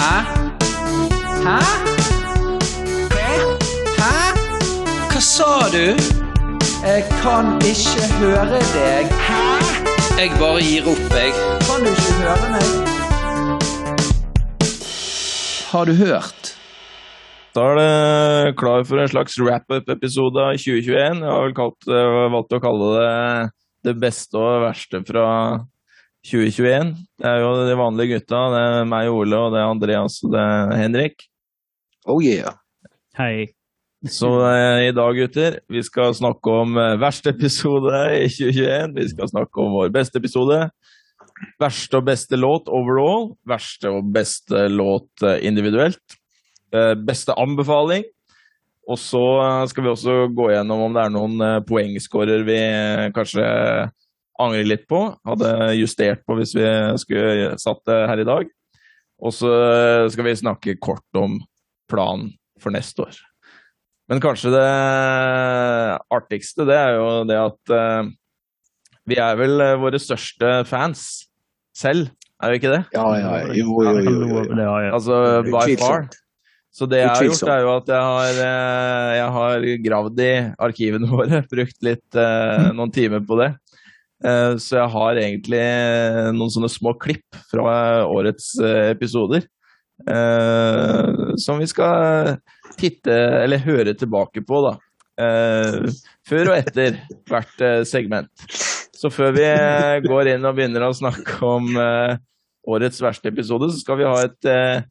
Hæ? Hæ? Hæ? Hva sa du? Jeg kan ikke høre deg. Hæ? Jeg bare gir opp, jeg. Kan du ikke høre meg? Har du hørt? Da er det klar for en slags wrap-up-episode av 2021. Jeg har vel kalt, valgt å kalle det det beste og verste fra 2021. Det er jo de vanlige gutta. Det er meg, Ole, og det er Andreas og det er Henrik. Oh yeah. Hei. Så eh, i dag, gutter, vi skal snakke om eh, verste episode i 2021. Vi skal snakke om vår beste episode. Verste og beste låt overall. Verste og beste låt eh, individuelt. Eh, beste anbefaling. Og så eh, skal vi også gå gjennom om det er noen eh, poengskårer vi eh, kanskje angrer litt på. Hadde justert på hvis vi skulle satt det her i dag. Og så skal vi snakke kort om planen for neste år. Men kanskje det artigste, det er jo det at eh, vi er vel eh, våre største fans selv, er vi ikke det? Ja, ja. Jo, jo, jo. jo, jo. Det. Altså by far. Så det jeg har gjort, er jo at jeg har, eh, jeg har gravd i arkivene våre. Brukt litt, noen timer på det. Eh, Så jeg har egentlig noen sånne små klipp fra årets eh, episoder. eh, Som vi skal titte, eller høre tilbake på, da. Eh, Før og etter hvert eh, segment. Så før vi eh, går inn og begynner å snakke om eh, årets verste episode, så skal vi ha et, eh,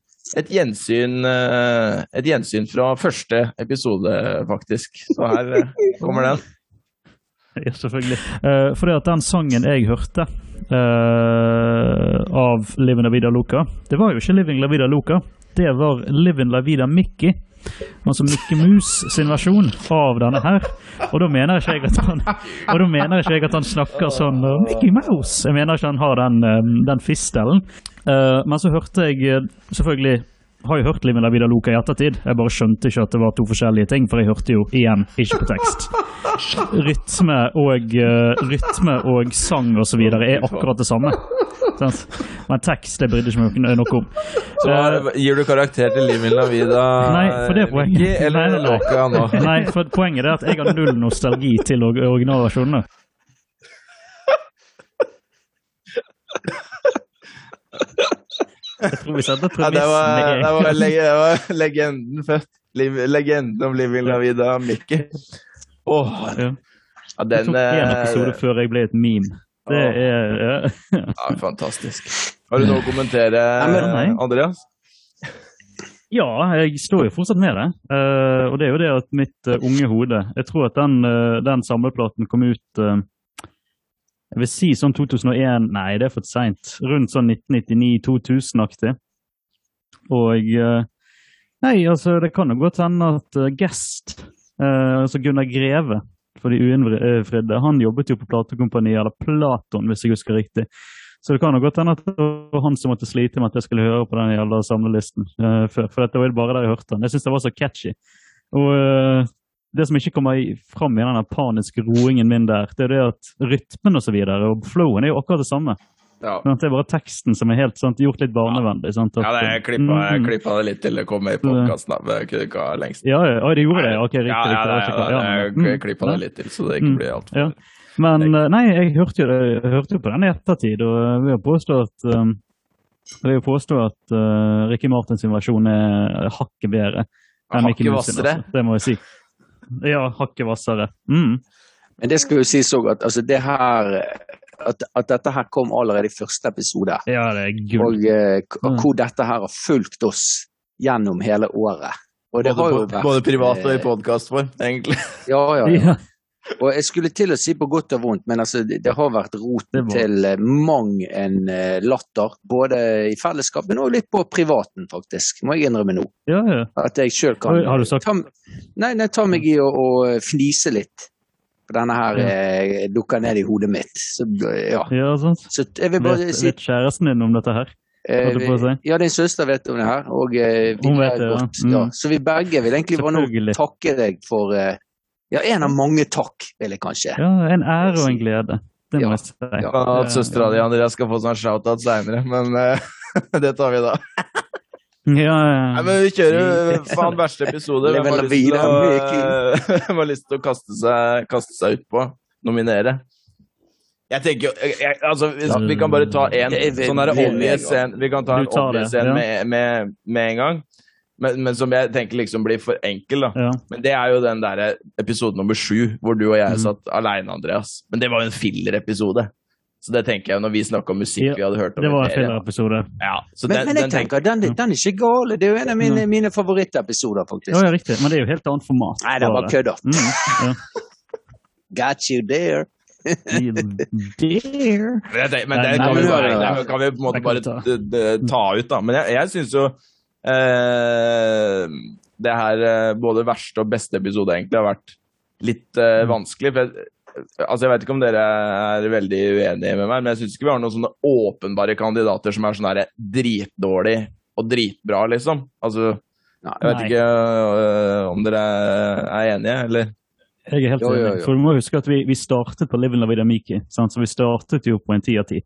et, gjensyn, eh, et gjensyn fra første episode, faktisk. Så her eh, kommer den. Ja, selvfølgelig. Uh, fordi at den sangen jeg hørte uh, av 'Livin La Vida Loca, det var jo ikke Living La Vida Loca. Det var 'Livin La Vida Mickey. Altså Mickey Mouse sin versjon av denne her. Og da mener ikke jeg at han Og da mener ikke jeg at han snakker sånn Mickey Mouse. Jeg mener ikke han har den, den fistelen. Uh, men så hørte jeg selvfølgelig har jo hørt Living La Vida Loca i ettertid. Jeg bare skjønte ikke at det var to forskjellige ting, for jeg hørte jo igjen ikke på tekst. Rytme og, uh, rytme og sang og så videre er akkurat det samme. Men tekst det brydde ikke meg noe om. Så Eh, gir du karakter til Liv La Vida Nei, for det er poenget. Mickey, eller Nei. Loca nå? Nei, for poenget er at jeg har null nostalgi til or- originalversjonene. Jeg tror vi setter Ja, det var, det var, legenden. Liv, legenden om Living La Vida Mikki. Oh, Ja. ja, den tok én episode eh, før jeg ble et meme. Det er ja. ja, Fantastisk. Har du noe å kommentere. Andreas? Ja, jeg står jo fortsatt med det. Uh, og det er jo det at mitt uh, unge hode Jeg tror at den, uh, den samleplaten kom ut Jeg vil si sånn 2001 Nei, det er for seint. Rundt sånn 1999-2000-aktig. Og eh, Nei, altså, det kan jo godt hende at eh, Guest, eh, altså Gunnar Greve for de uinnfridde, han jobbet jo på platekompani, eller Platon, hvis jeg husker riktig. Så det kan jo godt hende at det var han som måtte slite med at jeg skulle høre på den jævla samlelisten eh, før. For dette var jo bare der jeg hørte den. Jeg syns det var så catchy. Og eh, det som ikke kommer fram i den paniske roingen min der, det er det at rytmen og så videre, og flowen er jo akkurat det samme. Ja. Men det er bare teksten som er helt sant, gjort litt barnevennlig. Sant? At, Ja, jeg klippa, jeg Mm. klippa det litt til det kom med i podkasten. Jeg kunne ikke ha lengst. Ja, ja, ja, det gjorde det. Ok, riktig. Ja, ja, ja, jeg, mm, klippa det litt til, så det ikke Mm. blir altfor Ja. Men eh, nei, jeg hørte jo, jeg hørte jo på den i ettertid, og vi vil påstått påstå at um, jeg vil påstå at uh, Ricky Martins versjon er hakket bedre enn Mouse sin, altså. Det må jeg si. Ja, hakket hvassere. Mm. Men det skal jo sies òg at altså, det her at, at dette her kom allerede i første episode. Ja, det er gul. Og eh, Mm. hvor dette her har fulgt oss gjennom hele året. Og det Både, har jo vært både privat og i eh, podkastform, egentlig. Ja, ja, ja. Og jeg skulle til å si på godt og vondt, men altså, det, har vært roten til eh, mang en eh, latter. Både i fellesskap, men også litt på privaten, faktisk. Må jeg innrømme nå. ja, ja. At jeg sjøl kan har du sagt- ta, nei, nei, ta meg i å, å fnise litt. For denne her Ja. eh, dukker ned i hodet mitt. Så ja. ja sant. Så jeg vil bare Vet, si vet kjæresten din om dette her? si? Ja, din søster vet om det her. Og eh, vi Hun vet det, ja. Mm. Ja. Så vi begge vil egentlig bare nå takke deg for eh, Ja, en av mange takk, vil jeg kanskje. Ja, en ære og en glede. Det må Ja. jeg si. Ja. At søstera di Andreas skal få sånn shout-out seinere, men uh, det tar vi da. Ja, ja, Nei, men vi kjører faen verste episode. Hvem har lyst til å, har lyst til å kaste, seg, kaste seg ut på? Nominere? Jeg tenker jo Altså, hvis, vi kan bare ta vel- sånn obvious scene. Vi kan ta en obvious scene med, med, med en gang. Men, men som jeg tenker liksom blir for enkel, da. ja. Men det er jo den der episode nummer sju, hvor du og jeg mm. satt aleine, Andreas. Men det var jo en filler-episode. Så det tenker jeg når vi snakker om musikk Ja, vi hadde hørt om. Det var en filler-episode. Ja, så Men, den, men jeg den tenker den, den er ikke gal. Det er jo en av mine, mine favorittepisoder, faktisk. Ja, ja, riktig. Men det er jo helt annet format. Nei, det var kødda. Mm, ja. Got you there. there. Men, det, men det kan, vi bare, det kan vi på en måte bare ta. ut, da. Men jeg, jeg syns jo det her eh, både verste og beste episode egentlig har vært litt eh, Mm. vanskelig. For jeg, altså jeg vet ikke om dere er veldig uenige med meg, men jeg syns ikke vi har noen sånne åpenbare kandidater som er sånn her dritdårlig og dritbra, liksom. Altså, jeg vet Nei. ikke øh, om dere er enige, eller? Jeg er helt enig. For du må huske at vi, vi startet på Living La Vida Miki. Sant? Så vi startet jo på en ti av ti.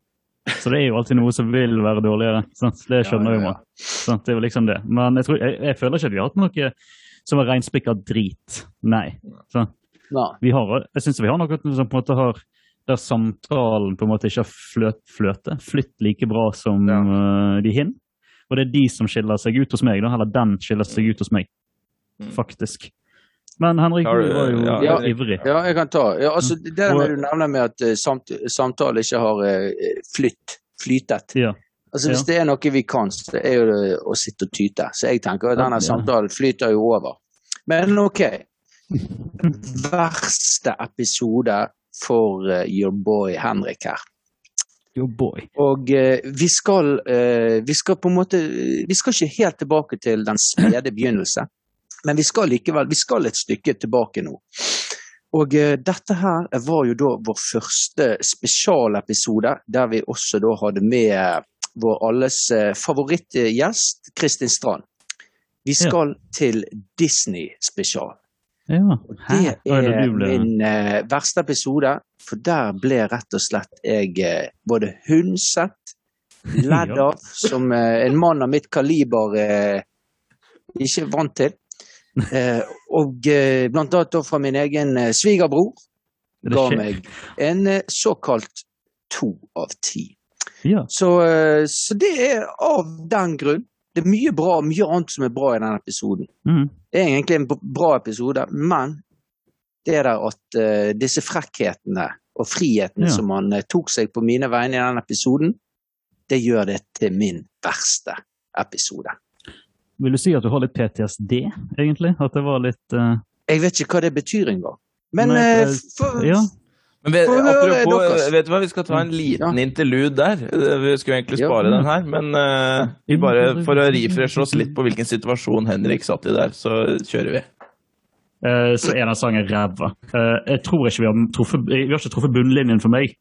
Så det er jo alltid noe som vil være dårligere. Sant? Det skjønner jo ja, ja. Det er jo liksom det. Men jeg, tror, jeg, jeg føler ikke at vi har hatt noe som er reinspikka drit. Nei. Sant? Vi har, jeg syns vi har noe som på en måte har der samtalen på en måte ikke har fløt, fløte, flytt like bra som Ja. uh, de hin. Og det er de som skiller seg ut hos meg, da. Eller den skiller seg ut hos meg, Mm. faktisk. Men Henrik Har du var jo ja, ja. ivrig. Ja, jeg kan ta. Ja, altså, det der med du nevner med at eh, samt, samtale ikke har eh, flytt, flytet. Ja. Altså, Hvis Ja. det er noe vi kan, så er jo det å sitte og tyte. Så jeg tenker at denne Ja. samtalen flyter jo over. Men OK. Verste episode for eh, your boy Henrik her. Og eh, vi skal eh, Vi skal på en måte Vi skal ikke helt tilbake til den spede begynnelse, men vi skal likevel Vi skal et stykke tilbake nå. Og eh, dette her var jo da vår første spesialepisode, der vi også da hadde med vår alles eh, favorittgjest, Kristin Strand. Vi skal til Disney spesial. Ja. Det Oi, er det ble- min eh, verste episode, for der ble rett og slett jeg eh, både hundset, ledd Ja. av, som eh, en mann av mitt kaliber eh, ikke vant til. Eh, og eh, blant annet fra min egen eh, svigerbror ga meg en såkalt to av ti. Ja. Så, så det er av den grunn. Det er mye bra, mye annet som er bra i denne episoden. Mm. Det er egentlig en bra episode, men det er der at eh, disse frekkhetene og frihetene Ja. som han eh, tok seg på mine vegne i denne episoden, det gjør det til min verste episode. Vil du si at du har litt PTSD, egentlig? At det var litt uh... Jeg vet ikke hva det betyr engang. Men eh, eh, for, Ja. Men vet, apropos, vet du hva, vi skal ta en liten interlude der. Eh, Vi skulle egentlig Ja. spare den her, men uh, vi bare for å refreshe oss litt på hvilken situasjon Henrik satt i der, så kjører vi. Uh, så er den sangen ræva. Uh, jeg tror ikke vi har truffet Vi har ikke truffet bunnlinjen for meg,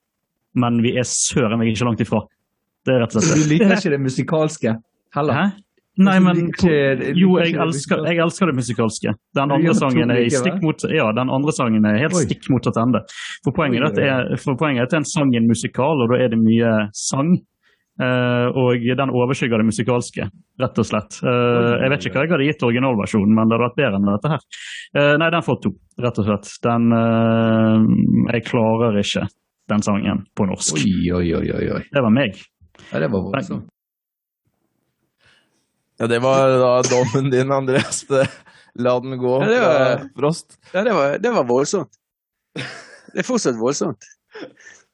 men vi er søren meg ikke langt ifra. Det er rett og slett slett du liker ikke det musikalske heller? Hæ? Nei, men Jo, jeg elsker, jeg elsker det musikalske. Den andre sangen er stikk mot Ja, den andre sangen er helt Oi. stikk motsatt ende. For poenget, Oi, det er, for poenget er at det er en sang i en musikal, og da er det mye sang. Uh, og den overskygger det musikalske, rett og slett. Uh, jeg vet ikke hva jeg hadde gitt originalversjonen, men det hadde vært bedre enn dette her. Uh, nei, den får to, rett og slett. Den Jeg klarer ikke den sangen på norsk. Oi, oi, oi. oi. Det var meg. Ja, det var voldsomt. Ja, det var da dommen din, Andreas. La den gå, Ja, det var- Frost. Ja, det var, det var voldsomt. Det er fortsatt voldsomt.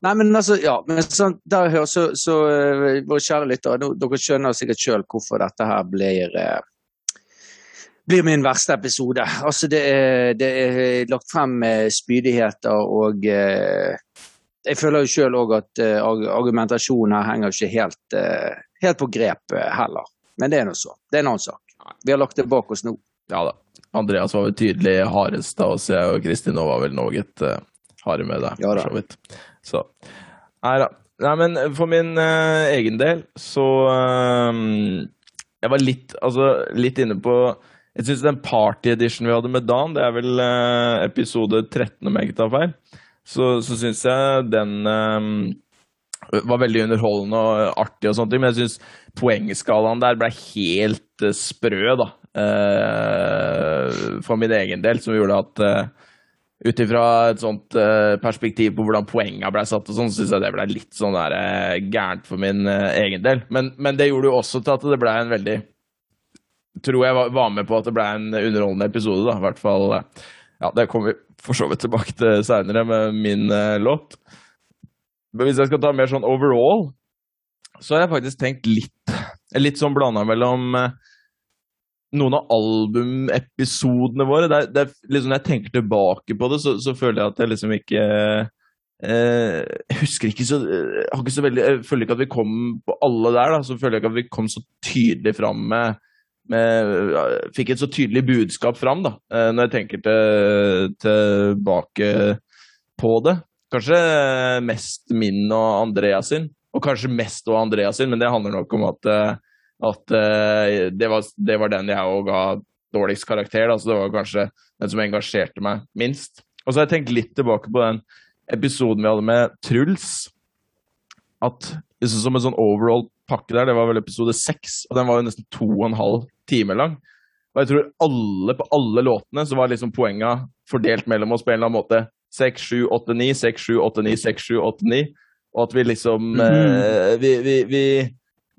Nei, men altså, ja. Men sånn, der hører så, så eh, Våre kjære lyttere, dere skjønner sikkert sjøl hvorfor dette her blir eh, blir min verste episode. Altså, det er, det er lagt frem eh, spydigheter og eh, Jeg føler jo sjøl òg at eh, argumentasjonen henger ikke helt, eh, helt på grep eh, heller. Men det er nå så. Det er en annen sak. Vi har lagt det bak oss nå. Ja da. Andreas var vel tydelig hardest da oss, jeg og Kristin nå var vel noe uh, harde med deg. Ja for så vidt. Så. Nei da. Nei, men for min uh, egen del så eh, Jeg var litt, altså, litt inne på Jeg syns den party edition vi hadde med Dan, det er vel uh, episode 13, om jeg ikke tar feil, så, så syns jeg den eh, var veldig underholdende og artig, og sånt, men jeg syns poengskalaen der ble helt eh, sprø, da. Eh, for min egen del, som gjorde at ut ifra et sånt perspektiv på hvordan poenga ble satt, og sånn, syns jeg det ble litt sånn der, gærent for min egen del. Men, men, det gjorde jo også til at det ble en veldig Tror jeg var med på at det ble en underholdende episode, da. I hvert fall Ja, det kommer vi for så vidt tilbake til seinere med min låt. Men hvis jeg skal ta mer sånn overall, så har jeg faktisk tenkt litt Litt sånn blanda mellom uh, noen av albumepisodene våre det er, det er, liksom, Når jeg tenker tilbake på det, så, så føler jeg at jeg liksom ikke eh, Jeg husker ikke så, jeg ikke så veldig, jeg føler ikke at vi kom på alle der. da, Så føler jeg ikke at vi kom så tydelig fram med, med Fikk et så tydelig budskap fram, da, eh, når jeg tenker til, tilbake på det. Kanskje mest min og Andreas sin, og kanskje mest og Andreas sin, men det handler nok om at eh, at uh, det, var, det, var, den jeg òg ga dårligst karakter. Da, så det var kanskje den som engasjerte meg minst. Og så har jeg tenkt litt tilbake på den episoden vi hadde med Truls. At liksom som en sånn overall pakke der, det var vel episode seks, og den var jo nesten to og en halv time lang. Og jeg tror alle på alle låtene så var liksom poenga fordelt mellom oss på en eller annen måte. 6, 7, 8, 9, 6, 7, 8, 9, 6, 7, 8, 9. Og at vi liksom mm -hmm. eh, vi, vi, vi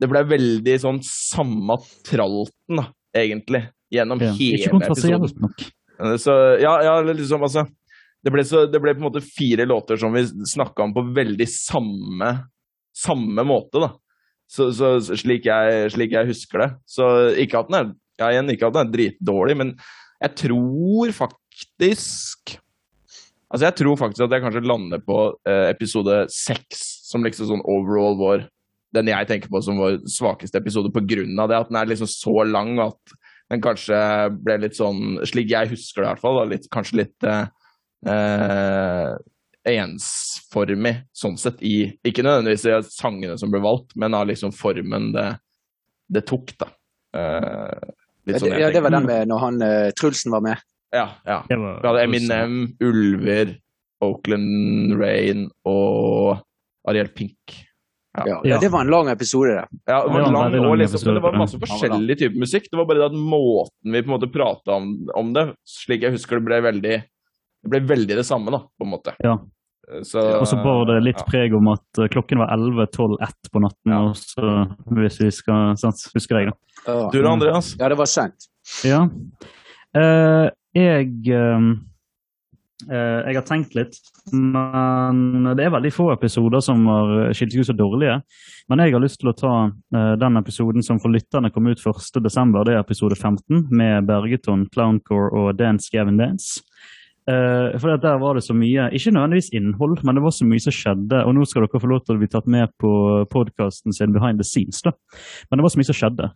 det ble veldig sånn samme tralten, da, egentlig, gjennom ja, hele episoden. Nok. Så, ja, ja, liksom, altså det ble, så, det ble, på en måte fire låter som vi snakka om på veldig samme, samme måte, da. Så, så slik, jeg, slik, jeg, husker det. Så ikke at den er, ja, igjen, ikke at den er dritdårlig, men jeg tror faktisk Altså, jeg tror faktisk at jeg kanskje lander på eh, episode seks som liksom sånn overall vår den jeg tenker på som vår svakeste episode pga. det at den er liksom så lang at den kanskje ble litt sånn, slik jeg husker det i hvert fall, litt, kanskje litt eh, eh, ensformig sånn sett i Ikke nødvendigvis i sangene som ble valgt, men av liksom formen det, det tok, da. Eh, sånn ja, det var den med når han uh, Trulsen var med? Ja. ja. Vi hadde Eminem, Ulver, Oakland Rain og Ariel Pink. Ja. ja. det var en lang episode, det. Ja, det var, lang, lang liksom, episode, det var masse forskjellig type musikk. Det var bare at måten vi på en måte prata om, om, det, slik jeg husker det, ble veldig det ble veldig det samme, da, på en måte. Ja. Så, og så bar det litt preg om at uh, klokken var 11, 12, 1 på natten. Ja. Også, hvis vi skal sant, husker deg, da. Du da, Andreas? Ja, det var sent. Ja. Uh, jeg um, Eh, jeg har tenkt litt, men det er veldig få episoder som har skilt seg ut så dårlige. Men jeg har lyst til å ta uh, den episoden som for lytterne kom ut 1.12. Det er episode 15 med Bergeton, Clowncore og Dance Gavin Dance. Uh, for der var det så mye, ikke nødvendigvis innhold, men det var så mye som skjedde. Og nå skal dere få lov til å bli tatt med på podkasten sin Behind the Scenes. da. Men det var så mye som skjedde,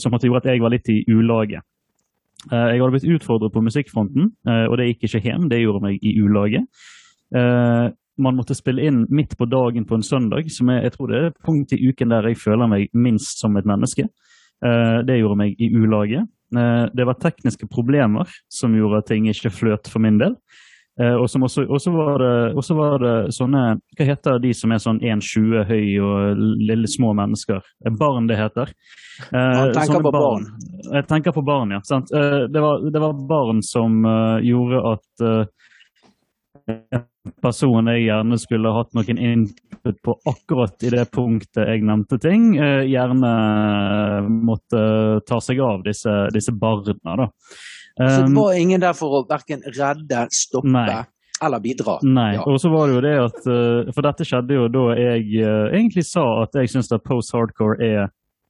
som gjorde at jeg var litt i ulaget. Eh, jeg hadde blitt utfordret på musikkfronten, eh, og det gikk ikke hjem. Det gjorde meg i ulaget. Eh, man måtte spille inn midt på dagen på en søndag, som jeg, jeg tror det er punkt i uken der jeg føler meg minst som et menneske. Det gjorde meg i ulaget. Det var tekniske problemer som gjorde at ting ikke fløt for min del. Eh, og også, var, var, det sånne Hva heter de som er sånn 1,20 høy og lille små mennesker? Barn, det heter. Man tenker på barn. barn. Jeg tenker på barn, ja. Sant? Eh, det, var, det var barn som uh, gjorde at uh, person jeg gjerne skulle hatt noen input på akkurat i det punktet jeg nevnte ting, gjerne måtte ta seg av disse, disse barna. da. Så det um, var ingen der for å verken redde, stoppe nei. eller bidra. Nei. Ja. Og så var det jo det at uh, For dette skjedde jo da jeg uh, egentlig sa at jeg syns post-hardcore er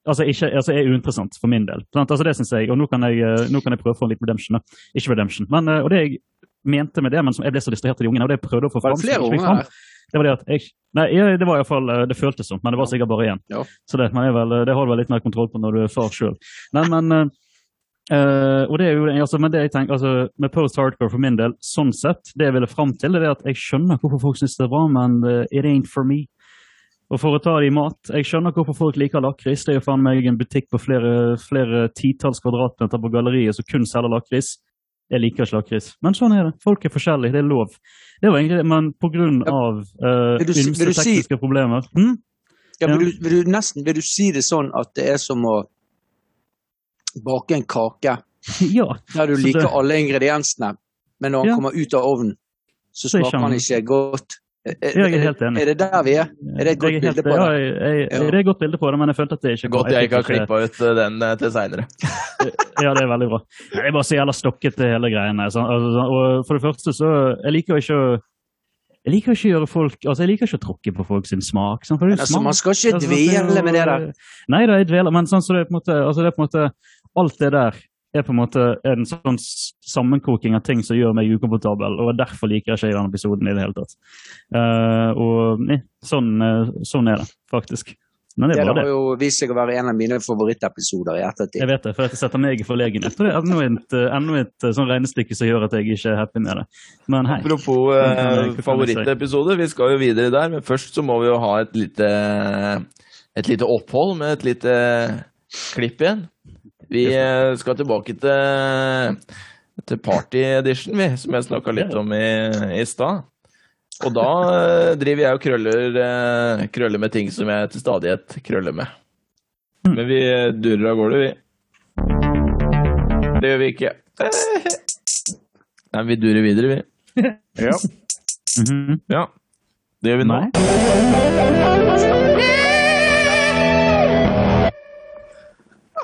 Altså, ikke, altså er uinteressant for min del. Altså det synes jeg, Og nå kan jeg, uh, nå kan jeg prøve å få en litt redemption. Ikke redemption. Men, og det jeg mente med det, men som jeg ble så distrahert av de ungene, og det jeg prøvde å få fram Var det flere unger her? Det var det at jeg Nei, det var iallfall Det føltes sånn, men det var sikkert bare én. Ja. Så det, men vel, det har du vel litt mer kontroll på når du er far sjøl. Nei, men Uh, og det er jo, altså, men det jeg tenker, altså, Med post-hardcore for min del, sånn sett, det jeg ville fram til, det er at jeg skjønner hvorfor folk syns det er bra, men uh, it ain't for me. Og for å ta det i mat, jeg skjønner hvorfor folk liker lakris. Det er jo faen meg en butikk på flere, flere titalls kvadratmeter på galleriet som kun selger lakris. jeg liker ikke lakris. Men sånn er det. Folk er forskjellige, det er lov. Det var egentlig men av uh, si- ymse tekniske si- problemer hm? Ja, Ja. vil, du, vil, du nesten, vil du si det sånn at det er som å bake en kake Ja. der du Så liker det- alle ingrediensene, men når den Ja. kommer ut av ovnen, så er smaker den ikke ikke godt? Er, Jeg er helt enig. er det der vi er? Er det et godt bilde på ja, det? jeg, jeg, Det er et godt bilde på det, men jeg følte at det ikke Godt jeg ikke har klippa ut eh, den eh, til seinere. Ja, det er veldig bra. Jeg er bare så jævla til hele greiene. altså, og for det første så Jeg liker ikke å jeg liker ikke å gjøre folk, altså jeg liker ikke å tråkke på folk sin smak. Sånn, for det er Altså, smak. man skal ikke Altså, det dvele med det der. Nei da, jeg dveler, men sånn, så det er på en måte, altså det er på en måte Alt det der er på en måte en sånn sammenkoking av ting som gjør meg ukomfortabel, og derfor liker jeg ikke denne episoden i det hele tatt. Uh, og nei, sånn, eh, sånn er det faktisk. Men det Det er har bare det. jo vist seg å være en av mine favorittepisoder i ettertid. Jeg vet det, for det setter meg i forlegenhet. Og det er enda et, eh, enda et sånn regnestykke som gjør at jeg ikke er happy med det. Men hei. Apropos Hva eh, favorittepisode, vi skal jo videre der, men først så må vi jo ha et lite, et lite opphold med et lite klipp igjen. Vi eh, skal tilbake til, til Party Edition, vi, som jeg snakka litt om i, i stad. Og da eh, driver jeg og krøller, eh, krøller med ting som jeg til stadighet krøller med. Men vi durer av gårde, vi. Det gjør vi ikke. Nei, vi durer videre, vi. Ja. Ja, det gjør vi nå. Nei.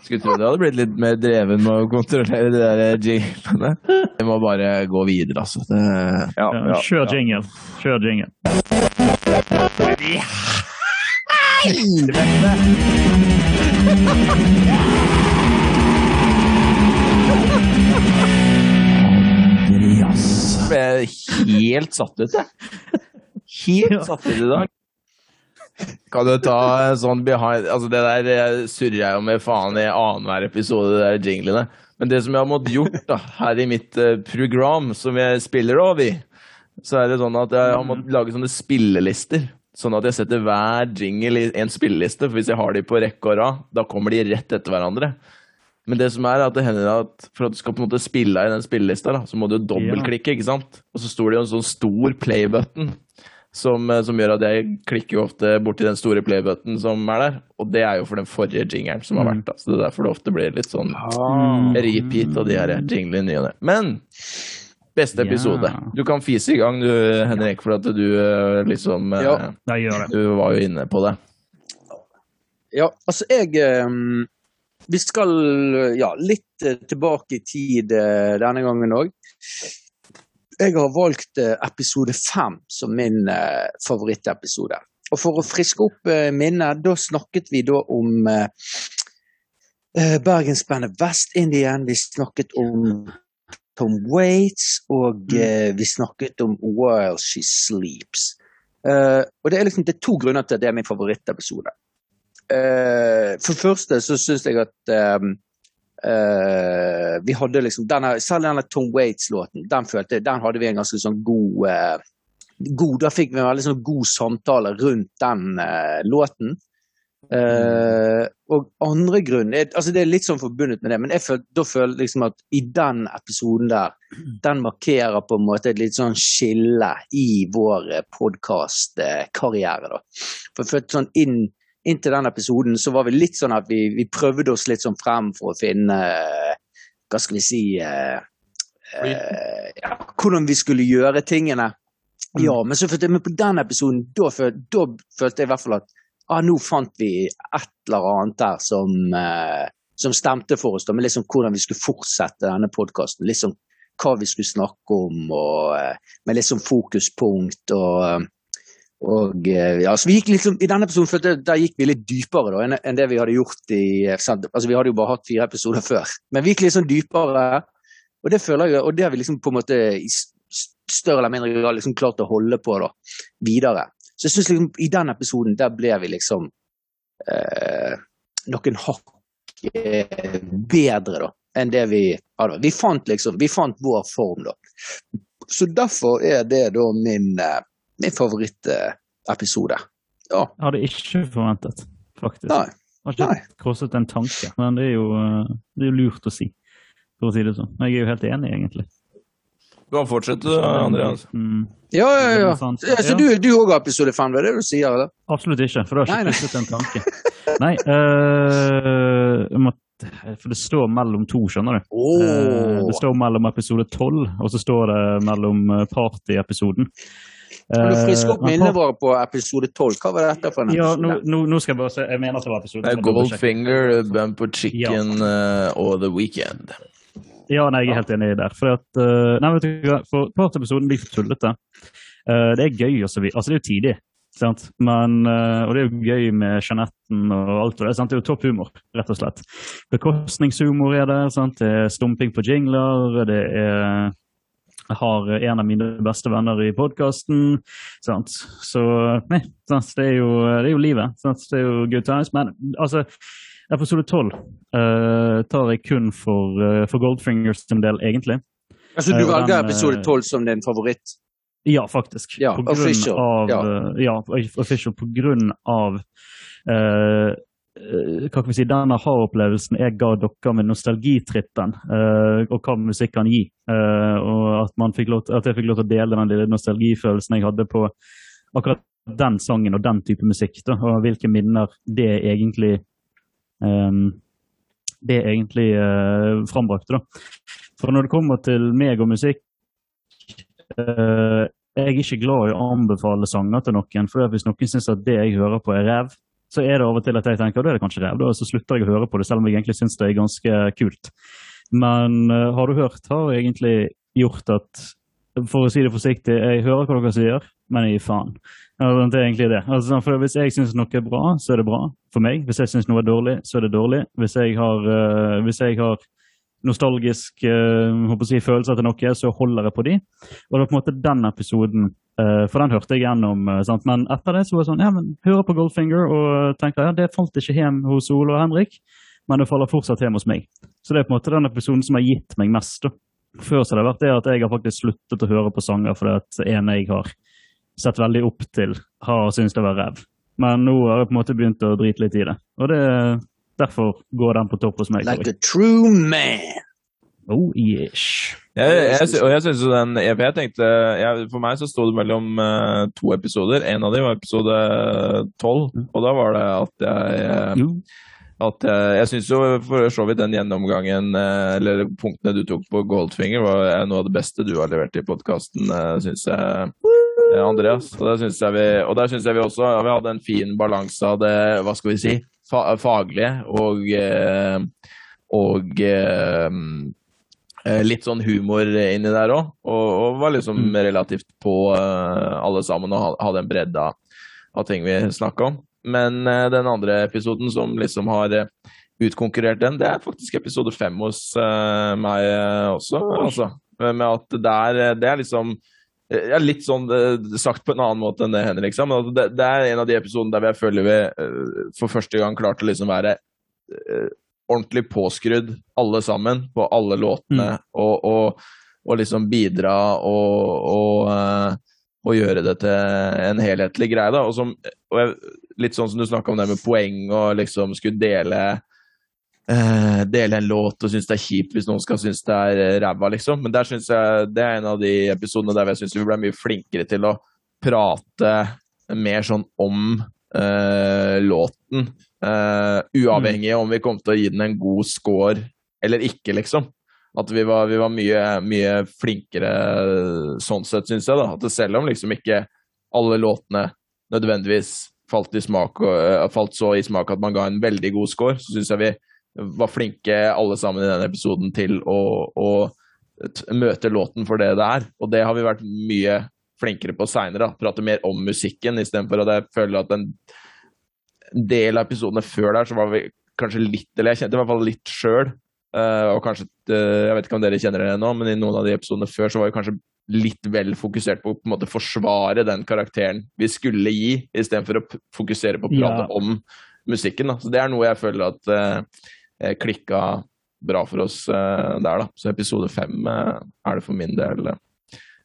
Skulle tro det hadde blitt litt mer dreven med å kontrollere de der jinglene. Vi må bare gå videre, altså. Det, ja, Ja, Kjør jingle. Kjør jingle. Jeg ble helt satt ut, jeg. Helt satt ut i dag. Kan du ta sånn behind Altså, det der eh, surrer jeg jo med faen i annenhver episode, de der jinglene. Men det som jeg har måttet gjort da, her i mitt eh, program, som jeg spiller av i, så er det sånn at jeg har måttet lage sånne spillelister. Sånn at jeg setter hver jingle i en spilleliste. For hvis jeg har de på rekke og rad, da kommer de rett etter hverandre. Men det som er at det hender at for at du skal på en måte spille i den spillelista, da, så må du dobbeltklikke, ikke sant? Og så står det jo en sånn stor play-button som, eh, som gjør at jeg klikker jo ofte borti den store play-button som er der. Og det er jo for den forrige jingeren som har vært, da. Så det er derfor det ofte blir litt sånn Ah. repeat av de her jinglene i ny og ne. Men beste episode. Du kan fise i gang, du Henrik, for at du eh, liksom eh, Ja. Da gjør det. Du var jo inne på det. Ja, altså jeg Vi skal ja, litt tilbake i tid denne gangen òg. Jeg har valgt eh, episode fem som min eh, favorittepisode. Og for å friske opp eh, minnet, da snakket vi da om bergensbandet West Indian. Vi snakket om Tom Waits, og eh, vi snakket om While She Sleeps. Eh, og det er liksom det er to grunner til at det er min favorittepisode. Eh, for det første så syns jeg at eh, vi hadde liksom denne, Selv denne Tom Waits-låten, den den hadde vi en ganske sånn god, uh, god Da fikk vi en veldig sånn god samtale rundt den uh, låten. Og andre grunn er, altså Det er litt sånn forbundet med det, men jeg føl, da føler jeg liksom at i den episoden der, den markerer på en måte et litt sånn skille i vår podkastkarriere. For jeg følte sånn inn, inntil den episoden så var vi litt sånn at vi, vi prøvde oss litt sånn frem for å finne eh, Hva skal vi si eh, eh, ja, Hvordan vi skulle gjøre tingene. Ja, men så følte men på den episoden, da, da følte jeg i hvert fall at ah, nå fant vi et eller annet der som, eh, som stemte for oss, da, med liksom hvordan vi skulle fortsette denne podkasten. Liksom hva vi skulle snakke om, og eh, med liksom fokuspunkt og eh, og eh, ja, så vi gikk liksom, I denne episoden følte jeg, der gikk vi litt dypere da, enn, enn det vi hadde gjort i eh, altså Vi hadde jo bare hatt fire episoder før, men vi gikk litt sånn dypere. Og det føler jeg, og det har vi liksom på en måte i større eller mindre grad liksom klart å holde på da, videre. Så jeg synes liksom i den episoden der ble vi liksom eh, noen hakk eh, bedre da, enn det vi hadde. Vi fant liksom, vi fant vår form da. Så derfor er det da min, eh, min favorittepisode. Ja, Jeg hadde ikke forventet, faktisk. nei. Jeg har ikke Nei. krosset en tanke, men det er jo, eh, det er jo lurt å si. for å si det sånn. Jeg er jo helt enig, egentlig. Du kan fortsette, Andreas. Mm. Ja, ja, ja. Ja så du, du òg har episode fem, det er det du sier, eller? Absolutt ikke, for det har ikke krysset en tanke. Nei, øh, jeg måtte, for det står mellom to, skjønner du. Oh. det står mellom episode 12, og så står det mellom eh, party-episoden. Kan du friske opp Eh, minnene våre på episode tolv? Hva var dette for en Ja, episode? nå, nå, nå skal jeg bare se. Jeg mener at det var episode Det er 12. Goldfinger, Bumper Chicken eh, og The Weekend. Ja, nei, jeg er helt enig der. For, at, eh, nei, vet du hva, for part-episoden blir for tullete. Eh, det er gøy, og så videre. Altså, det er jo tidlig. Sant? Men, eh, og det er jo gøy med Jeanetten og alt det. Sant? Det er jo topp humor, rett og slett. Bekostningshumor er der. Sant? Det er stumping på jingler. Det er jeg har en av mine beste venner i podkasten. Så nei, sant? Det, er jo, det er jo livet. Sant? Det er jo good times. Men altså, episode tolv eh, tar jeg kun for, uh, for Goldfingers sin del, egentlig. Altså, du Eh, velger episode tolv som din favoritt? Ja, faktisk. Ja, på grunn official, Av, ja. ja, official. På grunn av eh, hva kan vi si, den aha-opplevelsen jeg ga dere med nostalgitrippen, uh, og hva musikk kan gi. Uh, og at, lov, at jeg fikk lov til å dele den lille nostalgifølelsen jeg hadde på akkurat den sangen og den type musikk. Da, og hvilke minner det egentlig um, det egentlig uh, frambrakte. Da. For når det kommer til meg og musikk uh, jeg er ikke glad i å anbefale sanger til noen, for hvis noen syns at det jeg hører på er ræv, så er det av og til at jeg tenker da er det kanskje da, og så slutter jeg å høre på det, selv om jeg egentlig syns det er ganske kult. Men uh, har du hørt, har egentlig gjort at for å si det forsiktig, jeg hører hva dere sier, men jeg gir faen. Altså, det er egentlig det. Altså, for Hvis jeg syns noe er bra, så er det bra for meg. Hvis jeg syns noe er dårlig, så er det dårlig. Hvis jeg har, uh, hvis jeg har nostalgisk uh, si, følelse til noe, så holder jeg på de. Og det var på en måte den episoden, for den hørte jeg gjennom. eh, sant? Men etter det så var det sånn, ja, men hører på Goldfinger og tenker ja, det falt ikke hjem hos Ole og Henrik, men det faller fortsatt hjem hos meg. Så det er på en måte den episoden som har gitt meg mest. da. Før så har det vært det at jeg har faktisk sluttet å høre på sanger fordi at en jeg har sett veldig opp til, har syntes det var ræv. Men nå har jeg på en måte begynt å drite litt i det. Og det, derfor går den på topp hos meg. Like a true man. Oh, yes. Jeg, jeg, og jeg synes jo den EP jeg tenkte, jeg, For meg så sto det mellom uh, to episoder. En av dem var episode tolv, og da var det at jeg eh, at jeg, jeg syns jo for så vidt den gjennomgangen, eh, eller punktene du tok på Goldfinger, var noe av det beste du har levert i podkasten, syns jeg. Andreas. Og der syns jeg, vi, og der synes jeg vi også ja, vi hadde en fin balanse av det, hva skal vi si, fa faglige og, og litt sånn humor inni der òg. Og, og var liksom Mm. relativt på eh, alle sammen og ha- hadde en bredde av, ting vi snakka om. Men eh, den andre episoden som liksom har eh, utkonkurrert den, det er faktisk episode fem hos eh, meg eh, også. Altså. Med at det er, det er liksom er litt sånn eh, sagt på en annen måte enn det Henrik sa, men det, det er en av de episodene der jeg føler vi eh, for første gang klarte å liksom være eh, ordentlig påskrudd, alle sammen, på alle låtene, og, og, og liksom bidra og, og, eh, og gjøre det til en helhetlig greie. da, og, som, jeg, Litt sånn som du snakka om det med poeng og liksom skulle dele Uh, dele en låt og synes det er kjipt hvis noen skal synes det er eh, ræva, liksom. Men der synes jeg det er en av de episodene der jeg syns vi ble mye flinkere til å prate mer sånn om uh, låten. Eh, uavhengig om vi kom til å gi den en god score eller ikke, liksom. At vi var, vi var mye, mye flinkere sånn sett, syns jeg. da, At selv om liksom ikke alle låtene nødvendigvis falt, i smak, eh, falt så i smak at man ga en veldig god score, så syns jeg vi var flinke alle sammen i denne episoden til å, å møte låten for det det er. Og det har vi vært mye flinkere på seinere. Prate mer om musikken istedenfor at jeg føler at en en del av episodene før der så var vi kanskje litt Eller jeg kjente i hvert fall litt sjøl. og kanskje eh, Jeg vet ikke om dere kjenner det nå, men i noen av de episodene før så var vi kanskje litt vel fokusert på å på en måte forsvare den karakteren vi skulle gi, istedenfor å fokusere på å prate Ja. om musikken. Da. Så det er noe jeg føler at uh, klikka bra for oss uh, der, da. Så episode fem uh, er det for min del eh,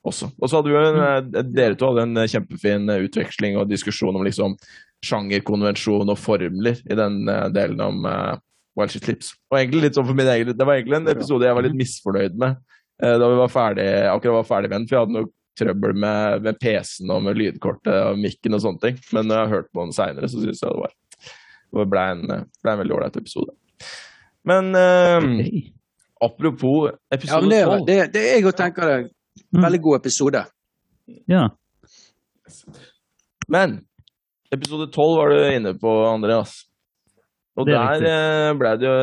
også. Og så hadde vi jo en, eh, dere to hadde en eh, kjempefin eh, utveksling og diskusjon om liksom sjangerkonvensjon og formler i den eh, delen om, uh, Wild She Sleeps. Og egentlig litt sånn for min egen Det var egentlig en episode jeg var litt misfornøyd med uh, da vi var ferdig, akkurat var ferdig med den, for jeg hadde noe trøbbel med, med PC-en og med lydkortet og mikken og sånne ting. Men når jeg har hørt på den seinere, så syns jeg det var det ble en, ble en veldig ålreit episode. Men uh, apropos episode ja, det, 12 det, det jeg òg tenker det Mm. en veldig god episode. Ja. Men episode 12 var du inne på, Andreas. Og er der eh, ble det jo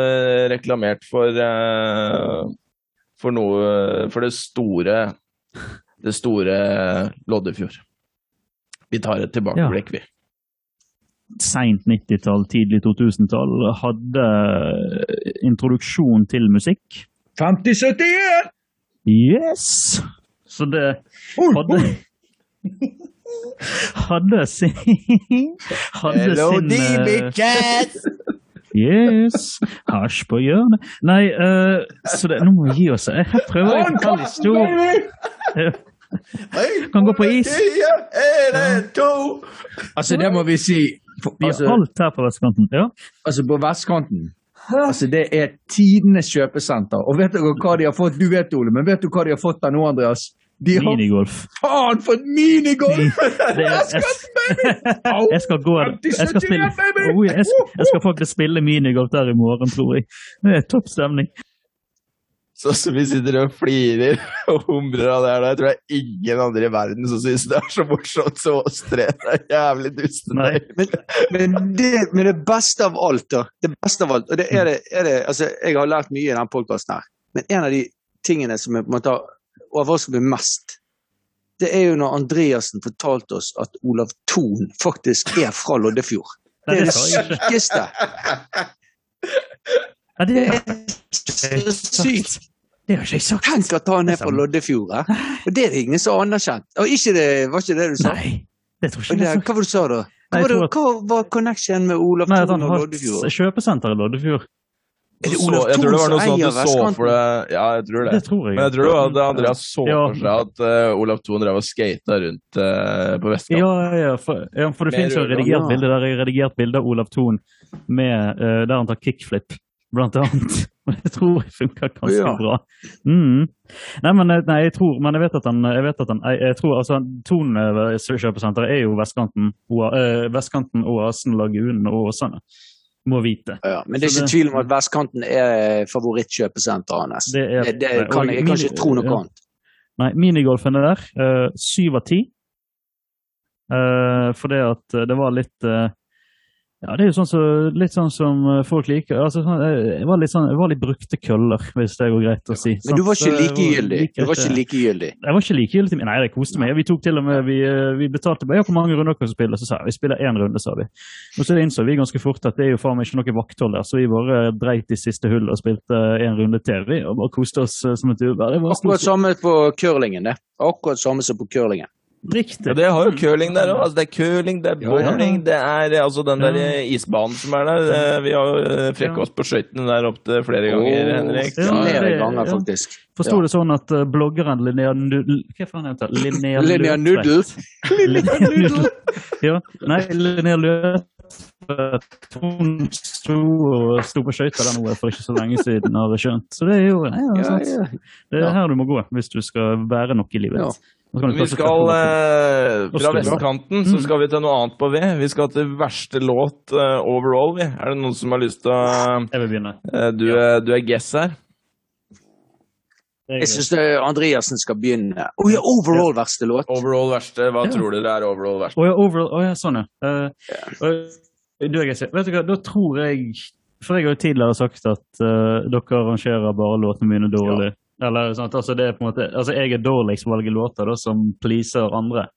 reklamert for eh, for noe For det store Det store Loddefjord. Vi tar et tilbakeblikk, vi. Seint 90-tall, tidlig 2000-tall hadde introduksjon til musikk. 5071! Yes! Så det hadde Hadde sin Hadde sin eh, Yes! Hasj på hjørnet. Nei, uh, så det, nå må vi gi oss. Jeg prøver å fortelle historie. Kan gå på is. Altså, det må vi si. Vi har altså, alt her på vestkanten. Ja. altså, på vestkanten Altså, det er tidenes kjøpesenter. Og vet dere hva de har fått? Du vet, Ole, men vet du hva de har fått der nå, Andreas? De har Minigolf. faen for minigolf! Det jeg, jeg skal gå Jeg skal spille oh, jeg, skal, jeg skal faktisk spille minigolf der i morgen, tror jeg. Det er topp stemning. Sånn som vi sitter og flirer og humrer av det her. Jeg tror det er ingen andre i verden som syns det er så morsomt som oss tre. Det er jævlig dustete. Men, men, det, men det beste av alt, da Det beste av alt, og det er det, er det altså, Jeg har lært mye i denne podkasten her, men en av de tingene som jeg på en måte har overrasket meg mest, det er jo når Andreassen fortalte oss at Olav Thon faktisk er fra Loddefjord. Det er det sykeste. Ja, det, er så sykt. det har ikke jeg sagt. Tenk at han er fra Loddefjord. Og det er det ingen som har anerkjent. Og ikke det, var ikke det du sa? Nei, det tror ikke det, jeg. hva var det du sa da? Hva Nei, var, det, hva var connection med Olav Nei, at Thon han har Loddefjord? et kjøpesenter i Loddefjord. Er det Olav Thon som sånn eier vestkanten? Ja, jeg tror det. Det tror jeg. Men jeg tror det var at Andreas så Ja. for seg at uh, Olav Thon drev og skata rundt uh, på vestkanten. Ja, ja, for, ja, for det fins jo redigert bilde der jeg har redigert bilde av Olav Thon med, uh, der han tar kickflip, blant annet. jeg tror det funker ganske Ja. bra. Mm. Nei, men nei, jeg tror Men jeg vet at han, jeg vet at han jeg, jeg tror, altså, Thon kjøpesenter er jo vestkanten, Oa- vestkanten Oasen, Lagunen og Åsane. Må vite. Ja, men det er ikke det- tvil om at vestkanten er favorittkjøpesenteret hans. Det er- Det, det kan og jeg, jeg kan ikke tro noe annet. Nei, minigolfen er der. eh, Syv av ti. Uh, for det at eh, det var litt eh, Ja, det er jo sånn så, litt sånn som eh, folk liker. Altså, sånn, eh, det var litt sånn, jeg var litt brukte køller, hvis det går greit å si. Men du var ikke Sant? Så jeg likegyldig. Like, Du var ikke ikke- likegyldig. Jeg var ikke likegyldig. Nei, det koste meg. Vi tok til og med, vi, eh, vi betalte bare ja, hvor mange runder dere spiller. Så sa jeg vi spiller én runde, sa vi. Og så innså vi ganske fort at det er jo faen meg ikke noe vakthold der, så vi bare dreit i siste hull og spilte én runde til, vi. Og bare koste oss eh, som et uvær. Akkurat samme på curlingen, det. Akkurat samme som på curlingen. Riktig. Ja, det har jo curling der òg. Altså, det er curling, det er Ja, ja. det er eh, altså den der eh, isbanen som er der. eh, Vi har jo eh, frekka oss på skøytene der opptil flere ganger, oh, Henrik. Ja, Flere ganger, ja. faktisk. Forsto Ja. det sånn at uh, bloggeren Linnea Nudel Hva faen heter det? Linnea Linnea Nudel. Linnea Nudel. Ja, nei, Linnea Løtvedt hun sto, og sto på skøyter der nå for ikke så lenge siden, har jeg skjønt. Så det er jo ja, Ja, sant. ja. Det er her du må gå hvis du skal være noe i livet. Ja. Vi skal eh, fra vestkanten så skal vi til noe annet på V. Vi skal til verste låt eh, overall, vi. Er det noen som har lyst til å Jeg vil begynne. eh, Du, er- du er guess her. Det er Jeg syns Andreassen skal begynne. Å ja, overall verste låt. Overall verste. Hva Ja. tror dere er overall verste? Å ja, overall, å ja, sånn ja. Uh, yeah. du, jeg, sier- vet du hva, da tror jeg For jeg har jo tidligere sagt at dere arrangerer bare låtene mine dårlig. Eller sant, altså det er på en måte, altså jeg er dårligst på å velge låter da, som pleaser andre.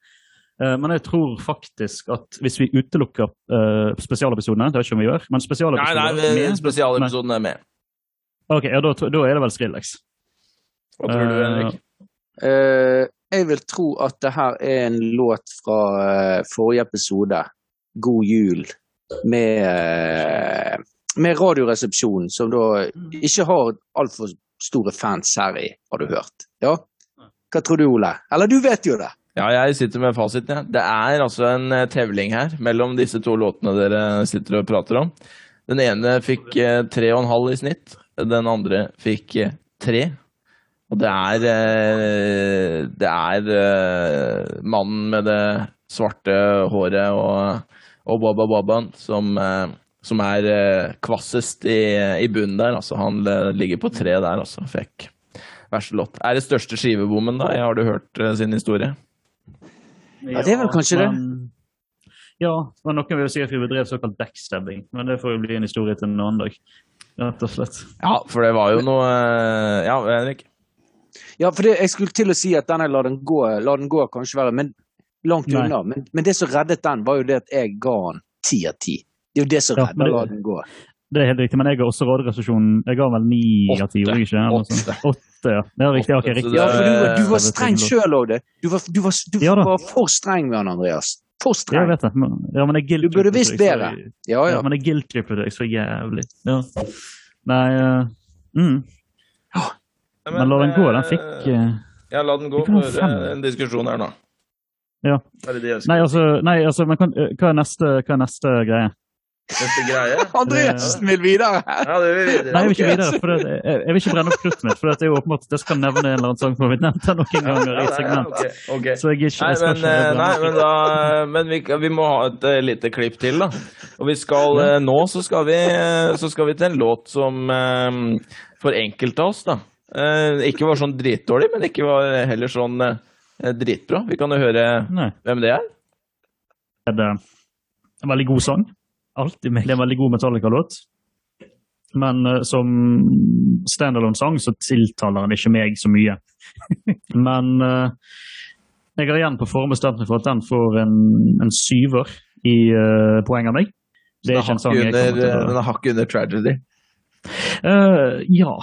Uh, men jeg tror faktisk at hvis vi utelukker uh, spesialepisodene, det vet ikke om vi gjør, men Nei, spesialepisoder nei, spesialepisoden er med. Ok, ja, da, da er det vel Skrillex. Hva tror du, Eh, Henrik? Uh, jeg vil tro at det her er en låt fra forrige episode, 'God jul', med, med Radioresepsjonen, som da ikke har altfor store fans her i, har du hørt. Ja? Hva tror du, Ole? Eller du vet jo det. Ja, jeg sitter med fasiten. Ja. Det er altså en eh, tevling her mellom disse to låtene dere sitter og prater om. Den ene fikk eh, tre og en halv i snitt. Den andre fikk eh, tre. Og det er Det er mannen med det svarte håret og, og Baba Babaen som, som er eh, kvassest i, i bunnen der. Altså, han eh, ligger på tre der, altså. Fikk verste låt. Er det største skivebommen, da? Jeg har du hørt eh, sin historie? Ja, det er vel kanskje det. men- Ja, men noen vil si at vi bedrev såkalt backstabbing, men det får jo bli en historie til en annen dag. Rett og slett. Ja, for det var jo noe Ja, Henrik? Ja, for det, jeg skulle til å si at denne La den gå, la den gå kanskje være men langt Nei. unna. Men, men det som reddet den, var jo det at jeg ga den ti av ti. Det er jo det som Ja, redder men det- La den gå. Det er helt riktig, men jeg har også Radioresepsjonen Jeg ga vel ni av ti, gjorde jeg ikke? Eller. Åtte, ja. Det er riktig. ok, Åtte, så riktig. Ja, for du, var- du var Eh, streng sjøl òg, du. Var, du, var, du Ja var for streng med han, Andreas. For Jeg streng. vet det. men- Ja, men jeg Du burde visst bedre. Ja, Ja, ja. men jeg guilt-trippet deg så jævlig. Ja. Nei uh, mm. Men la den gå. Den fikk uh, Ja, la den gå. For en diskusjon her nå. Ja. Hva er det? Nei, altså, nei, altså men kan, eh, hva, er neste, hva er neste greie? Neste greie? Andreassen vil videre! Ja, det vil videre. Nei, jeg vil ikke videre. For det, jeg, jeg vil ikke brenne opp kruttet mitt. For det er jo åpenbart at jeg skal nevne en eller annen sang som har blitt nevnt her noen ganger i et Ja, segment. Så jeg, ikke, jeg skal men, ikke eh, nei, men, da, men vi, vi må ha et uh, lite klipp til, da. Og vi skal, uh, nå så skal vi, uh, så skal vi til en låt som eh, for enkelte av oss, da, eh, ikke var sånn dritdårlig, men ikke var heller sånn eh, dritbra. Vi kan jo høre Nei. hvem det er. Er det en veldig god sang? Alltid meg. Det er en veldig god Metallica-låt. Men uh, som standalone-sang så tiltaler den ikke meg så mye. Men uh, jeg har igjen på forhånd bestemt meg for at den får en, en syver i uh, poeng av meg. Det er ikke en sang jeg kommer til Den er hakket under tragedy. Uh, Ja,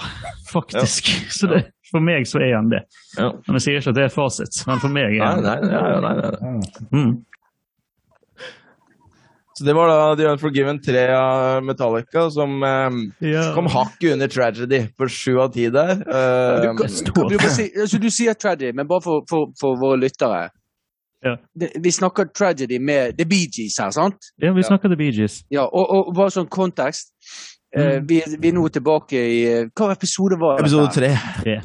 faktisk. Så det, for meg så er han det. Ja. Men jeg sier ikke at det er fasit, men for meg er han det. nei, nei, ja, nei, nei, nei. Mm. Så det var da The Unforgiven 3 av Metallica som eh, yeah. kom hakket under tragedy på sju av ti der. Uh, Du, kan, kan du, si, altså, du sier tragedy, men bare for, for, for våre lyttere. Ja. Det, vi snakker tragedy med The Bee Gees her, sant? Ja, vi snakker The Bee Gees. Ja, og, og bare sånn kontekst. Mm. Uh, vi, vi er nå tilbake i eh, Hva episode var det? episode tre. Tre.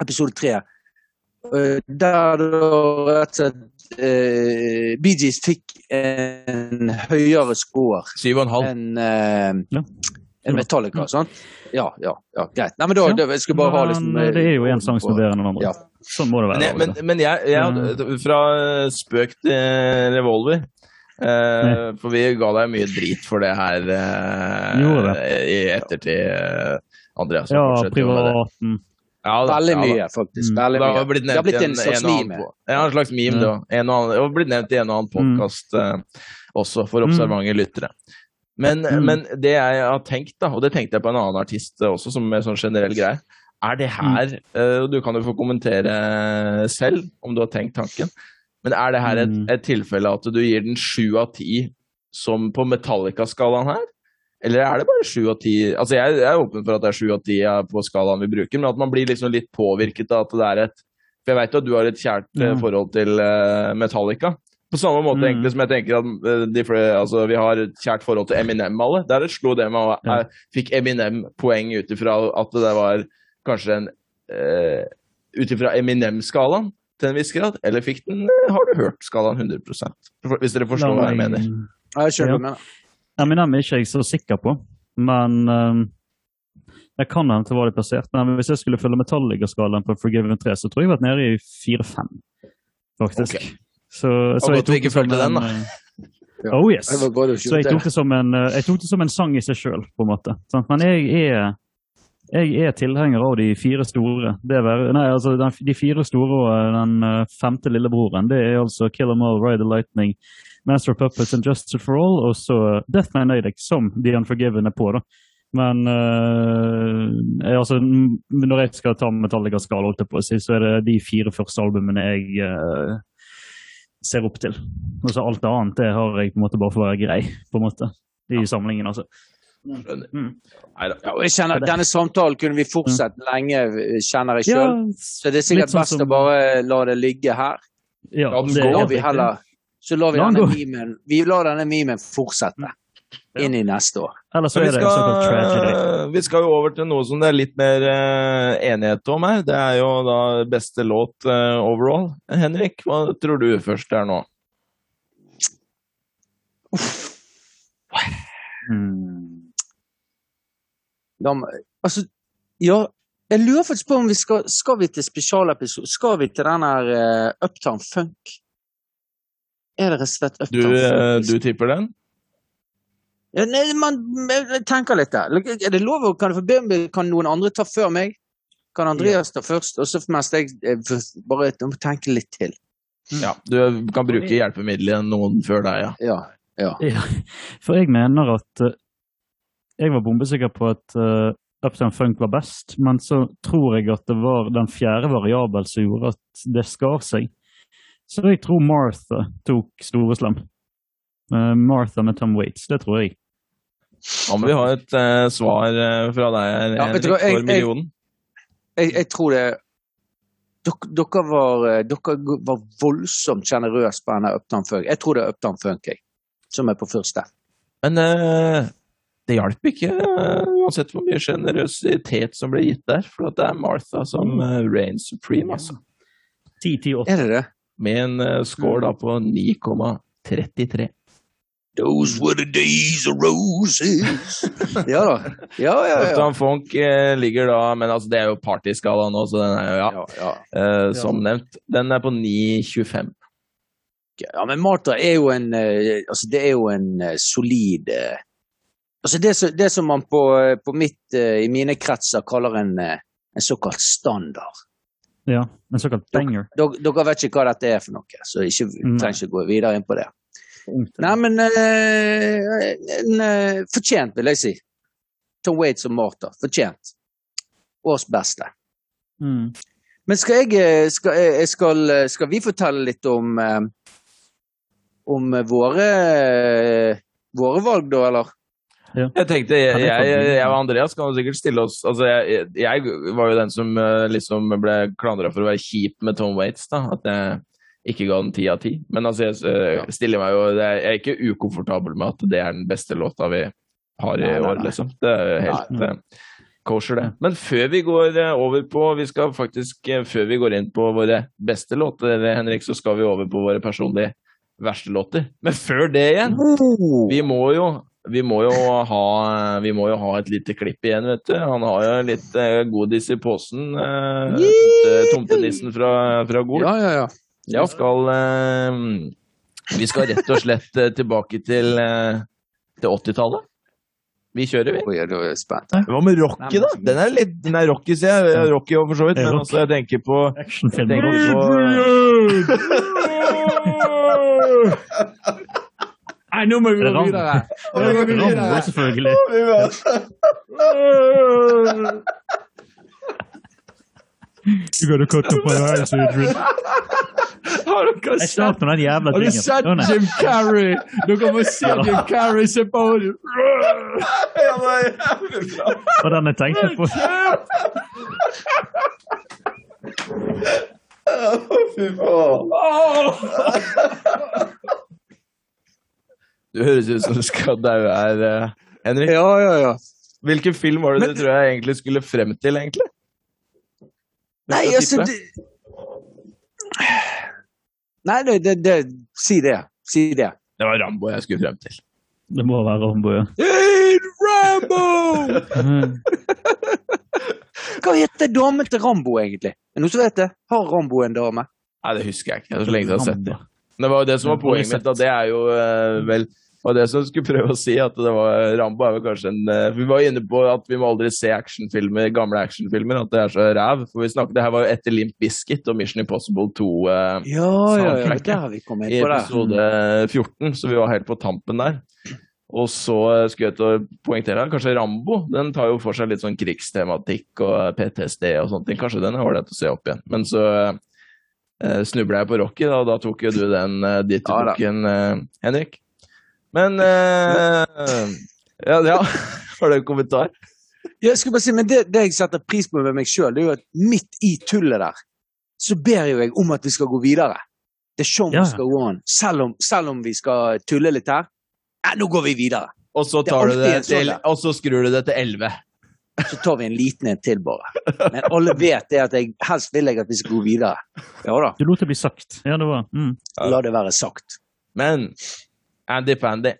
Episode tre. Uh, der da rett og slett eh, Bee Gees fikk en høyere score en enn eh, Ja. enn Metallica, sant? Ja, ja, ja, greit. Nei, men da, Ja. da jeg skulle bare ha liksom Men, eh, det er jo en sang som er bedre enn den andre. Ja. Sånn må det være. jeg, men, men jeg, jeg hadde Fra spøk til revolver eh, For vi ga deg mye drit for det her eh, i ettertid, eh, Andreas. ja, fortsetter med det. privaten. Ja, da, Veldig ja, mye, faktisk. Mm. Veldig mye. Det har blitt i en slags meme. Ja, en slags meme, mm. det òg. En Det har blitt nevnt i en og annen podkast også, for observante lyttere. Men, Mm. men det jeg har tenkt, da, og det tenkte jeg på en annen artist også, som en sånn generell greie, er det her eh, og Du kan jo få kommentere selv om du har tenkt tanken. Men er det her et, Mm. et tilfelle at du gir den sju av ti som på Metallica-skalaen her? Eller er det bare sju av ti? Altså, jeg, jeg er åpen for at det er sju av ti på skalaen vi bruker, men at man blir liksom litt påvirket av at det er et For jeg vet jo at du har et kjært mm. Forhold til eh, Metallica. På samme måte Mm. egentlig som jeg tenker at eh, de altså, vi har et kjært forhold til Eminem alle. Der slo det meg og jeg fikk Eminem poeng ut ifra at det var kanskje en uh, Ut ifra Eminem-skalaen til en viss grad, eller fikk den eh, Har du hørt-skalaen 100 Hvis dere forstår hva jeg mener. Jeg kjører med det. Eminem er ikke jeg så sikker på, men um, jeg kan hende det var litt plassert. Men hvis jeg skulle følge Metallica-skalaen på Forgiven 3, så tror jeg jeg har vært nede i 4-5, faktisk. Ok. Så, så godt vi ikke det fulgte den, da. eh. Oh yes. Var Så jeg tok det som en, eh, jeg tok det som en sang i seg sjøl, på en måte. Men jeg er, jeg er tilhenger av de fire store. Det er, nei, altså den, de fire store og eh, den eh, femte lillebroren, det er altså Kill 'Em All, Ride the Lightning, Master of Puppets and Justice for All, og så Death Man Nadic, som The Unforgiven er på, da. Men uh, jeg, altså, når jeg skal ta Metallica-skala, så er det de fire første albumene jeg uh, ser opp til. Og så alt annet det har jeg på en måte bare for å være grei, på en måte, i samlingen. altså. Skjønner. Mm. Ja, og jeg kjenner, denne samtalen kunne vi fortsatt lenge, kjenner jeg Ja, sjøl. Så det er sikkert sånn best som- å bare la det ligge her. ja, det. Så lar vi heller så lar vi denne memen, vi lar denne memen fortsette. inn i neste år. Eller så er vi det en såkalt skal, tragedy. vi skal jo over til noe som det er litt mer eh, enighet om her. Det er jo da beste låt eh, overall. Henrik, hva tror du først er nå? Hmm. Må- altså, ja, jeg lurer faktisk på om vi skal Skal vi til spesialepisode? Skal vi til den her uh, Uptown Funk? Er det rett og slett Du, Uptown du, Funk? du tipper den? Ja, nei, man jeg tenker litt der. Er det lov å kan, kan noen andre ta før meg? Kan Andreas ta først, og så mens jeg jeg bare jeg må tenke litt til. Ja. Du kan bruke hjelpemiddelet noen før deg, ja. Ja. ja. Ja, for jeg mener at eh, Jeg var bombesikker på at uh, Uptown Funk var best, men så tror jeg at det var den fjerde variabel som gjorde at det skar seg. Så jeg tror Martha tok Storeslam. Uh, Martha med Tom Waits, det tror jeg. Da må vi ha et uh, svar eh, fra deg, her, Ja, jeg, Henrik, jeg- for millionen. Jeg, jeg tror det dere, dere, var, eh, dere var voldsomt sjenerøse på denne Uptown Funk. Jeg tror det er Uptown Funk, jeg, som er på første. Men eh, det hjalp ikke, eh, uansett hvor mye sjenerøsitet som ble gitt der. For det er Martha som uh, reigns supreme, altså. 10-10-8. Er det det? Med en eh, score da på 9,33. Those were the days of roses. ja da. Ja, ja, ja. Uptown Funk eh, ligger da Men altså, det er jo partyskala nå, så den er jo, ja, ja, ja. eh, som nevnt. Den er på 9,25. Ja, men Martha er jo en eh, Altså, det er jo en eh, solid eh, Altså, det, det som man på, eh, på mitt eh, I mine kretser kaller en, eh, en såkalt standard. Ja, en såkalt banger. Dere, dere vet ikke hva dette er for noe, så ikke, trenger ikke gå videre inn på det. Nei, men en, Fortjent, vil jeg si. Tom Waits og Martha. Fortjent. Års beste. Mm. Men skal jeg skal, skal, skal vi fortelle litt om om våre våre valg, da, eller? Jeg tenkte, jeg, Ja, jeg, jeg og Andreas kan jo sikkert stille oss altså jeg, jeg var jo den som eh, liksom ble klandra for å være kjip med Tom Waits. da, At jeg ikke ga den ti av ti. Men altså, jeg eh, stiller meg jo Jeg er ikke ukomfortabel med at det er den beste låta vi har i Nei, nei, år, liksom. Det er helt nei, kosher, det. Men før vi går eh, over på Vi skal faktisk, eh, før vi går inn på våre beste låter, Henrik, så skal vi over på våre personlige verste låter. Men før det igjen vi må jo vi må jo ha, vi må jo ha et lite klipp igjen, vet du. Han har jo litt eh, godis i posen. Eh, tomtenissen fra, fra Gol. Ja, ja, ja. Vi skal, eh, vi skal rett og slett eh, tilbake til, eh, til 80-tallet. Vi kjører, vi. Hva med Rocky, da? Den er litt den er Rocky, sier jeg. Rocky for så vidt. Men altså, jeg tenker på jeg Actionfilm. tenker på Nei, nå må vi Det er gå videre. Vi Rambo, selvfølgelig. You gotta cut off my eyes, Adrian. Har dere Jeg slapp med den jævla Har du tingen. sett Å, nei. Jim Carrey? Dere må se Jim Carrey se på Og den jeg tenkte på. Fy faen. Du høres ut som du skal daue her, eh, Henrik. Ja, ja, ja. Hvilken film var det du tror jeg egentlig skulle frem til, egentlig? Nei, altså det... Nei, det, det, det Si det. Si det. Det var Rambo jeg skulle frem til. Det må være Rambo, ja. Hey, Rambo! Hva heter damen til Rambo, egentlig? Er det noen som vet det? Har Rambo en dame? Nei, det husker jeg ikke. Det er så lenge siden jeg har sett det. Det var jo det som var poenget mitt, og det er jo eh, vel var det som skulle prøve å si, at det var Rambo er vel kanskje en eh, Vi var inne på at vi må aldri se actionfilmer, gamle actionfilmer, at det er så ræv. For vi snakket, det her var jo etter Limp Bizkit og Mission Impossible 2 eh, Ja, ja, ja. Der vi i inn på det. episode 14, så vi var helt på tampen der. Og så eh, skulle jeg til å poengtere kanskje Rambo. Den tar jo for seg litt sånn krigstematikk og PTSD og sånne ting. Kanskje den er ålreit å se opp igjen. Men så eh, snubla jeg på Rocky, da, og da tok jo du den eh, dit du Ja tok eh, Henrik. Men uh, ja, ja, har du en kommentar? Jeg skulle bare si, men det, det jeg setter pris på med meg sjøl, er jo at midt i tullet der, så ber jo jeg om at vi skal gå videre. The show Ja. must go on. Selv om, selv om vi skal tulle litt her. Ja, nå går vi videre. og så, Det er du det sånn til, og så skrur du det til 11. Så tar vi en liten en til, bare. Men alle vet det at jeg helst vil jeg at vi skal gå videre. Ja da, Du lot det bli sagt. Ja, det var mm. la det være sagt. Men Andy Pandy,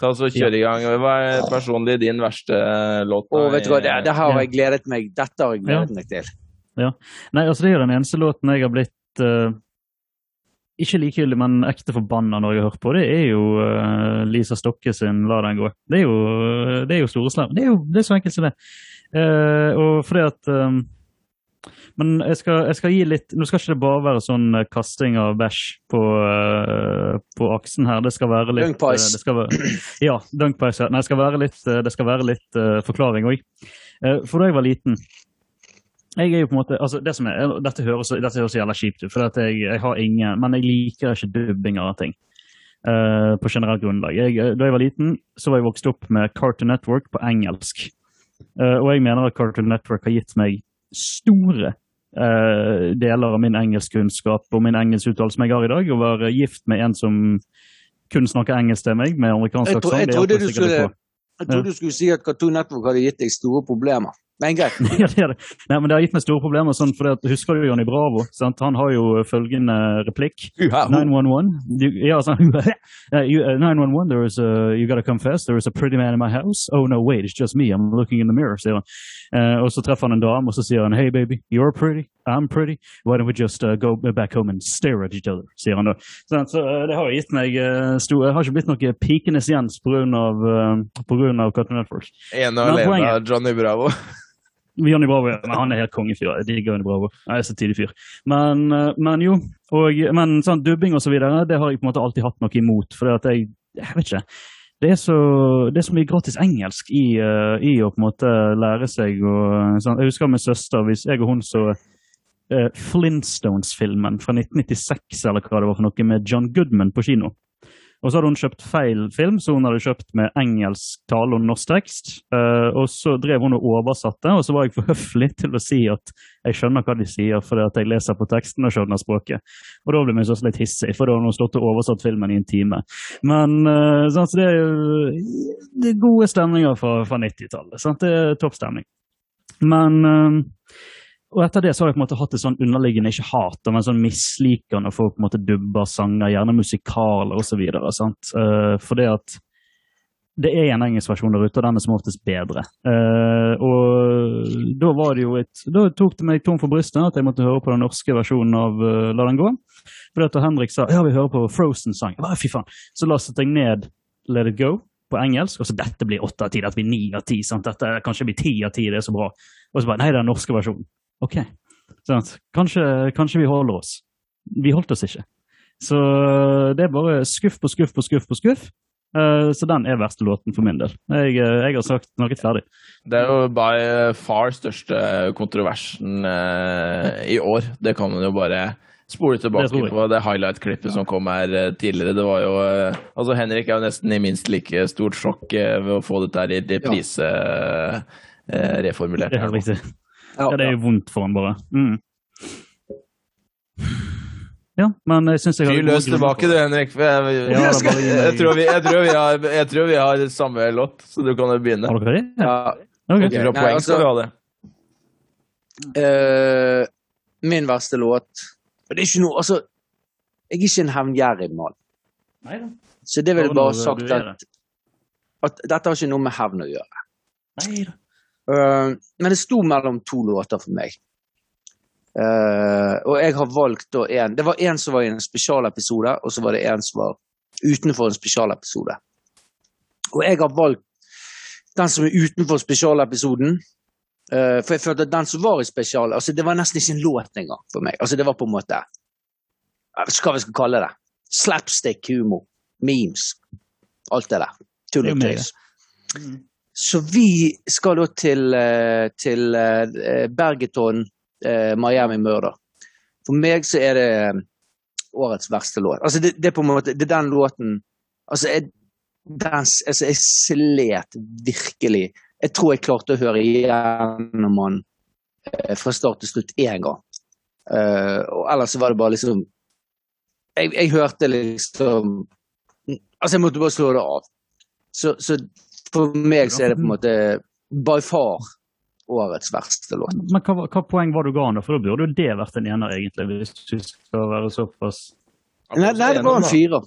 ta så kjør i gang. Hva er personlig din verste eh, låt? da Og vet du hva, det, det har jeg gledet meg Dette har jeg gledet Ja. meg til. Nei, altså det er den eneste låten jeg har blitt uh, ikke likegyldig, men ekte forbanna når jeg har hørt på. Det er jo uh, Lisa Stokke sin 'La den gå'. Det er jo, det er jo store slag. Det er jo det er så enkelt som det. Uh, og fordi at eh, Men jeg skal, jeg skal gi litt Nå skal ikke det bare være sånn eh, kasting av bæsj på, eh, på aksen her. Det skal være litt Dunkpies. eh, skal være, Ja, dunkpies. ja. Nei, det skal være litt, eh, det skal være litt uh, forklaring òg. for da jeg var liten jeg er jo på en måte, altså det som er, Dette høres, dette høres jævla kjipt ut, for jeg, jeg har ingen Men jeg liker ikke dubbing av ting. eh, på generelt grunnlag. Jeg, da jeg var liten, så var jeg vokst opp med Cartoon Network på engelsk. Eh, og jeg mener at Cartoon Network har gitt meg store eh, deler av min engelskkunnskap og min engelskuttalelse som jeg har i dag. Å være gift med en som kun snakker engelsk til meg, med amerikansk Jeg, tro, aksent. jeg, trodde du skulle, jeg trodde du skulle si at Cartoon Network hadde gitt deg store problemer. Men greit. ja, det det. Nei, men det har gitt meg store problemer. Sånn, for det, husker du Johnny Bravo? Sant? Han har jo følgende replikk. 911. You, ja, sånn, uh, you, uh, 911, there is a, you gotta confess, there is a pretty man in my house. Oh no, wait, it's just me, I'm looking in the mirror, sier han. Uh, og så treffer han en dame, og så sier han, hey baby, you're pretty, I'm pretty, why don't we just uh, go back home and stare at each other, sier han da. Sånn, så eh, det har gitt meg uh, stor, jeg har ikke blitt noe pikenes Jens uh, av Cartoon Network. Ene og alene av Johnny Bravo. Johnny Bravo. Men han er helt kongefyr. Jeg digger Johnny Bravo. Han er så tidlig fyr. Men, eh, men jo, og, men sånn dubbing og så videre, det har jeg på en måte alltid hatt noe imot. For jeg, jeg vet ikke. Det er, så, det er så mye gratis engelsk i, eh, i å på en måte lære seg og sånn. Jeg husker min søster, hvis jeg og hun så eh, Flintstones-filmen fra 1996 eller hva det var for noe, med John Goodman på kino. Og så hadde hun kjøpt feil film, så hun hadde kjøpt med engelsk tale og norsk tekst. Uh, og så drev hun og oversatte, og så var jeg for høflig til å si at jeg skjønner hva de sier, fordi at jeg leser på teksten og skjønner språket. Og da ble jeg så litt hissig, for da hadde hun stått og oversatt filmen i en time. Men uh, sant, så det er det er gode stemninger fra, fra 90-tallet. Det er topp stemning. Men eh, og etter det så har jeg på en måte hatt et sånn underliggende ikke hat, men sånn misliker når folk på en måte dubber sanger, gjerne musikaler osv. Uh, for det at det er en engelsk versjon der ute, og den er som oftest bedre. Uh, og da var det jo et Da tok det meg tom for brystet at jeg måtte høre på den norske versjonen av uh, La den gå. For da Henrik sa ja, vi hører på Frozen-sang, fy faen. Så lastet jeg ned Let It Go på engelsk, og så dette blir åtte av ti, dette blir ni av ti. Dette kanskje blir ti av ti, det er så bra. Og så bare nei, det er den norske versjonen. Ok? Kanskje, kanskje vi holder oss. Vi holdt oss ikke. Så det er bare skuff på skuff på skuff på skuff. Eh, så den er verste låten for min del. Jeg, eh, jeg har sagt snakket ferdig. Det er jo by far største kontroversen eh, i år. Det kan man jo bare spole tilbake det på det highlight-klippet som kom her eh, tidligere. Det var jo eh, Altså, Henrik er jo nesten i minst like stort sjokk eh, ved å få dette her i reprise eh, eh, reformulert. Det er riktig. Ja, det er jo vondt for han bare. Mm. Ja, men jeg syns jeg har Fyr løs tilbake, du, Henrik. Jeg, tror vi, jeg, tror har, jeg tror vi har samme låt, så du kan jo begynne. Har dere det? ja. Okay. Ifra Nei, poeng altså- skal vi ha det. Uh, min verste låt Og det er ikke noe Altså, jeg er ikke en hevngjerrig mann. Så det vil Bare sagt at, at dette har ikke noe med hevn å gjøre. Neida. Eh, men det sto mellom to låter for meg. Uh, og jeg har valgt da én Det var en som var i en spesialepisode, og så var det en som var utenfor en spesialepisode. Og jeg har valgt den som er utenfor spesialepisoden. Uh, for jeg følte at den som var i spesial altså Det var nesten ikke en låt engang for meg. Altså Det var på en måte Hva vi skal kalle det? Slapstick-humor. Memes. Alt det der. Tull og tøys. Så vi skal da til, eh, til eh, Bergeton, eh, Miami Murder. For meg så er det årets verste låt. Altså det, det er på en måte, det er den låten Altså, jeg, den, altså, jeg slet virkelig. Jeg tror jeg klarte å høre igjennom den fra start til slutt én gang. Uh, og ellers var det bare liksom jeg, jeg hørte liksom Altså, jeg måtte bare slå det av. Så, så For meg så er det på en måte by far årets verste låt. Men hva, hva poeng var du ga han, da? For da burde jo det vært en ener, egentlig, hvis du skal være såpass Nei, nei, det var en firer.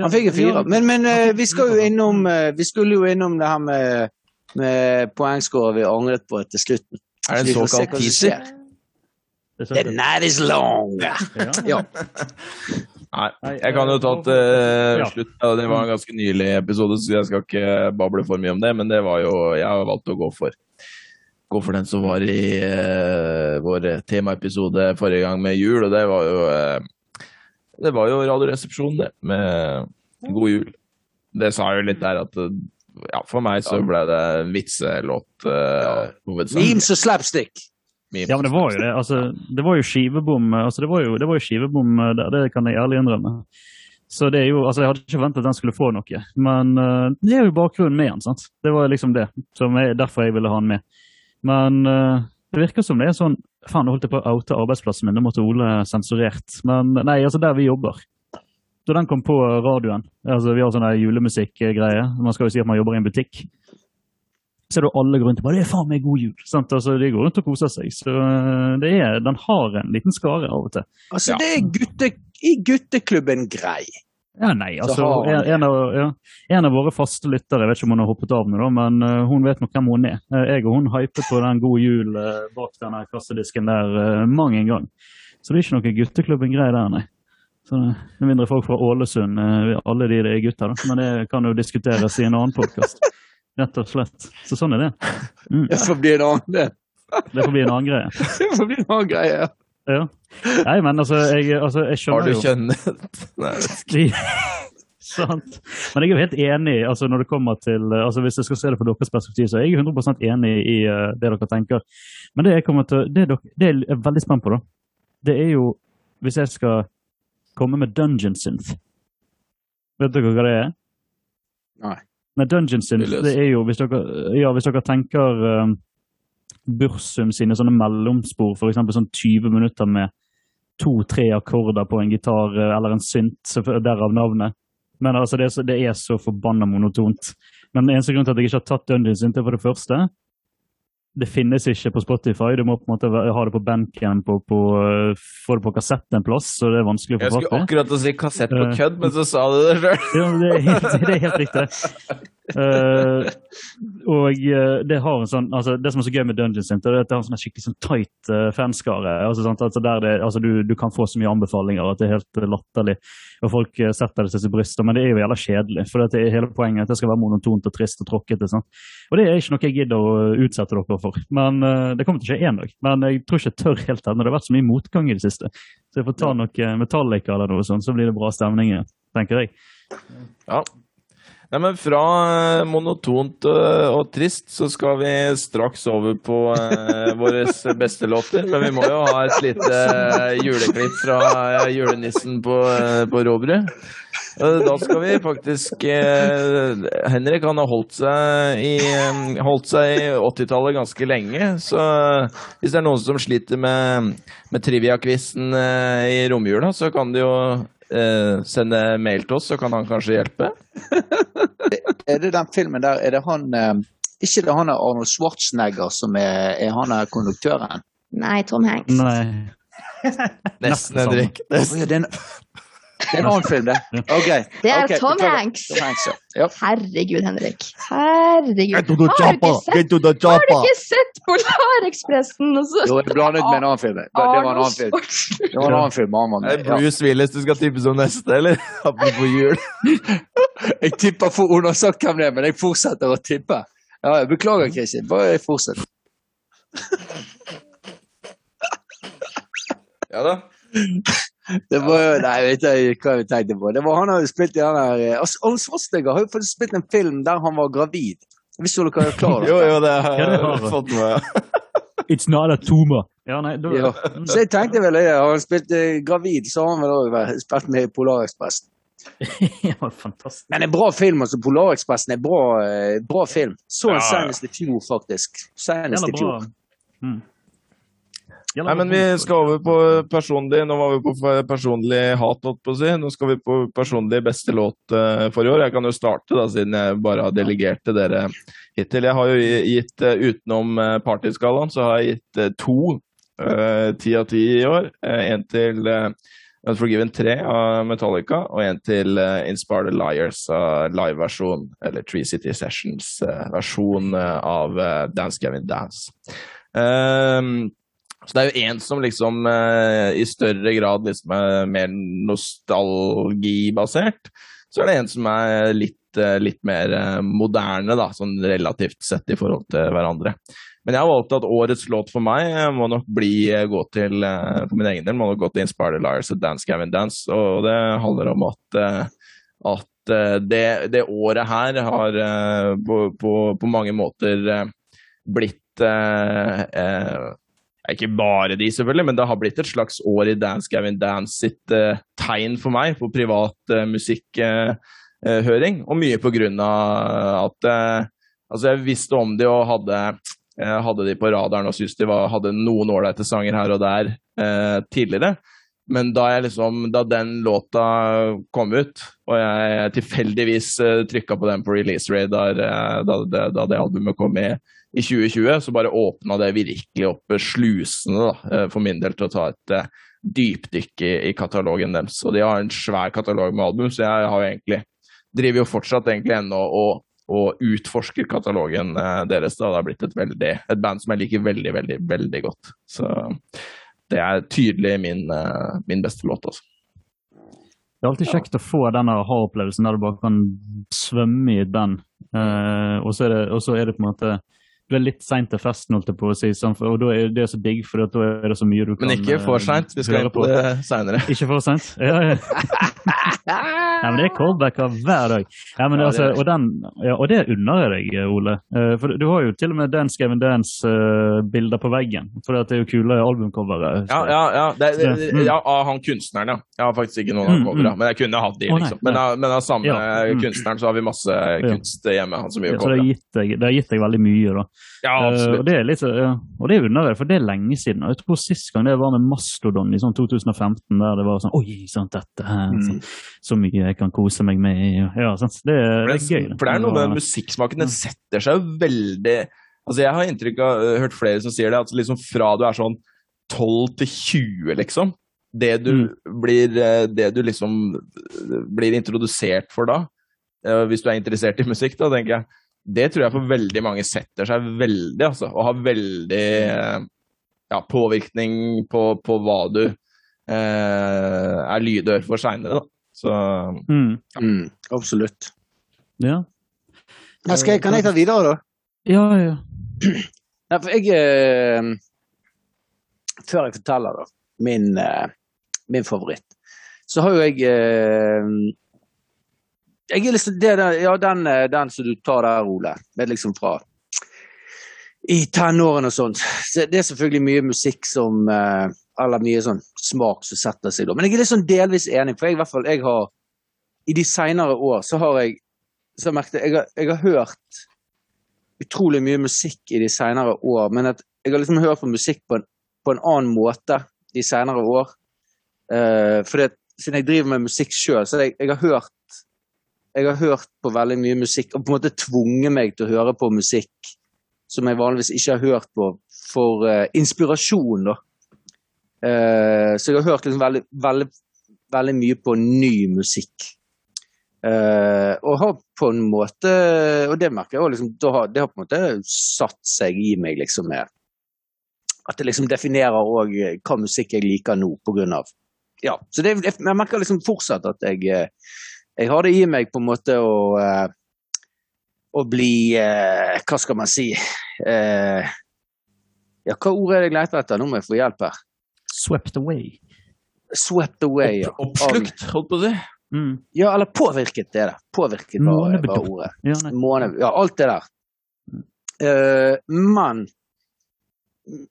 Han fikk en firer. Men, men eh, vi skal jo innom eh, Vi skulle jo innom det her med, med poengskåret vi angret på til slutten. Er det en såkalt teaser? Er sånn- night is long! Ja. Ja. Nei, jeg kan jo ta eh, til slutt. Ja, det var en ganske nylig episode, så jeg skal ikke bable for mye om det. Men det var jo Jeg har valgt å gå for Gå for den som var i uh, vår temaepisode forrige gang med jul, og det var jo uh, Det var jo Radioresepsjonen, det, med God jul. Det sa jo litt der at uh, ja, for meg så ble det vitselåt uh, ja. Memes og slapstick. Ja, men det var jo det. Altså, det var jo skivebom altså, det, var jo, det var jo skivebom eh, der, det kan jeg ærlig innrømme. Så det er jo, altså Jeg hadde ikke forventet at den skulle få noe, men uh, det er jo bakgrunnen med den. sant? Det var liksom det, som jeg, derfor jeg ville ha den med. Men uh, det virker som det er sånn Faen, nå holdt jeg på å oute arbeidsplassen min, nå måtte Ole sensurert. Men nei, altså der vi jobber. Da den kom på radioen, altså vi har sånn julemusikkgreie, man skal jo si at man jobber i en butikk, så er det alle går rundt og bare 'Det er faen meg god jul!' sant? Altså, De går rundt og koser seg. Så eh, det er, den har en liten skare av og til. Altså, Ja. det er gutte, i gutteklubben grei. Ja, nei, altså, en, en, av, ja, en av våre faste lyttere, jeg vet ikke om hun har hoppet av nå, da, men uh, hun vet nok hvem hun er. Uh, jeg og hun hypet på den God jul uh, bak denne kassedisken der uh, mang en gang. Så det er ikke noe gutteklubben-greie der, nei. Så, Med mindre folk fra Ålesund, alle de det er gutter, da. Men det kan jo diskuteres i en annen podkast. Rett og slett. Så sånn er det. Mm. Det får bli en annen, det. Det får bli en annen greie. Det får bli en annen greie. ja. Ja. Nei, men altså, jeg, altså, jeg Har skjønner du jo kjønnet? Nei, Sant. Men jeg er jo helt enig altså når det kommer til altså Hvis jeg skal se det fra deres perspektiv, så er jeg 100% enig i uh, det dere tenker. Men det jeg kommer til, det, dere, det jeg er veldig spent på, da, det er jo Hvis jeg skal komme med Dungeon Synth Vet dere hva det er? Nei. Nei, Dungeon Synth, det er jo Hvis dere, ja, hvis dere tenker um, Bursum sine sånne mellomspor, f.eks. sånn 20 minutter med to-tre akkorder på en gitar eh, eller en synt, derav navnet. Men altså, det er så, det er så forbanna monotont. Men eneste grunn til at jeg ikke har tatt Dungeon Synth, er for det første det finnes ikke på Spotify. Du må på en måte ha det på Bandcamp og på, eh, få det på kassett en plass, så det er vanskelig å få skulle Jeg skulle akkurat å si kassett på Eh. kødd, men så sa du det sjøl. Ja, det, det er helt riktig. Eh, og eh, det har en sånn, altså det som er så gøy med Dungeon Center, er at det har en sånn skikkelig sånn tight uh, fanskare. Altså, sant, altså det, altså du, du kan få så mye anbefalinger at det er helt latterlig. Og folk uh, setter det til sitt bryst. Men det er jo jævla kjedelig. For det er hele poenget at det skal være monotont og trist og tråkkete. Sånn. Og det er ikke noe jeg gidder å utsette dere for. Men uh, Det kommer til å skje én dag. Men jeg tror ikke jeg tør helt ennå. Det har vært så mye motgang i det siste. Så jeg får ta noe Metallica eller noe sånt, så blir det bra stemning igjen, tenker jeg. Ja. Nei, men fra eh, monotont eh, og trist, så skal vi straks over på uh, våre beste låter. Men vi må jo ha et lite eh, juleklipp fra eh, julenissen på, på Råbrud. Eh, da skal vi faktisk eh, Henrik han har holdt seg i, eh, i 80-tallet ganske lenge. Så eh, hvis det er noen som sliter med, med trivia-quizen eh, i romjula, så kan de jo eh, sende mail til oss, så kan han kanskje hjelpe. Er det den filmen der Er det han eh, Ikke det han er Arnold Schwarzenegger som er, er han er konduktøren? Nei, Tom Hanks. Nei. Nesten. Henrik. Nesten. Det, er en, annen film, det. Okay. Det er okay. Tom. Hanks. Tom Hanks, ja. Herregud, Henrik. Herregud. Har du ikke sett, Get har du ikke sett Polarekspressen? Jo, jeg blandet med en annen film. Det, det var en annen film. Det var en annen film. Er det. Ja. Bruce Willis du skal tippe som neste, eller? Apropos jul. Jeg tipper for Hun har sagt hvem det er, men jeg fortsetter å tippe. Ja, jeg Beklager, Kristin. Bare fortsett. Ja da. Det var jo Nei, jeg vet ikke hva jeg tenkte på. Det var Han hadde spilt i den der eh, altså, Schwarzenegger har jo faktisk spilt en film der han var gravid. Hvis du er klar over Jo, det. jo, det har det har jeg fått med It's not a tumor. Ja, nei, du... Ja. Så jeg tenkte vel det. Har han spilt eh, gravid, så har han vel òg spilt med i Polarekspressen. ja, fantastisk. Men en bra film. altså Polarekspressen er bra, eh, bra film. Så en Ja. senest i fjor, faktisk. Senest i fjor. Mm. Nei, men vi skal over på personlig Nå var vi på personlig hat, holdt på å si. Nå skal vi på personlig beste låt uh, for i år. Jeg kan jo starte, da, siden jeg bare har delegert til dere hittil. Jeg har jo gitt, uh, utenom uh, Partyskalaen, så har jeg gitt to ti av ti i år. En til Unforgiven 3 av Metallica, og en til uh, Inspired Liars av liveversjon, eller Tree City Sessions-versjon av Dance Gavin Dance. Um, så det er jo én som liksom eh, i større grad liksom er mer nostalgibasert. Så er det en som er litt, eh, litt mer eh, moderne, da, sånn relativt sett i forhold til hverandre. Men jeg har valgt at årets låt for meg må nok bli eh, gå til eh, for min egen del, må nok gå til Inspire the Liars og Dance Gavin Dance. Og det handler om at, eh, at det, det, året her har på, på, på mange måter blitt ikke bare de, selvfølgelig, men det har blitt et slags år i Dance Gavin Dance sitt uh, tegn for meg på privat uh, musikkhøring. Og mye på grunn av at altså jeg visste om de og hadde, hadde de på radaren og syntes de var, hadde noen ålreite sanger her og der tidligere. Men da, liksom, da, den låta kom ut, og jeg tilfeldigvis uh, trykka på den på release radar da, da, da, det albumet kom i i 2020 så bare åpna det virkelig opp slusene da, eh, for min del til å ta et uh, dypdykk i, i, katalogen deres. Og de har en svær katalog med album, så jeg har egentlig driver jo fortsatt egentlig ennå og, og utforsker katalogen uh, deres. Da. Det har blitt et, veldig, et band som jeg liker veldig, veldig, veldig godt. Så det er tydelig min, uh, min beste låt, altså. Det er alltid kjekt å få denne aha-opplevelsen der du bare kan svømme i et band. Uh, og, så er og så er det på en måte du er litt seint til festen, holdt jeg på å si. Og da er det så digg, for da er det så mye du kan Men ikke for seint. Vi skal høre på det seinere. Ikke for seint? Ja, ja. ja, men det er callbacker hver dag. Ja, men, altså, og, den, ja, og, det unner jeg deg, Ole. Uh, for du har jo til og med Dance Gavin Dance-bilder uh, på veggen. For det er jo kule albumcovere. Ja, ja, ja. Det, det, mm. ja, av han kunstneren, ja. Jeg har faktisk ikke noen av mm, coverne, mm. men jeg kunne hatt de, liksom. Men, av, men av samme mm. kunstneren så har vi masse kunst hjemme. Han som gjør covere. Så det har gitt deg veldig mye, da. Ja, eh, absolutt. Uh, og det er litt, ja, og det er unødvendig, for det er lenge siden. og Jeg tror sist gang det var med Mastodon i sånn 2015, der det var sånn Oi, sant, dette her, mm. så, så, mye jeg kan kose meg med. Ja, sant? Det, det, er gøy. For det er noe med musikksmaken. Den setter seg jo veldig Altså, Jeg har inntrykk av uh, hørt flere som sier det, at liksom fra du er sånn 12 til 20, liksom Det du mm. blir uh, Det du liksom blir introdusert for da, hvis du er interessert i musikk, da, tenker jeg det tror jeg for veldig mange setter seg veldig, altså. Og har veldig ja, påvirkning på, på, hva du eh, er lydør for seinere, da. Så mm. Mm, Absolutt. Ja. ja jeg, kan jeg ta videre, da? Ja, ja. ja for jeg eh, Før jeg forteller, da, min, eh, min favoritt, så har jo jeg eh, jeg er liksom det, ja, den, eh, den, som du tar der, Ole. Det er liksom fra i tenårene og sånt. Det er selvfølgelig mye musikk som eh, Eller mye sånn smak som setter seg da. Men jeg er liksom delvis enig, for jeg, i hvert fall, jeg har I de seinere år så har jeg så merket jeg, har, jeg har hørt utrolig mye musikk i de seinere år, men at jeg har liksom hørt på musikk på en, på en annen måte de seinere år. Uh, for siden jeg driver med musikk sjøl, så jeg, jeg, har hørt jeg har hørt på veldig mye musikk og på en måte tvunget meg til å høre på musikk som jeg vanligvis ikke har hørt på, for uh, inspirasjon, da. Uh, så jeg har hørt liksom veldig, veldig, veldig, mye på ny musikk. Uh, og har på en måte Og det merker jeg òg, liksom, det har på en måte satt seg i meg, liksom, med At det liksom definerer òg hva musikk jeg liker nå, på grunn av Ja. Så det, jeg merker liksom fortsatt at jeg jeg har det i meg på en måte å, uh, å bli uh, Hva skal man si uh, Ja, hva ord er det jeg leter etter? Nå må jeg få hjelp her. Swept away. Swept away, ja. Oppslukt, holdt på å si. Mm. Ja, eller påvirket, det er det. Påvirket var, var ordet. Ja, Måne, ja, alt det der. men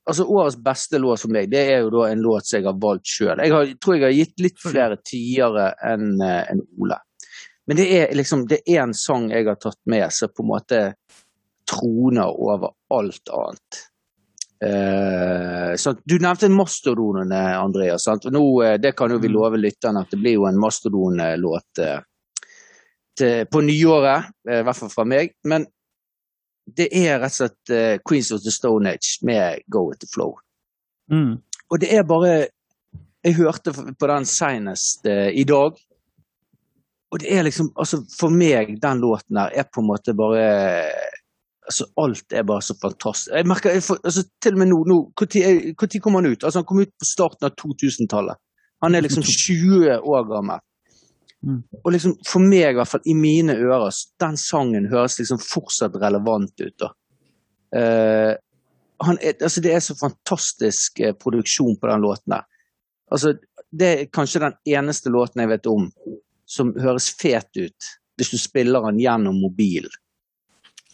altså Årets beste låt for meg, det er jo da en låt som jeg har valgt sjøl. Jeg tror jeg har gitt litt flere tiere enn en Ole. Men det er liksom det er en sang jeg har tatt med som på en måte troner over alt annet. Eh, sant? Du nevnte Mastodonene, Andreas. Sant? Nå, eh, det kan jo vi Mm. love lytterne at det blir jo en mastodonlåt eh, på nyåret, eh, i hvert fall fra meg. Men det er rett og slett eh, Queens of the Stone Age med Go With The Flow. Mm. Og det er bare Jeg hørte på den senest eh, i dag. Og det er liksom Altså, for meg, den låten der er på en måte bare Altså, alt er bare så fantastisk. Jeg merker, jeg får, altså, Til og med nå, nå Når kom han ut? Altså, Han kom ut på starten av 2000-tallet. Han er liksom 20 år gammel. Mm. Og liksom, for meg, i hvert fall, i mine ører, den sangen høres liksom fortsatt relevant ut. da. Uh, han er, altså det er så fantastisk eh, produksjon på den låten der. Altså, det er kanskje den eneste låten jeg vet om som høres fet ut hvis du spiller den gjennom mobilen.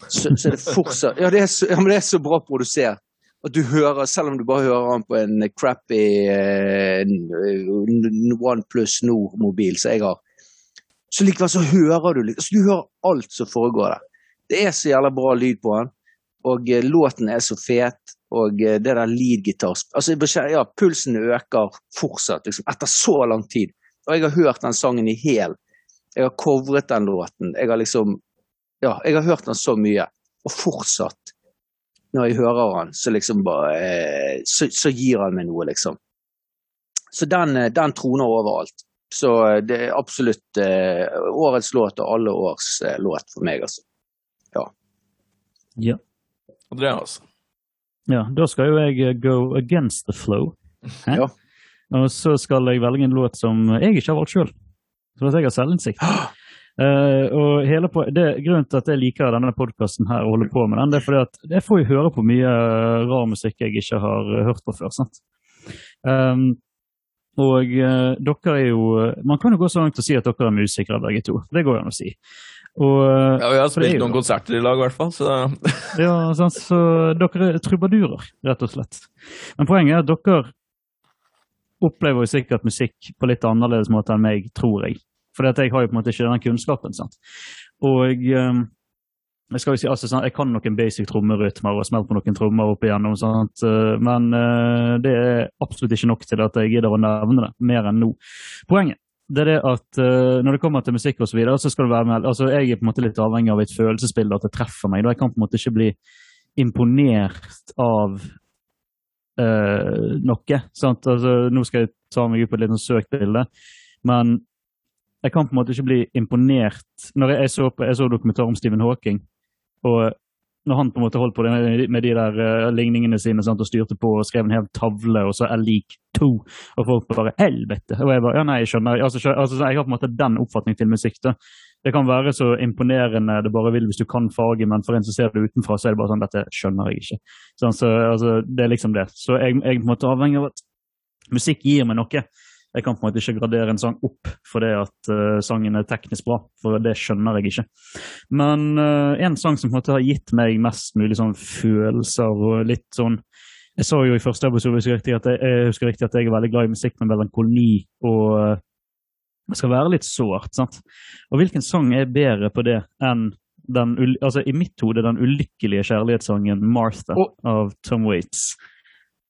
Så, så er det fortsatt Ja, det er så, ja, men det er så bra produsert. At du hører, selv om du bare hører den på en crappy uh, OnePlus Nord-mobil som jeg har, så likevel så hører du liksom, du hører alt som foregår der. Det er så jævla bra lyd på den, og eh, låten er så fet, og eh, det der lead-gitar altså, Ja, pulsen øker fortsatt, liksom, etter så lang tid. Og jeg har hørt den sangen i hel. Jeg har covret den låten. Jeg har liksom Ja, jeg har hørt den så mye, og fortsatt, når jeg hører den, så liksom bare eh, så, så gir han meg noe, liksom. Så den, eh, den troner overalt. Så eh, det er absolutt eh, årets låt og alle års eh, låt for meg, altså. Ja. ja. Andreas. ja. Da skal jo jeg go against the flow. Hæ? Ja. Og så skal jeg velge en låt som jeg ikke har valgt sjøl. Sånn at jeg har selvinnsikt. Uh, og hele på, det, Grunnen til at jeg liker denne podkasten og holder på med den, det er fordi at jeg får jo høre på mye eh, rar musikk jeg ikke har eh, hørt på før. sant? Um, og uh, dere er jo Man kan jo gå så langt og si at dere er musikere begge to. Det går jo an å si. Og, Ja, vi har spilt noen konserter i lag, i hvert fall. Så ja, sant? så dere er trubadurer, rett og slett. Men poenget er at dere opplever jo sikkert musikk på litt annerledes måte enn meg, tror jeg. For jeg har jo på en måte ikke den kunnskapen. sant? Og um, jeg skal jo si, altså, jeg kan noen basic trommerytmer og har smelt på noen trommer opp igjennom, sant? eh, men uh, det er absolutt ikke nok til at jeg gidder å nevne det mer enn nå. Poenget det er det at uh, når det kommer til musikk og så videre, så skal det være med, altså jeg er på en måte litt avhengig av et følelsesbilde, at det treffer meg. da Jeg kan på en måte ikke bli imponert av eh, noe. Altså, nå skal jeg ta meg ut på et litt sånn søkt bilde, men jeg kan på en måte ikke bli imponert Når jeg, jeg, så, jeg så dokumentar om Stephen Hawking, og når han på en måte holdt på det med, de der uh, ligningene sine sant, og styrte på og skrev en hel tavle, og så er lik to, og folk bare helvete. Og jeg bare ja, nei, jeg skjønner. Altså, altså, jeg har på en måte den oppfatningen til musikk. da. Det kan være så imponerende det bare vil hvis du kan faget, men for en som ser det utenfra, så er det bare sånn dette skjønner jeg ikke. Sånn, så altså, Det er liksom det. Så jeg, jeg på en måte avhengig av at musikk gir meg noe. Jeg kan på en måte ikke gradere en sang opp fordi at uh, sangen er teknisk bra, for det skjønner jeg ikke. Men uh, en sang som på en måte har gitt meg mest mulig sånn følelser og litt sånn Jeg sa jo i første episode hvis jeg riktig at jeg, jeg husker riktig at jeg er veldig glad i musikk med melankoli og eh, det skal være litt sårt. sant? Og hvilken sang er bedre på det enn den, altså i mitt hode den ulykkelige kjærlighetssangen 'Martha' oh. av Tom Waits.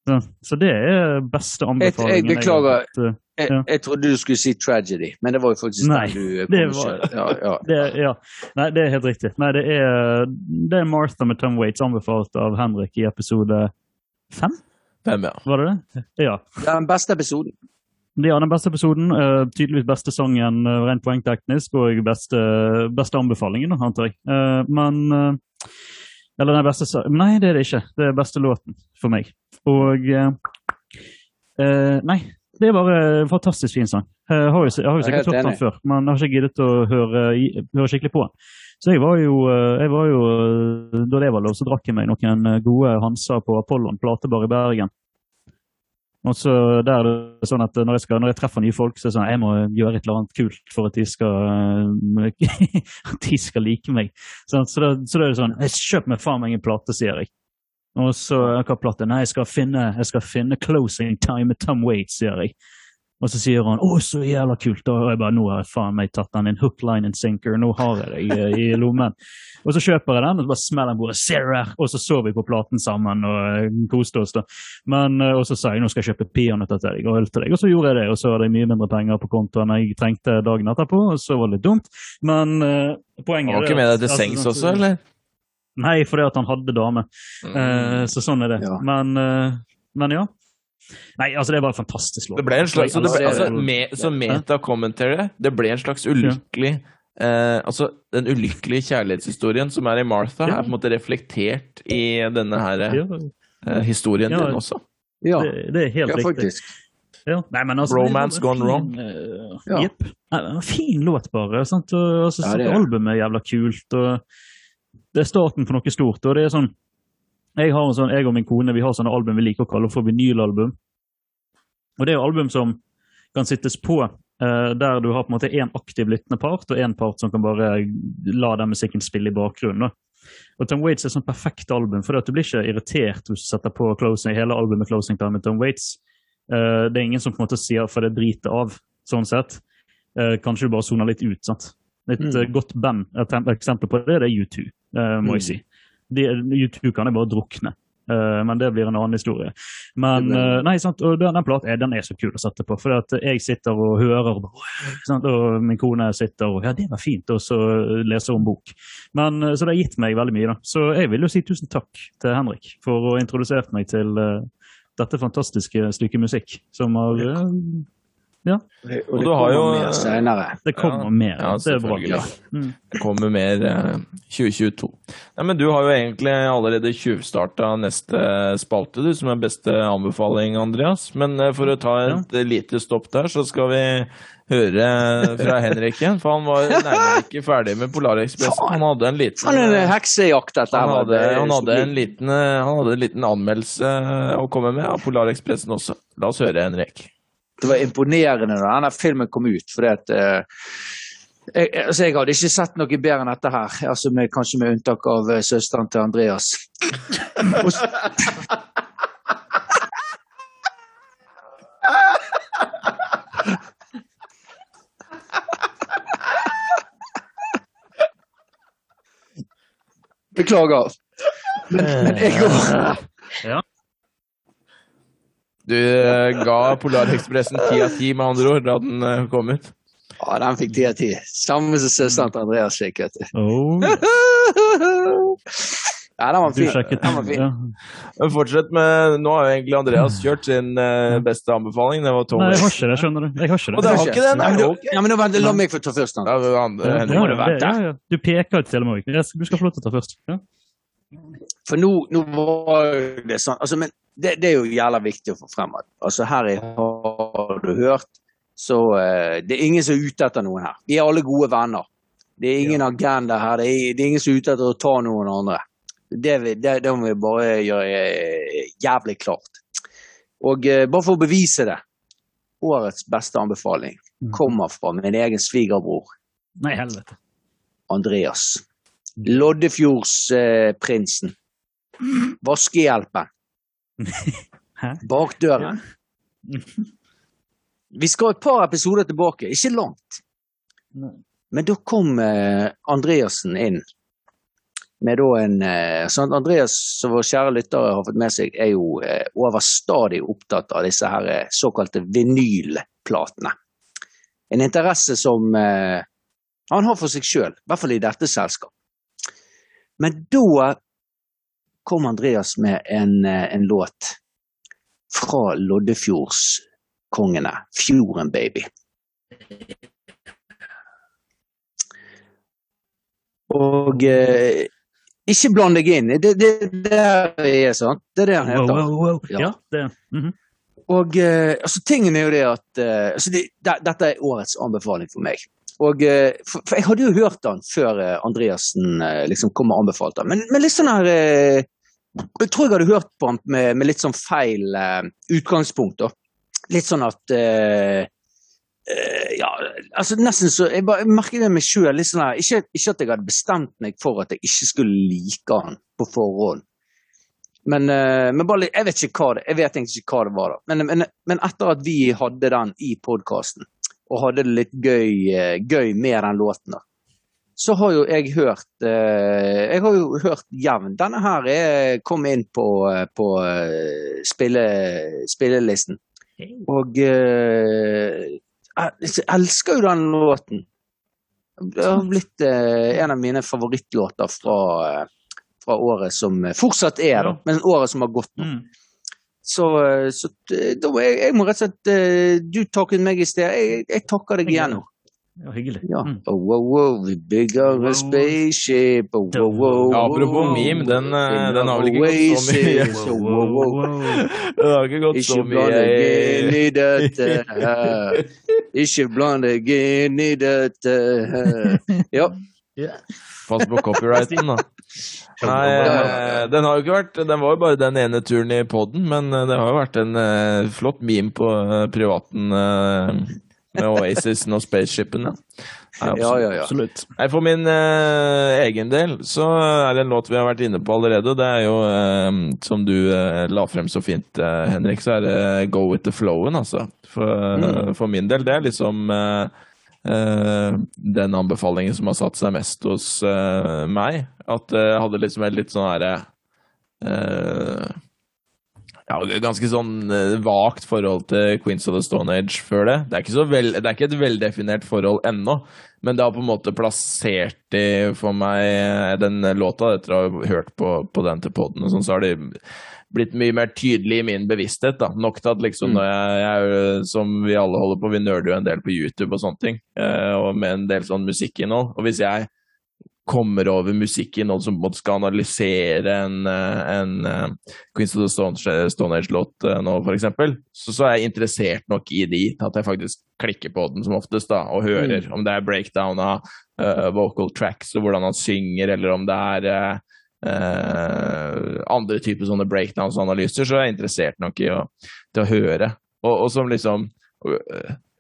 Så, så det er beste anbefalingen. jeg beklager. Jeg, eh, Jeg, Ja. jeg trodde du skulle si 'tragedy', men det var jo faktisk Nei, den du det kom var-. Ja, ja. Det, ja. Nei, det er helt riktig. Nei, det er, det er Martha med Tom Waits, anbefalt av Henrik i episode fem, Fem, ja. var det det? Ja. Den beste episoden. Det er den beste episoden. eh, tydeligvis beste sangen uh, rent poengteknisk, og beste, beste anbefalingen, antar jeg. Eh, men eh, Eller den beste sangen Nei, det er det ikke. Det er beste låten for meg. Og eh, eh, Nei, det er bare en fantastisk fin sang. Jeg har jo, jeg har jo er sikkert hørt den før, men jeg har ikke giddet å høre, høre skikkelig på den. Så jeg var jo, eh, jeg var jo eh, Da det var lov, så drakk jeg meg noen eh, gode Hansa på Apollon platebar i Bergen. Og så der er det sånn at når jeg, skal, når jeg treffer nye folk, så er det sånn at jeg må gjøre et eller annet kult for at de skal, eh, at de skal like meg. Så, så, da, så da er det sånn jeg Kjøp meg faen meg en plate, sier jeg. Og så hva plate? Nei, jeg skal finne, jeg skal finne 'Closing Time' med Tom Waits, sier jeg. Og så sier han 'Å, så jævla kult', og jeg bare 'Nå har jeg faen meg tatt den in hook, line and sinker', nå har jeg det i, i lommen'. Og så kjøper jeg den, og så bare smeller den bordet, Sarah! og så så vi på platen sammen og eh, koste oss. da. Men, eh, Og så sa jeg 'Nå skal jeg kjøpe peanøtter til deg og øl til deg', og så gjorde jeg det. Og så hadde jeg mye mindre penger på kontoen enn jeg trengte dagen etterpå, og så var det litt dumt. Men uh, poenget er var er ikke med deg til altså, sengs sånn- også, eller? Nei, fordi at han hadde dame. Eh, så sånn er det. Ja. Men, uh, men ja. Nei, altså det var en fantastisk låt. Det ble en slags, så ble, altså, det. me, så meta-commentary, det ble en slags ulykkelig eh, Altså, den ulykkelige kjærlighetshistorien som er i Martha, Ja. er på en måte reflektert i denne her eh, historien Ja. din også. Ja, det, det er helt ja riktig. faktisk. Ja. Nei, altså, Romance gone wrong. fin, eh, Ja. Jepp. Fin låt, bare. Sant? Og, altså, Ja, det er albumet er jævla kult. og Det er starten for noe stort. og det er sånn jeg, har en sånn, jeg og min kone vi har sånne album vi liker å kalle for vinylalbum. Og det er jo album som kan sittes på eh, der du har på en måte én aktiv lyttende part og én part som kan bare la den musikken spille i bakgrunnen. Og Tom Waits er et sånn perfekt album, for du blir ikke irritert hvis du setter på closing, hele albumet Closing Time med Tom Waits. Eh, det er ingen som på en måte sier for det driter av, sånn sett. Eh, kanskje du bare soner litt ut. sant? Et Mm. godt band, et eksempel på det, det er U2, eh, må jeg si. De, U2 kan jeg bare drukne, Uh, men det blir en annen historie. Men uh, eh, nei, sant? og den, den platen er, den er så kul å sette på, for at jeg sitter og hører, sant? og min kone sitter og ja, det var fint, og så leser hun bok. Men, eh, så det har gitt meg veldig mye. da. Så jeg vil jo si tusen takk til Henrik for å ha introdusert meg til eh, dette fantastiske stykket musikk, som har eh, Og Og det kommer jo- mer senere. Det kommer Ja, mer. ja, det er bra. Mm. Det kommer mer eh, 2022. Nei, men Du har jo egentlig allerede tjuvstarta neste spalte, du, som er beste anbefaling, Andreas. Men eh, for å ta et eh, lite stopp der, så skal vi høre fra Henrik igjen. For han var nærmere ikke ferdig med Polarekspressen. Han hadde en liten Han en heksejakt dette han her. hadde, Det er han, hadde en liten, eh, han hadde en liten anmeldelse eh, å komme med av Polarekspressen også. La oss høre, Henrik. Det var imponerende da denne filmen kom ut, fordi at eh, jeg, altså jeg hadde ikke sett noe bedre enn dette her, altså med, kanskje med unntak av eh, søsteren til Andreas. Og Beklager. Men, men jeg går Ja. Du eh, ga Polarekspressen ti av ti, med andre ord, da den eh, kom ut. Ja, den fikk ti av ti. Samme som søsteren til Andreas fikk, vet du. Oh, Ja, den var du fin. Den var fin. ja. Men fortsett med Nå har jo egentlig Andreas kjørt sin eh, beste anbefaling. Det var Thomas. Nei, jeg har ikke det, skjønner du. Jeg har ikke Og det. det har ikke den, Ja, men nei. Ja, men nå vent, La meg få ta først. Da. det andre, Ja, Henrik. må det være ja, ja. Du peker til med. Skal- Du skal få lov til å ta først. Ja. For nå, nå var det sånn altså, Men det, det er jo jævla viktig å få frem altså, her er, har du hørt, så eh, det er ingen som er ute etter noen her. Vi er alle gode venner. Det er ingen agenda her. Det er, det er ingen som er ute etter å ta noen andre. Det, det, det må vi bare gjøre eh, jævlig klart. Og eh, bare for å bevise det Årets beste anbefaling kommer fra min egen svigerbror Nei, helvete. Andreas. Loddefjordsprinsen. Vaskehjelpen. Hæ? Bakdøren. Vi skal et par episoder tilbake, ikke langt. Nei. Men da kom eh, Andreassen inn med da en eh, sånn Andreas, som våre kjære lyttere har fått med seg, er jo eh, overstadig opptatt av disse her eh, såkalte vinylplatene. En interesse som eh, han har for seg sjøl, i hvert fall i dette selskapet. Men da kom Andreas med en, eh, en låt fra Loddefjordskongene, Fjorden Baby. Og eh, ikke bland deg inn. Det, det, det er sånn. Det er det han heter. wow, wow. Ja. Ja, det -hmm. Og eh, altså, tingen er jo det at eh, altså, det, det, Dette er årets anbefaling for meg. Og, eh, for, for jeg hadde jo hørt den før eh, Andreassen liksom kom og anbefalte den. Men, men litt sånn her Jeg tror jeg hadde hørt på ham med, med litt sånn feil eh, utgangspunkt. da. Litt sånn at eh, eh, Ja, altså nesten så Jeg, bare, jeg merker det meg sjøl. Sånn her, ikke, ikke at jeg hadde bestemt meg for at jeg ikke skulle like han på forhånd. Men, eh, men bare, jeg vet ikke hva det Jeg vet ikke hva det var. da. Men, men, men etter at vi hadde den i podkasten, og hadde det litt gøy, eh, gøy med den låten, da, så har jo jeg hørt eh, Jeg har jo hørt jevn. Denne her er, kom inn på, eh, på eh, spille, spillelisten. Og jeg elsker jo den låten. Det har blitt eh, en av mine favorittlåter fra, fra året som fortsatt er, da, men året som har gått nå. Mm. Så, så da jeg, jeg må rett og slett Du takket meg i sted, jeg, jeg takker deg igjen nå. Ja, hyggelig. Ja. Mm. Oh, oh, oh, we bigger a spaceship. Oh, oh, oh, Ja, apropos meme, den, eh, den har vel ikke gått så mye. Den Oh, har ikke gått så Ikke mye bland deg inn i dette her. Ikke bland deg inn i dette her. Ja. Pass på copyrighten, da. Nei, eh, den har jo ikke vært Den var jo bare den ene turen i poden, men eh, det har jo vært en flott meme på privaten med Oasisen og spaceshipen, ja. Ja, ja, ja. Absolutt. Nei, For min eh, egen del så er det en låt vi har vært inne på allerede. Det er jo, eh, som du eh, la frem så fint, eh, Henrik, så er det Go with the flowen, altså. For, Mm. for min del. Det er liksom eh, eh, den anbefalingen som har satt seg mest hos eh, meg. At eh, jeg hadde liksom en litt sånn herre eh, ja, ganske sånn eh, vagt forhold til Queens of the Stone Age før det. Det er ikke, så vel, det er ikke et veldefinert forhold ennå, men det har på en måte plassert de for meg eh, den låta etter å ha hørt på, på den til poden, sånn, så har de blitt mye mer tydelig i min bevissthet. da. Nok til at liksom når jeg, jeg, som vi alle holder på, vi nerder jo en del på YouTube og sånne ting, eh, og med en del sånn musikkinnhold. Og hvis jeg kommer over musikkinnhold som på en måte skal analysere en, eh, en eh, Queens of the Stone, Stone Age-låt eh, nå, for eksempel, så, så er jeg interessert nok i de til at jeg faktisk klikker på den som oftest, da, og hører om det er breakdown av uh, vocal tracks og hvordan han synger, eller om det er uh, uh, andre typer sånne breakdowns-analyser, så er jeg interessert nok i å, til å høre. Og, og som liksom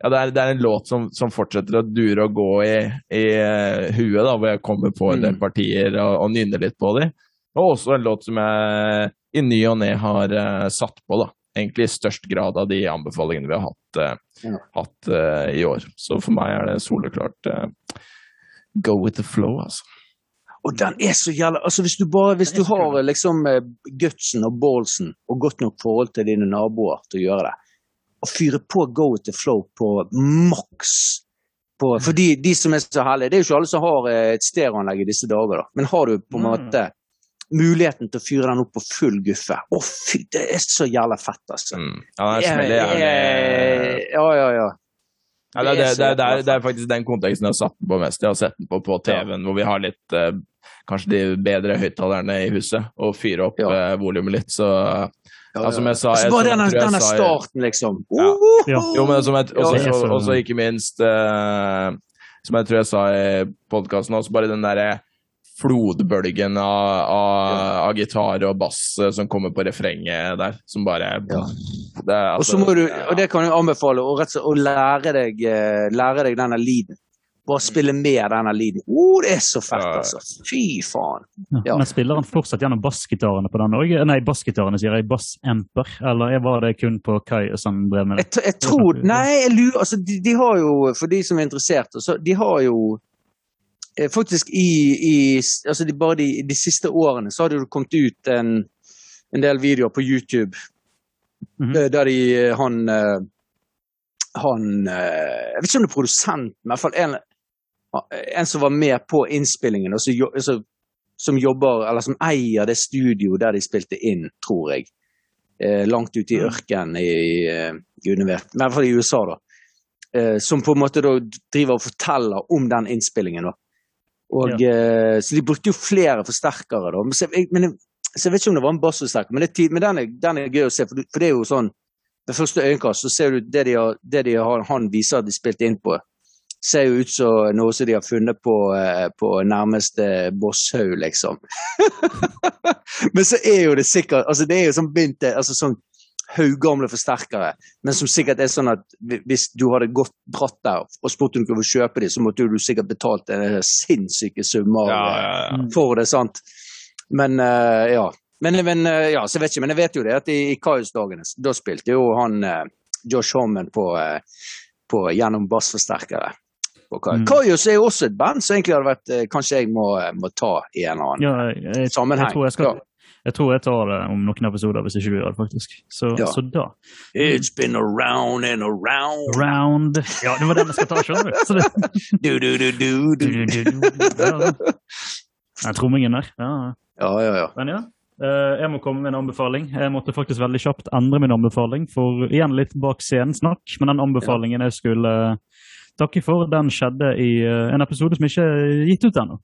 ja, det er, det er en låt som, som fortsetter å dure og gå i, i eh, huet, da, hvor jeg kommer på en del partier og, og nynner litt på dem. Og også en låt som jeg i ny og ne har uh, satt på, da. Egentlig i størst grad av de anbefalingene vi har hatt, uh, Ja. hatt uh, i år. Så for meg er det soleklart go with the flow, altså. Og den er så jævla Altså, hvis du bare Hvis du har liksom gutsen og ballsen og godt nok forhold til dine naboer til å gjøre det, og fyre på Go with the flow på maks på, For de, de som er så heldige Det er jo ikke alle som har eh, et stereoanlegg i disse dager, da. Men har du på en Mm. måte muligheten til å fyre den opp på full guffe Å, fy, det er så jævla fett, altså. Mm. Ja, det smeller gjerne. Eh, Ja, ja, ja. Ja, det, det, Det er det, er- faktisk den konteksten jeg har satt den på mest. Jeg har sett den på på TV-en, hvor vi har litt eh, Kanskje de bedre høyttalerne i huset, og fyre opp Ja. volumet litt. Så ja, som jeg sa Altså, jeg, bare denne, jeg denne sa starten, liksom. Ja. Ja. Jo, men som jeg, også, Ja, det er så- også ikke minst uh, Som jeg tror jeg sa i podkasten også, bare den derre flodbølgen av, av, av gitar og bass eh, som kommer på refrenget der, som bare Ja. det altså, Og så altså- må du, og det kan jeg anbefale, å, rett og slett å lære deg, eh, lære deg denne lyden. Bare spille med denne lyden. Oh, det er så fett, altså. Fy faen. Ja. Ja. Men spiller han fortsatt gjennom bassgitarene på den òg? Nei, bassgitarene sier jeg. Bassamper. Eller var det kun på Kai som drev med det? Jeg, jeg tror Nei, jeg lurer Altså, de, de har jo, for de som er interessert, så de har jo eh, Faktisk i, i altså de, Bare de, de siste årene så har det jo kommet ut en, en del videoer på YouTube mm -hmm. der de Han eh, Han eh, Jeg vet ikke om det er produsent, men i hvert fall en, en som var med på innspillingen, og som, som jobber, eller som eier det studioet der de spilte inn, tror jeg. Eh, langt ute i ørkenen i eh, i hvert fall i USA, da. Eh, som på en måte da driver og forteller om den innspillingen. da. Og, eh, så de brukte jo flere forsterkere, da. Men, så, jeg, men, så jeg vet ikke om det var en bassforsterker, men, det, men den, er, den er gøy å se, for, for det er jo sånn Ved første øyekast så ser du det de har, det de har, han viser at de spilte inn på, ser jo ut som noe som de har funnet på, eh, på nærmeste bosshaug, liksom. men så er jo det sikkert altså Det er jo sånn begynt altså sånn haugamle forsterkere, men som sikkert er sånn at hvis du hadde gått dratt der og spurt om du kunne kjøpe dem, så måtte du sikkert betalt en sinnssyke summer ja, ja, ja. for det, sant? Men uh, ja. Men, men, eh, ja, så vet ikke, men jeg vet jo det at i, i Kajus-dagene, da spilte jo han uh, Josh Homan på, uh, på, gjennom bassforsterkere. Mm. Kaius er jo også et band som egentlig hadde vært eh, Kanskje jeg må, eh, må ta i en eller annen Ja, jeg, sammenheng. jeg, tror jeg, skal, jeg tror jeg tar det om noen episoder, hvis ikke du gjør det, faktisk. Så, Ja. så da It's been around and around. Round Ja, det var den jeg skal ta, skjønner du. Du, du, du, du, du, du. du, du, ja. Den trommingen der. Ja. Ja, ja, ja. Men ja. eh, Jeg må komme med en anbefaling. Jeg måtte faktisk veldig kjapt endre min anbefaling. For igjen litt bak scenen-snakk, men den anbefalingen jeg skulle eh, takke for, den skjedde i eh, en episode som ikke er gitt ut ennå.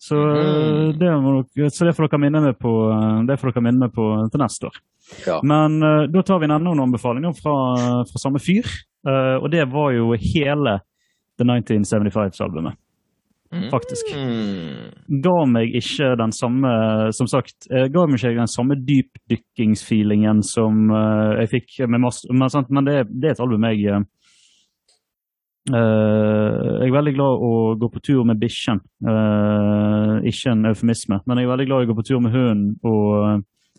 Så, mm. det dere- så det får dere minne meg på, eh, det får dere minne meg på til neste år. Ja. Men uh, da tar vi enda en anbefaling fra, fra samme fyr. Uh, og det var jo hele The 1975-albumet, faktisk Mm. ga meg ikke den samme Som sagt, ga meg ikke den samme dypdykkingsfeelingen som uh, jeg fikk med Mast... Men, sant, men det, det er et album jeg eh, Jeg er veldig glad å gå på tur med bikkjen. Uh, ikke en eufemisme, men jeg er veldig glad i å gå på tur med hunden og uh,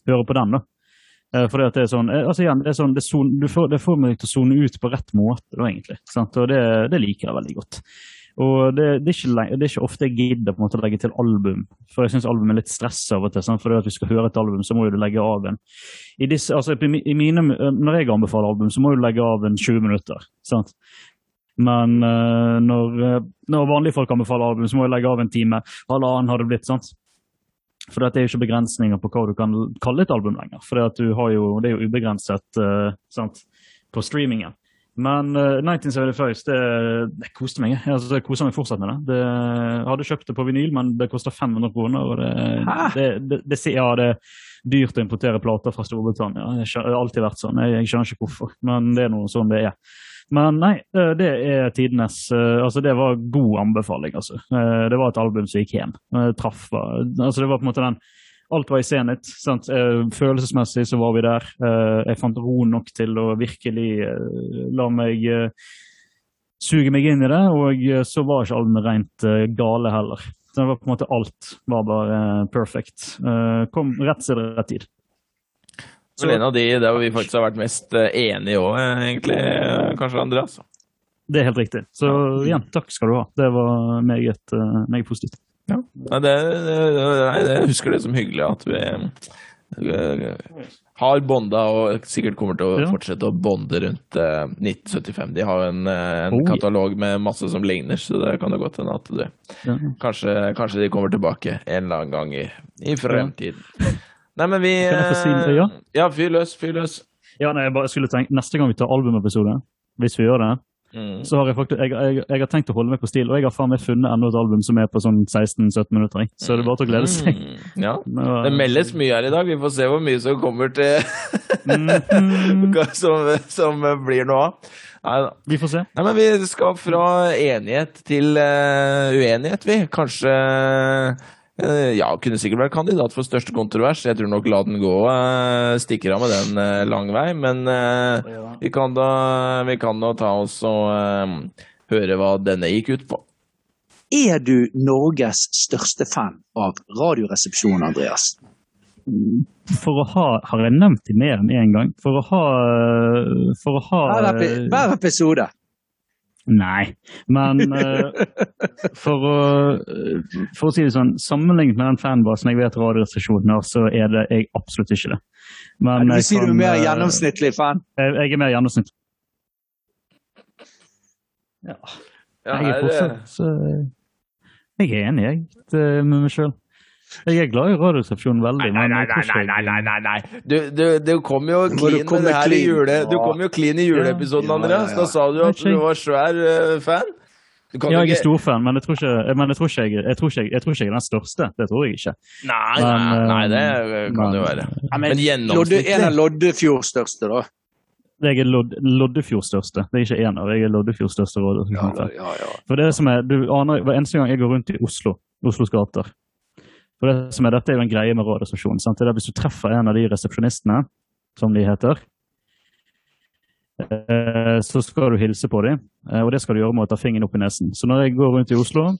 høre på den. da. Fordi at det er sånn, altså igjen, det, er sånn det, son, du får, det får meg til å sone ut på rett måte, da, egentlig. Sant? Og det, det liker jeg veldig godt. Og det, er ikke, det er ikke ofte jeg gidder på en måte å legge til album, for jeg syns album er litt stress av og til. Sant? For at vi skal høre et album, så må du legge av en I, disse, altså, i mine, Når jeg anbefaler album, så må du legge av en 20 minutter. Sant? Men eh, når, eh, når vanlige folk anbefaler album, så må jeg legge av en time. Halvannen har det blitt. sant? For det er jo ikke begrensninger på hva du kan kalle et album lenger. For det, at du har jo, det er jo ubegrenset uh, sant? på streamingen. Men uh, 1975, det, det koste meg. Jeg, altså, jeg koser meg fortsatt med det. det. Jeg hadde kjøpt det på vinyl, men det koster 500 kroner. Og det, det, det, det, ja, det er dyrt å importere plater fra Storbritannia. Det har alltid vært sånn. Jeg, jeg skjønner ikke hvorfor, men det er noe sånn det er. Men nei, det, er tidenes eh, Altså, det var god anbefaling, altså. Eh, Det var et album som gikk hjem. Jeg traff Altså, det var på en måte den Alt var i senhet. sant? Eh, Følelsesmessig så var vi der. Eh, Jeg fant ro nok til å virkelig eh, la meg eh, suge meg inn i det, og eh, så var ikke albumet rent eh, gale heller. Det var på en måte Alt var bare eh, perfect. Eh, Kom rett til rett tid. Så en av de der vi faktisk har vært mest eh, enige òg, egentlig. eh, Kanskje, Andreas? Det er helt riktig. Så igjen, takk skal du ha. Det var meget, eh, meget positivt. Nei, det, det, nei, det husker det som hyggelig at vi eh, har bonda og sikkert kommer til å Ja. fortsette å bonde rundt eh, 1975. De har en, eh, en Oh, katalog med masse som ligner, så det kan jo godt hende at du Ja. kanskje, kanskje de kommer tilbake en eller annen gang i, i fremtiden. Nei, men vi eh, ja? Ja, fyr løs, fyr løs. Ja, nei, jeg bare skulle tenke, Neste gang vi tar albumepisode, hvis vi gjør det, Mm. så har jeg faktisk, jeg, jeg, jeg har tenkt å holde meg på stil, og jeg har faen meg funnet enda et album som er på sånn 16-17 minutter. jeg. Så det er bare til å glede seg. Mm. Ja. Nå- Det meldes mye her i dag. Vi får se hvor mye som kommer til hva som, som blir noe av. Nei da. Vi får se. Nei, men vi skal fra enighet til uh, uenighet, vi. Kanskje eh, Ja, kunne sikkert vært kandidat for største kontrovers. Jeg tror nok La den gå eh, stikker av med den eh, lang vei, men eh, vi kan da vi kan da ta oss og eh, høre hva denne gikk ut på. Er du Norges største fan av Radioresepsjonen, Andreas? For å ha Har jeg nevnt det mer enn én gang? For å ha For å ha Hver, epi hver episode. Nei. Men eh, for å For å si det sånn, sammenlignet med den fanbasen jeg vet Radioresepsjonen har, så er det jeg absolutt ikke det. Men Du sier du er mer eh, gjennomsnittlig fan? Jeg, jeg er mer gjennomsnittlig. Ja, Jeg er eh, fortsatt så Jeg er enig, jeg, med meg sjøl. Jeg er glad i Radioresepsjonen veldig. Nei, men nei, nei, nei, nei, nei, nei, nei. Du, du, du kom jo clean med det her i jule... Du kom jo clean i juleepisoden, Ja, ja, Andreas. ja. Da sa du at du var svær uh, fan. Du kan Ja, jeg er stor storfan, men jeg tror ikke, men jeg tror ikke, jeg, jeg, tror ikke, jeg tror ikke jeg er den største. Det tror jeg ikke. Nei, Men, nei, nei, det eh, kan men- jo være. Ja, Men Lodde, gjennomsnittlig en av Loddefjords største, da. Jeg er Lod Loddefjords største. Det er ikke en av, jeg er Loddefjords største Ja, ja, ja. For det som er, du aner, Hver eneste gang jeg går rundt i Oslo, Oslos gater for det som er, Dette er jo en greie med Radioresepsjonen. sant? Hvis du treffer en av de resepsjonistene, som de heter, eh, så skal du hilse på dem. eh, Og det skal du gjøre med å ta fingeren opp i nesen. Så når jeg går rundt i Oslo,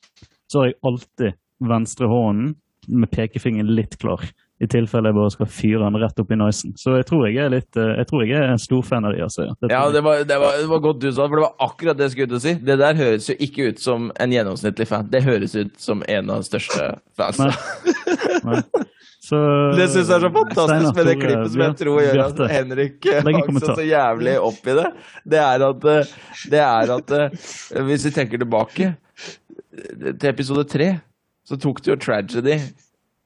så har jeg alltid venstre hånden med pekefingeren litt klar. I tilfelle jeg bare skal fyre den rett opp i nicen. Så jeg tror jeg er litt eh, Jeg tror jeg er en storfan av de. Altså. Det Ja, det var, det, var, det var godt du sa, for det var akkurat det jeg skulle ut og si. Det der høres jo ikke ut som en gjennomsnittlig fan. Det høres ut som en av de største fansa. Det syns jeg er så fantastisk Steinar med det klippet som jeg tror gjør at Henrik eh, hang så jævlig opp i det. Det er at, eh, det er at eh, Hvis vi tenker tilbake eh, til episode tre, så tok det jo Tragedy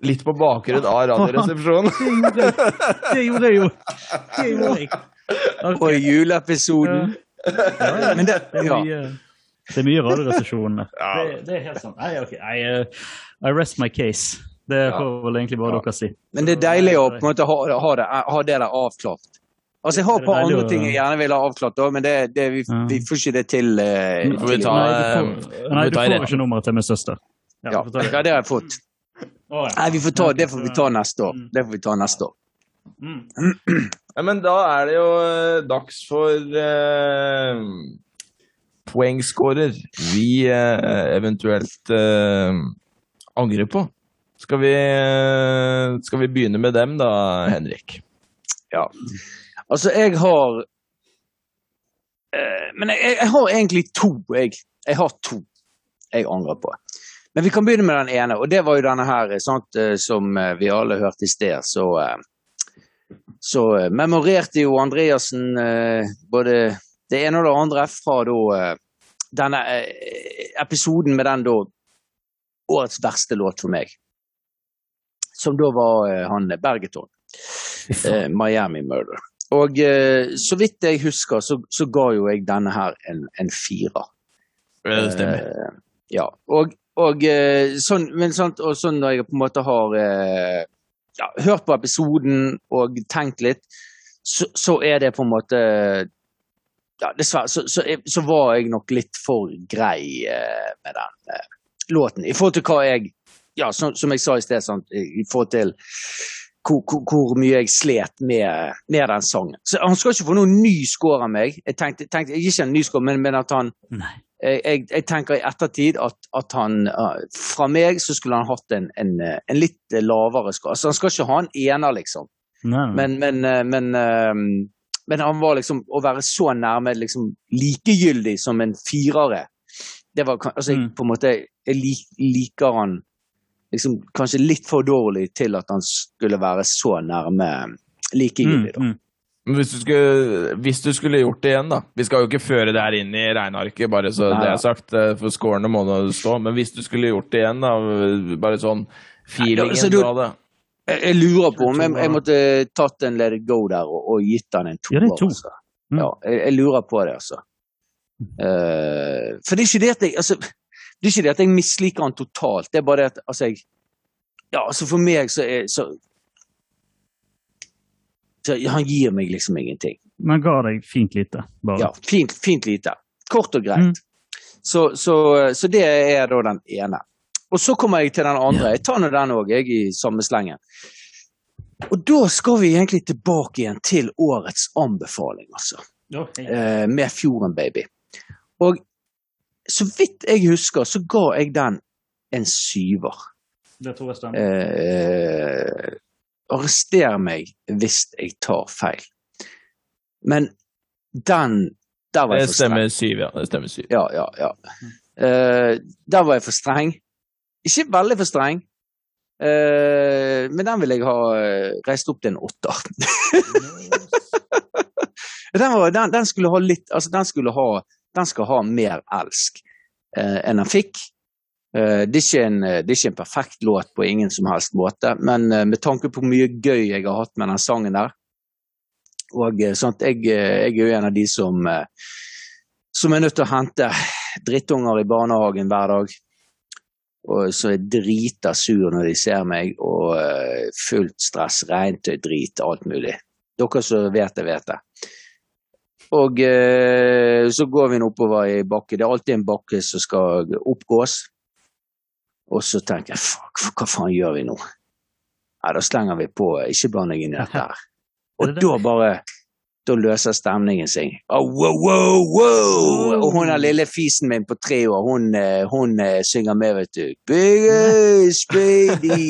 litt på bakgrunn av Radioresepsjonen. Det gjorde jeg jo! Det gjorde jeg. Okay. Og juleepisoden. Men det, Det er ja. mye, det er mye radioresepsjoner. Det, det er helt sant. Nei, ok. I, uh, I rest my case. Det får vel egentlig bare dere si. Men det er deilig å på en måte ha, ha, det, ha det der avklart. Altså, Jeg har et par andre ting jeg gjerne vil ha avklart, da, men det, det, vi, Ja. vi får ikke det til. eh, Får vi til- ta, Nei, du eh, får, nei, du får ikke nummeret til min søster. Ja, ja, det har jeg fått. Å, ja. Nei, vi får ta, Det får vi ta neste år. Mm. Det får vi ta neste år. Mm. Ja, men da er det jo eh, dags for eh, poengskårer vi eh, eventuelt eh, angrer på. Skal vi, eh, skal vi begynne med dem da, Henrik? Ja. Altså, jeg har eh, Men jeg, jeg har egentlig to, jeg. Jeg har to jeg angrer på. Men vi kan begynne med den ene, og det var jo denne her, sant, eh, som eh, vi alle hørte i sted. Så, eh, så eh, memorerte jo Andreassen eh, både det ene og det andre fra da eh, denne eh, episoden med den da årets verste låt for meg. Som da var eh, han Bergeton. Eh, Miami Murder. Og eh, så vidt jeg husker, så, så ga jo jeg denne her en, en firer. Det stemmer. Eh, ja. Og, og eh, sånn, men sant, og sånn når jeg på en måte har eh, ja, hørt på episoden og tenkt litt, så, så er det på en måte ja, Dessverre så, så, så var jeg nok litt for grei eh, med den låten. I forhold til hva jeg Ja, som, som jeg sa i sted, sant, i forhold til hvor, hvor, hvor mye jeg slet med, med den sangen. Så Han skal ikke få noen ny score av meg. Jeg tenkte, tenkte ikke en ny score, men, men at han Nei. Jeg, jeg, tenker i ettertid at, at han Fra meg så skulle han hatt en, en, en litt lavere score. Altså, han skal ikke ha en ener, liksom. Men, men, uh, men, uh, men han var liksom Å være så nærme liksom likegyldig som en firere det var, altså, jeg, Mm. på en måte, jeg lik, liker han liksom, kanskje litt for dårlig til at han skulle være så nærme likegyldig. da. Men hvis du, skulle, hvis du skulle gjort det igjen, da Vi skal jo ikke føre det her inn i regnearket, bare så Nei, det er sagt, eh, for scorene må nå stå. Men hvis du skulle gjort det igjen, da, bare sånn feelingen så du- du hadde Jeg, jeg lurer på om jeg, jeg måtte tatt en Let it go der og, og gitt han en toer. Ja, to. Altså. Mm. Ja, jeg, jeg lurer på det, altså. Uh, for det er ikke det at jeg altså, Det er ikke det at jeg misliker han totalt, det er bare det at altså, jeg Ja, altså for meg så er så, så Han gir meg liksom ingenting. Men ga deg fint lite, bare. Ja, fint, fint lite. Kort og greit. Mm. Så, så, så det er da den ene. Og så kommer jeg til den andre. Jeg tar nå den òg, jeg, i samme slengen. Og da skal vi egentlig tilbake igjen til årets anbefaling, altså. Eh, med Fjorden Baby. Og så vidt jeg husker, så ga jeg den en syver. Det tror jeg stemmer. Eh, arrester meg hvis jeg tar feil. Men den Der var jeg for streng. stemmer syv, ja. Det stemmer syv. Ja, ja, ja. Uh, der var jeg for streng. Ikke veldig for streng. uh, men den vil jeg ha eh, reist opp til en åtter. den, var, den, den skulle ha litt Altså, den skulle ha Den skal ha mer elsk eh, enn den fikk. Eh, det, er en, det er ikke en perfekt låt på ingen som helst måte, men eh, med tanke på hvor mye gøy jeg har hatt med den sangen der Og eh, sånt, jeg, eh, jeg er jo en av de som eh, som er nødt til å hente drittunger i barnehagen hver dag. Og så er drita sur når de ser meg, og eh, fullt stress, regntøy, drit, alt mulig. Dere som vet det, vet det. Og eh, så går vi nå oppover i bakke. Det er alltid en bakke som skal oppgås. Og så tenker jeg fuck, hva faen gjør vi nå? Ja, da slenger vi på Ikke bland deg inn i dette her. Og det det? da bare da løser stemningen seg. Oh, wow, wow, wow! Og hun er lille fisen min på tre år, hun, eh, hun eh, synger med, vet du. Bigger Spady,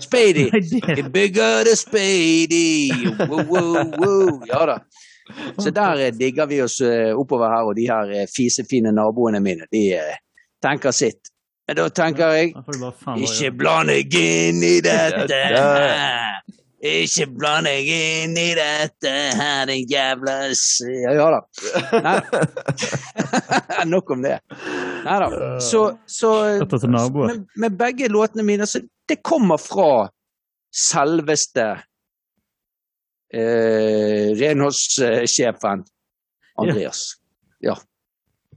Spady, det, bigger the Spady. Wow. Ja da. Så der eh, digger vi oss oppover her, og de her fisefine naboene mine, de tenker sitt. Men da tenker jeg ikke bland deg inn i dette her. Ikke bland deg inn i dette her, din jævla. Ja, ja da. Nei. Nok om det. Nei da. Så, så med, men begge låtene mine, så det kommer fra selveste eh, renholdssjefen Andreas.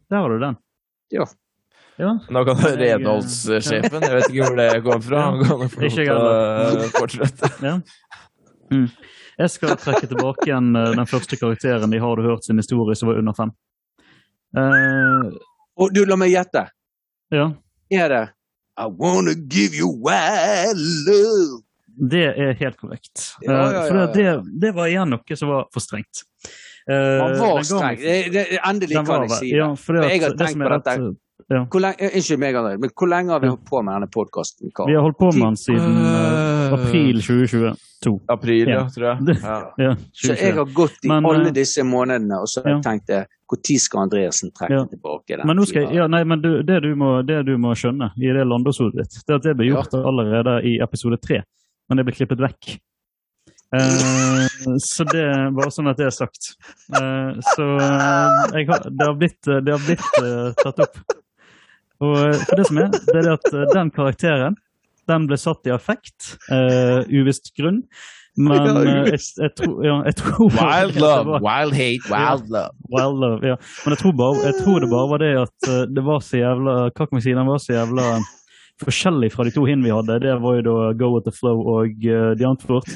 Der har du den. Ja. Ja. Da kan renholdssjefen, jeg vet ikke hvor det kom fra. Han kan få Ikke lov til å fortsette. ja. Mm. Jeg skal trekke tilbake igjen eh, den første karakteren i Har du hørt sin historie, som var under fem. Uh, Og du, la meg gjette. ja. Er det I wanna give you wild love? Det er helt korrekt. Ja, ja, Eh, For det, det var igjen noe som var for strengt. Uh, Han var streng. Endelig kan jeg si det. Ja, for jeg har det tenkt på dette. Ja. Lenge, eh, unnskyld meg, André, men hvor lenge har vi holdt på med denne podkasten? Vi har holdt på med den siden uh, april 2022. April, ja, tror jeg. Ja. Ja, Så jeg har gått i Men, alle disse månedene, og så har jeg ja. tenkt når skal Andreassen trekke Ja. tilbake den? Men, nå skal jeg, ja, nei, men du, det, du må, det du må skjønne i det landåshodet ditt, det er at det ble gjort allerede i episode tre, men det ble klippet vekk. Eh, så det er bare sånn at det er sagt. Eh, så eh, jeg har, det har blitt, det har blitt tatt opp. Og eh, det som er, det er at eh, den karakteren, den ble satt i affekt, uh, uvisst grunn. Men Ja, eh, jeg, jeg, tror, ja, jeg tror Wild love, wild hate, wild love. Wild love, ja. Men jeg tror, bare, jeg tror det bare var det at uh, det var så jævla Hva kan vi si? Den var så jævla forskjellig fra de to hin vi hadde. Det var jo da Go With The Flow og uh, The Antwort.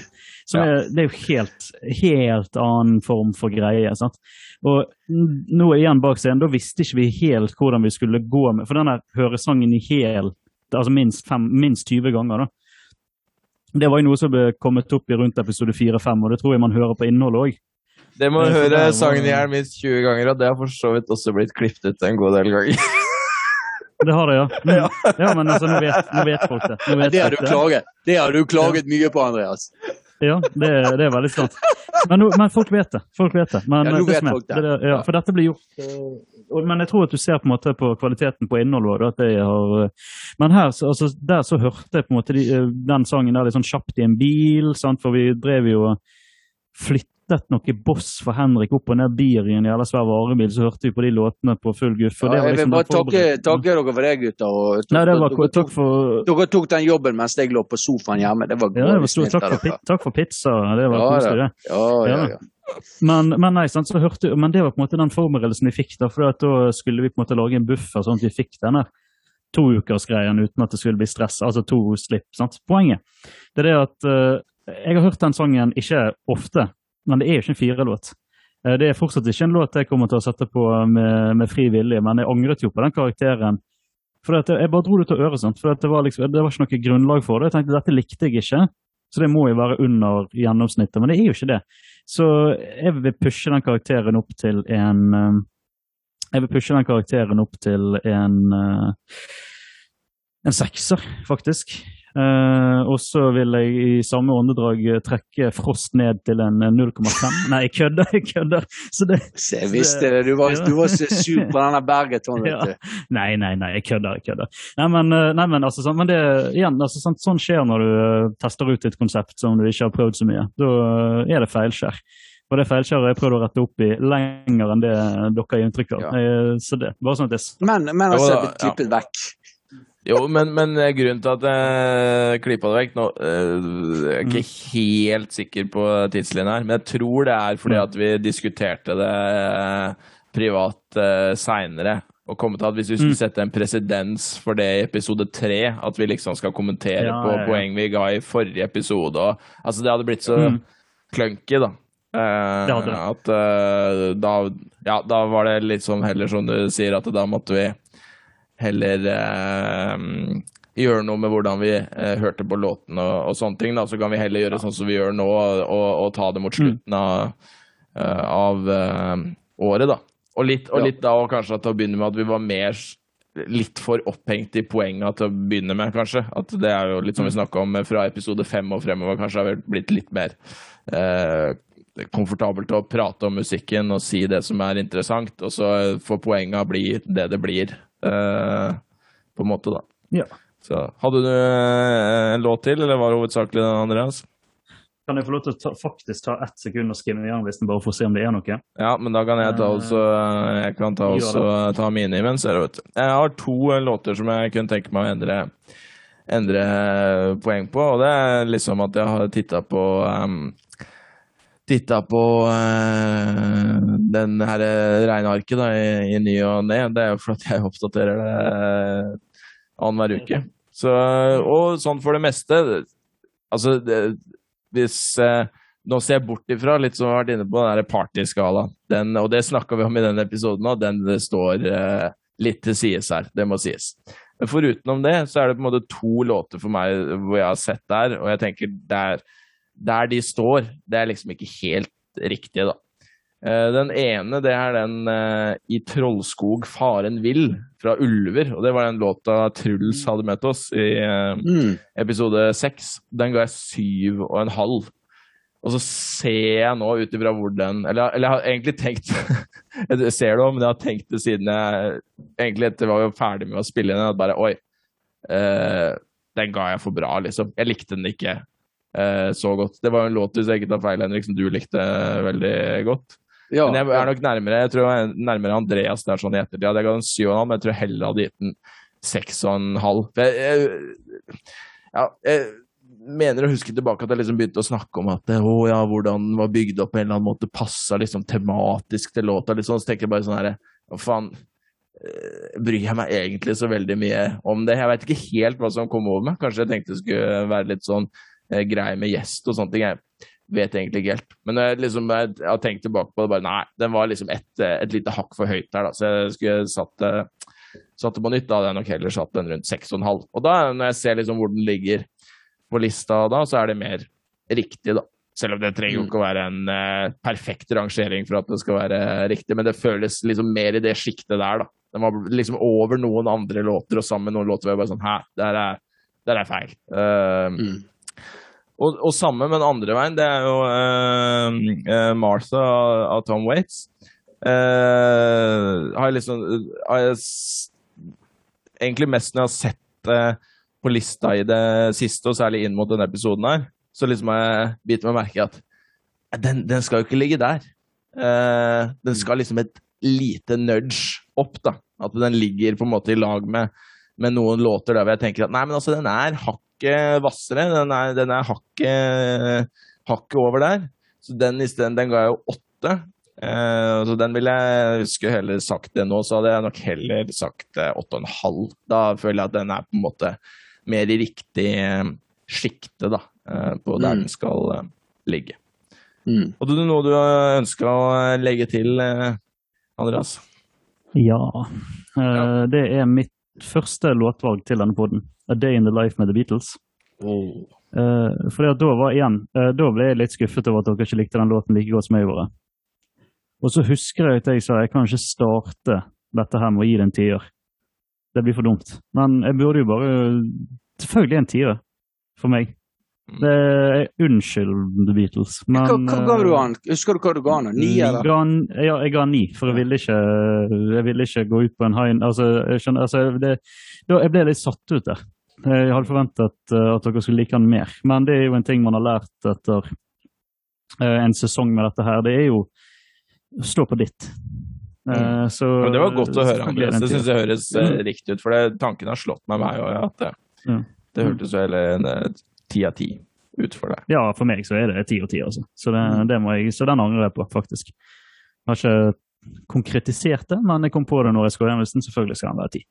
Så Ja. det, er jo helt, helt annen form for greie. sant? Og nå igjen bak scenen, da visste ikke vi helt hvordan vi skulle gå med For den der høresangen i hel, altså minst, fem, minst 20 ganger, da. Det var jo noe som ble kommet opp i rundt episode 4-5, og det tror jeg man hører på innholdet òg. Det må høre sangen i hjel minst 20 ganger, og det har for så vidt også blitt klippet ut en god del ganger. Det har det, ja. Mm. Ja, men altså, nå vet, nå vet folk det. Vet Det har folk du klaget, det har du klaget mye på, Andreas. Ja, det, det er veldig sant. Men, men folk vet det. Folk vet det. Men, Ja, nå det vet folk det. det. ja, for dette blir gjort eh, Men jeg tror at du ser på en måte på kvaliteten på innholdet. At jeg har, eh, men her, altså, der så hørte jeg på en måte de, eh, den sangen der litt sånn kjapt i en bil, sant? for vi drev jo og flyttet noe boss for Henrik opp og ned bier i en jævla svær varebil, så hørte vi på de låtene på full guff. Ja, det var jeg vil liksom bare takke, takke dere for det, gutter. Og, Nei, det var, dere, takk for dere tok den jobben mens jeg lå på sofaen hjemme. Det var ja, det var stor, Takk for, takk for pizza. Det var Ja, koselig, det. Ja, ja, Ja. Men, men, nei, sant, så hørte, men det var på en måte den forberedelsen vi fikk. Da for da skulle vi på en måte lage en buffer, sånn at vi fikk denne toukersgreien uten at det skulle bli stress. Altså to slipp. sant? Poenget det er det at uh, jeg har hørt den sangen ikke ofte, men det er jo ikke en firelåt. Eh, det er fortsatt ikke en låt jeg kommer til å sette på med, med fri vilje, men jeg angret jo på den karakteren. For jeg bare dro det til øret, sant? for at det, var liksom, det var ikke noe grunnlag for det. Jeg tenkte dette likte jeg ikke, så det må jo være under gjennomsnittet. Men det er jo ikke det. Så jeg vil pushe den karakteren opp til en eh, Jeg vil pushe den karakteren opp til en eh, en sekser, faktisk. Eh, og så vil jeg i samme åndedrag eh, trekke Frost ned til en eh, 0,5. Nei, jeg kødder, jeg kødder! Så det, Så jeg visste det. Du var, Ja. du var så sur på denne Bergeton, vet Ja. Nei, nei, nei, jeg kødder. jeg kødder. Nei, men, eh, nei, men, altså, sånn, men det, igjen, altså, sånn, sånn skjer når du uh, tester ut et konsept som du ikke har prøvd så mye. Da uh, er det feilskjær. Og det feilskjæret har jeg prøvd å rette opp i lenger enn det dere gir inntrykk av. Ja. Eh, Så det, bare sånn at det Men, men altså, jeg ble klippet vekk. Jo, men, men eh, grunnen til at jeg klippa det vekk nå eh, Jeg er ikke helt sikker på tidslinjen her, men jeg tror det er fordi at vi diskuterte det eh, privat seinere. Og kommet til at Hvis vi skulle sette en presedens for det i episode tre, at vi liksom skal kommentere Ja, på ja, ja. poeng vi ga i forrige episode og, Altså, det hadde blitt så Mm. clunky, da. Eh. At eh, da Ja, da var det litt sånn heller som du sier, at da måtte vi heller eh, gjøre noe med hvordan vi eh, hørte på låten og, og sånne ting. Da. Så kan vi heller gjøre sånn som vi gjør nå, og, og, ta det mot slutten av eh, av eh, året, da. Og litt, og litt da og kanskje til å begynne med at vi var mer litt for opphengt i poenga til å begynne med, kanskje. At det er jo litt som vi snakka om eh, fra episode fem og fremover, kanskje har vi blitt litt mer eh, komfortabelt å prate om musikken og si det som er interessant, og så får poenga bli det det blir, eh, på en måte, da. Ja. Så hadde du eh, en låt til, eller var det hovedsakelig den, Andreas? Kan jeg få lov til å ta, faktisk ta ett sekund og skrive skimme hvis den bare for å se om det er noe? Ja, men da kan jeg ta, også, jeg kan ta, også, ta mine imens. Jeg har to eh, låter som jeg kunne tenke meg å endre, endre poeng på, og det er liksom at jeg har titta på um, Titta på eh, den her regnearket da, i, i ny og ne. Det er jo fordi jeg oppdaterer det eh, annenhver uke. Så, og sånn for det meste Altså, det, hvis eh, Nå ser jeg bort ifra, litt som vi har vært inne på, den partyskalaen. Og det snakka vi om i denne episoden òg, den står eh, litt til sides her. Det må sies. Men forutenom det, så er det på en måte to låter for meg hvor jeg har sett der, og jeg tenker der, der de står, det er liksom ikke helt riktig, da. Eh, Den ene det er den uh, I Trollskog faren vill fra Ulver. Og det var den låta Truls hadde møtt oss i uh, Mm. episode seks. Den ga jeg syv og en halv. Og så ser jeg nå ut ifra hvor den Eller, eller jeg har egentlig tenkt Jeg ser det òg, men jeg har tenkt det siden jeg egentlig etter var ferdig med å spille den, at bare Oi, uh, den ga jeg for bra, liksom. Jeg likte den ikke eh, så godt. Det var en låt, hvis jeg ikke tar feil, Henrik, som du likte veldig godt. Ja, Men jeg er nok nærmere jeg tror jeg er nærmere Andreas der sånn i ettertid. Jeg ga den syv og en halv, men jeg tror heller hadde gitt den seks og en halv. For jeg, jeg, ja, jeg mener å huske tilbake at jeg liksom begynte å snakke om at å, ja, hvordan den var bygd opp på en eller annen måte, passa liksom tematisk til låta. Liksom. Så tenker jeg bare sånn herre Hva faen eh, Bryr jeg meg egentlig så veldig mye om det? Jeg veit ikke helt hva som kom over meg. Kanskje jeg tenkte det skulle være litt sånn eh, grei med gjest og sånne ting. Jeg vet egentlig ikke helt. Men jeg liksom jeg har tenkt tilbake på det, bare nei, den var liksom et, et lite hakk for høyt der, da. Så jeg skulle satt det satt det på nytt, da hadde jeg nok heller satt den rundt 6,5. Og da, når jeg ser liksom hvor den ligger på lista da, så er det mer riktig, da. Selv om det trenger jo ikke å være en uh, perfekt rangering for at det skal være riktig, men det føles liksom mer i det sjiktet der, da. Den var liksom over noen andre låter, og sammen med noen låter var jeg bare sånn Hæ, der er, der er feil. Uh, Mm. Og, og samme, men andre veien, det er jo uh, Martha av, Tom Waits. Uh, har jeg liksom har jeg Egentlig mest når jeg har sett uh, på lista i det siste, og særlig inn mot denne episoden her, så liksom har jeg bitt meg merke at den, den skal jo ikke ligge der. Uh, den skal liksom et lite nudge opp, da. At den ligger på en måte i lag med, med noen låter der hvor jeg tenker at nei, men altså, den er hakket hvassere. Den er, den er hakket, hakket over der. Så den isteden, den ga jeg jo åtte. Eh, så den ville jeg huske heller sagt det nå, så hadde jeg nok heller sagt eh, åtte og en halv. Da føler jeg at den er på en måte mer i riktig eh, sjikte, da, eh, på der Mm. den skal ligge. Mm. Hadde du noe du ønska å legge til, Andreas? Ja. ja. Det er mitt første låtvalg til denne podden. A Day in the Life med The Beatles. Uh, fordi at da var igjen, eh, da ble jeg litt skuffet over at dere ikke likte den låten like godt som jeg gjorde. Og så husker jeg at jeg sa jeg kan ikke starte dette her med å gi det en tier. Det blir for dumt. Men jeg burde jo bare Selvfølgelig en tier for meg. Det er, unnskyld The Beatles, men Hva, hva ga du han? an? Husker du hva du ga an? Ni, eller? ja, jeg ga ni, for jeg ville ikke, jeg ville ikke gå ut på en high altså, jeg, skjønner, altså, det, jeg ble litt satt ut der. Jeg hadde forventet eh, at dere skulle like han mer, men det er jo en ting man har lært etter eh, en sesong med dette her. Det er jo å stå på ditt. Mm. så, Mm. Men det var godt å høre, Andreas. Det syns jeg høres mm. riktig ut. For det, tanken har slått meg, meg òg. At det, Ja. det hørtes jo hele en eh, ti av ti ut for deg. Ja, for meg så er det ti og ti, altså. Så, det, Mm. det jeg, så den angrer jeg på, faktisk. Jeg har ikke konkretisert det, men jeg kom på det når jeg skrev den. Selvfølgelig skal den være ti.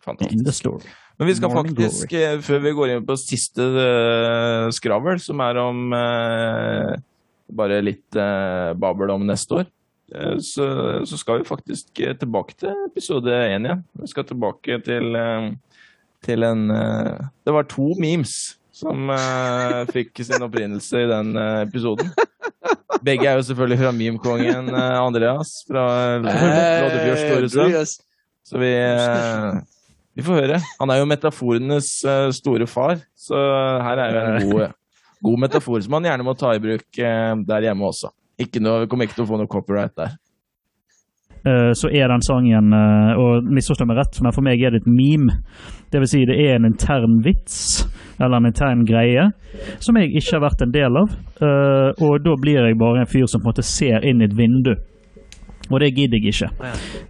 Fantastisk. The story. Men vi skal faktisk, eh, før vi går inn på siste uh, skravl, som er om uh, bare litt uh, babel om neste år, så, så skal vi faktisk tilbake til episode én igjen. Vi skal tilbake til, til en eh, Det var to memes som uh, fikk sin opprinnelse i den uh, episoden. Begge er jo selvfølgelig fra memekongen uh, Andreas fra Loddefjord Storesønn. Andreas. Så vi, vi får høre. Han er jo metaforenes store far, så her er jo en god, god metafor som han gjerne må ta i bruk der hjemme også. Ikke noe, vi kommer ikke til å få noe copyright der. Eh, så er den sangen, eh, og misforstå meg rett, men for meg er det et meme. Det vil si det er en intern vits, eller en intern greie, som jeg ikke har vært en del av. Eh, Og da blir jeg bare en fyr som på en måte ser inn i et vindu. Og det gidder jeg ikke.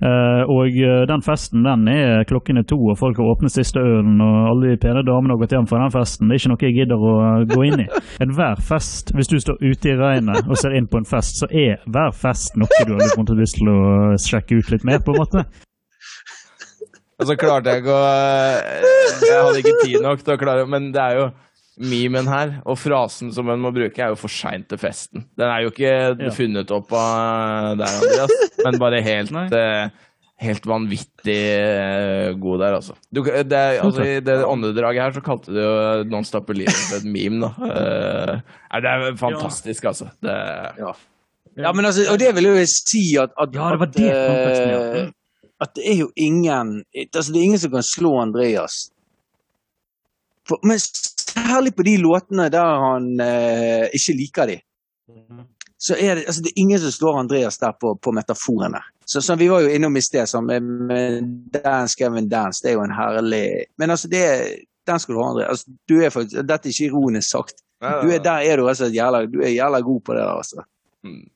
Uh, og eh, den festen den er klokken er to, og folk har åpnet siste ølen, og alle de pene damene har gått hjem fra den festen. Det er ikke noe jeg gidder å eh, gå inn i. Enhver fest, hvis du står ute i regnet og ser inn på en fest, så er hver fest noe du har lyst til å sjekke ut litt mer, på en måte. Og så klarte jeg ikke å Jeg hadde ikke tid nok til å klare Men det er jo memen her, og frasen som en må bruke, er jo 'for seint til festen'. Den er jo ikke Ja. funnet opp av deg, Andreas, men bare helt eh, Helt vanvittig eh, god der, altså. Du, det, er- altså. I det åndedraget her så kalte du jo Non Stop Believing for et meme, da. Uh, det er fantastisk, altså. Det, Ja, men altså, og det vil jo jeg si at, at, Ja, det var det konteksten, ja. eh, at det er jo ingen altså Det er ingen som kan slå Andreas. For, men særlig på de låtene der han eh, ikke liker de. Så er det, altså det er ingen som slår Andreas der på, på metaforene. Så, så Vi var jo innom i sted, som med, med Dance Kevin Dance. Det er jo en herlig Men altså, det den skal du ha, Andreas. Altså, du er faktisk, dette er ikke ironisk sagt. Du er, der er du altså jævla, du er jævla god på det der, altså. Mm.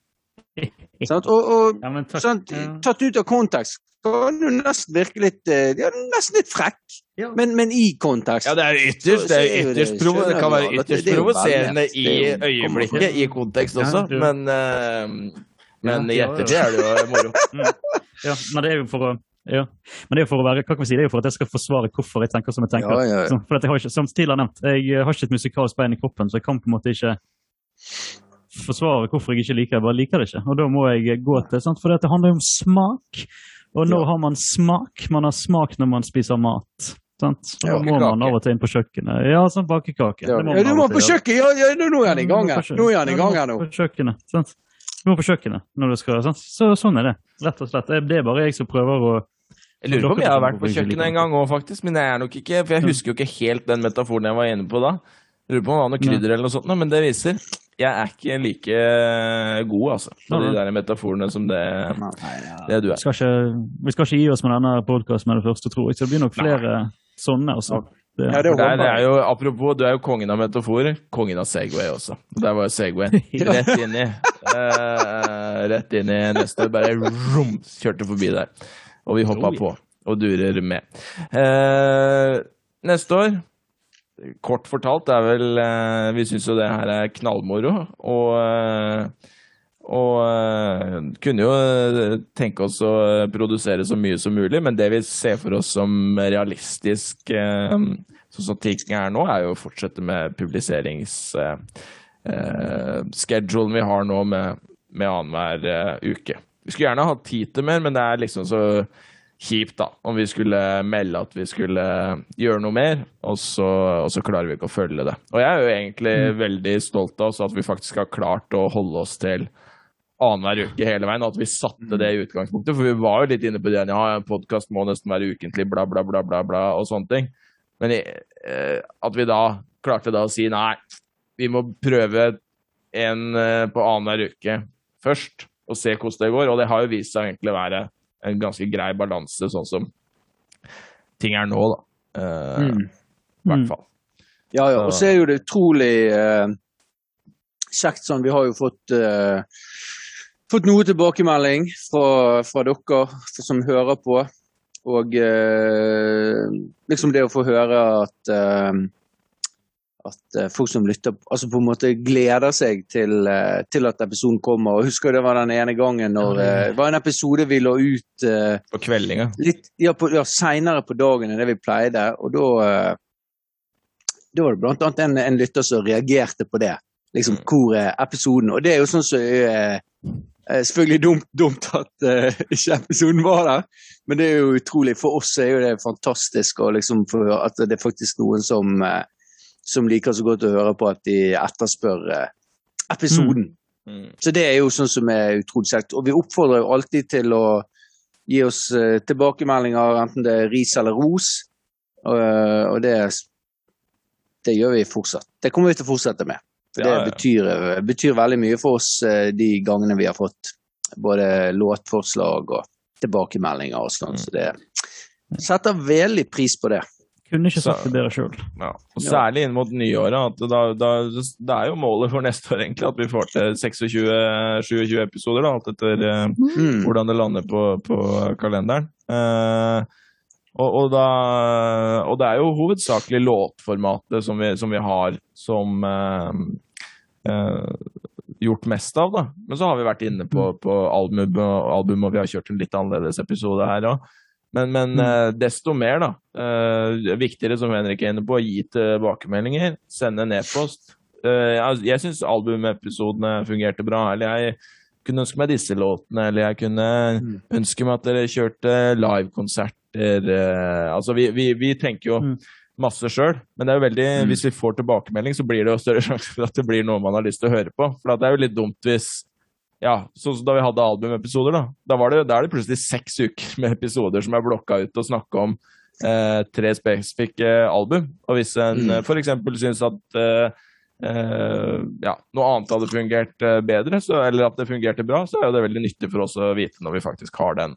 Sant? Og, og Ja, men takk. sant, Ja. tatt ut av kontekst kan du nesten virke litt eh, ja, nesten litt frekk, Ja. men, men i kontekst. Ja, det er ytterst, det, er er ytterst provo det kan være ytterst er provoserende i øyeblikket, i kontekst også, men, uh, men i ettertid er det jo moro. Ja, men det er jo for å ja. Men det er jo for å være, hva kan vi si, det er jo for at jeg skal forsvare hvorfor jeg tenker som jeg tenker. Ja, ja, ja. Så, for at jeg har ikke, som tidligere nevnt, jeg har ikke et musikalsk bein i kroppen, så jeg kan på en måte ikke forsvare hvorfor jeg ikke liker det. Jeg bare liker det ikke. Og da må jeg gå til sant? For det handler jo om smak. Og når Ja. har man smak? Man har smak når man spiser mat. Sant? Så da må man av og til inn på kjøkkenet. Ja, sånn bakekake. Ja, Det ja, du må på kjøkkenet! Ja, ja, nå er han i gang her! Nå er han i gang her nå. På kjøkkenet, sant? Du må på kjøkkenet når du skal, sant? Så, sånn er det, rett og slett. Det er bare jeg som prøver å Jeg lurer på om jeg har vært på kjøkkenet en gang òg, faktisk. Men jeg er nok ikke For jeg husker jo ikke helt den metaforen jeg var inne på da. Jeg lurer på om det var noe krydder eller noe sånt, men det viser jeg er ikke like god, altså, på de Nei, nei. der metaforene som det, det du vi er. skal, ikke, vi skal ikke gi oss med denne podkasten med det første, tror jeg. Så det blir nok flere sånne. Altså. Det, Ja, det er, der, det er jo, apropos, du er jo kongen av metaforer. Kongen av Segway også. Der var jo Segway rett inn i. uh, rett inn i neste. Bare rom, kjørte forbi der. Og vi hoppa på og durer med. Uh, neste år Kort fortalt er vel eh, Vi syns jo det her er knallmoro. Og eh, og eh, kunne jo tenke oss å produsere så mye som mulig, men det vi ser for oss som realistisk, sånn som ting er nå, er jo å fortsette med publiserings-schedulen vi har nå med, med annenhver uke. Vi skulle gjerne hatt tid til mer, men det er liksom så kjipt da, om vi skulle melde at vi skulle gjøre noe mer, og så, og så klarer vi ikke å følge det. Og jeg er jo egentlig veldig stolt av at vi faktisk har klart å holde oss til annenhver uke hele veien, og at vi satte det i utgangspunktet. For vi var jo litt inne på det, ja, en podkast må nesten være ukentlig, bla, bla, bla, bla, bla, og sånne ting. Men eh, at vi da klarte da å si nei, vi må prøve en eh, på annenhver uke først, og se hvordan det går. Og det har jo vist seg egentlig å være en ganske grei balanse, sånn som ting er nå, da. Eh, I Mm. hvert fall. Ja, ja. Og så er jo det utrolig uh, kjekt sånn. Vi har jo fått, uh, fått noe tilbakemelding fra, fra dere som hører på. Og eh, liksom det å få høre at eh, at eh, folk som lytter, altså på en måte gleder seg til, eh, til at episoden kommer. Og husker det var den ene gangen når eh, det var en episode vi lå ut På kveldinga. litt ja, på, ja, seinere på dagen enn det vi pleide. Og da, da var det blant annet en, en lytter som reagerte på det. Liksom, hvor er episoden? Og det er jo sånn som eh, selvfølgelig dumt, dumt at uh, ikke episoden var der, men det er jo utrolig. For oss er jo det fantastisk å liksom at det er faktisk noen som, eh, som liker så godt å høre på at de etterspør eh, episoden. Mm. Så det er jo sånn som er utrolig kjekt. Og vi oppfordrer jo alltid til å gi oss eh, tilbakemeldinger, enten det er ris eller ros. Og, eh, og det, det gjør vi fortsatt. Det kommer vi til å fortsette med. For Ja, det betyr, betyr veldig mye for oss de gangene vi har fått både låtforslag og tilbakemeldinger og sånn. Så det setter veldig pris på det. Kunne ikke sagt det bedre sjøl. Ja. Og særlig inn mot nyåret. At da, da, det er jo målet for neste år egentlig at vi får til 26-27 episoder, da, alt etter eh, Mm. hvordan det lander på, på kalenderen. Eh, og, og, da, og det er jo hovedsakelig låtformatet som vi, som vi har som eh, eh, gjort mest av, da. Men så har vi vært inne på, på album, og album, og vi har kjørt en litt annerledes episode her òg. Men, men eh, desto mer, da. Eh, viktigere, som Henrik er inne på, å gi tilbakemeldinger. Sende en e-post. Eh, jeg jeg syns albumepisodene fungerte bra. Eller jeg kunne ønske meg disse låtene, eller jeg kunne ønske meg at dere kjørte livekonserter. Eh, altså, vi, vi, vi tenker jo Mm. masse sjøl, men det er jo veldig, hvis vi får tilbakemelding, så blir det jo større sjanse for at det blir noe man har lyst til å høre på. For det er jo litt dumt hvis ja, sånn som da vi hadde albumepisoder, da. Da, var det, da er det plutselig seks uker med episoder som er blokka ut og snakke om eh, tre spesifikke album. Og hvis en Mm. f.eks. syns at eh, eh, ja, noe annet hadde fungert eh, bedre, så, eller at det fungerte bra, så er jo det veldig nyttig for oss å vite når vi faktisk har den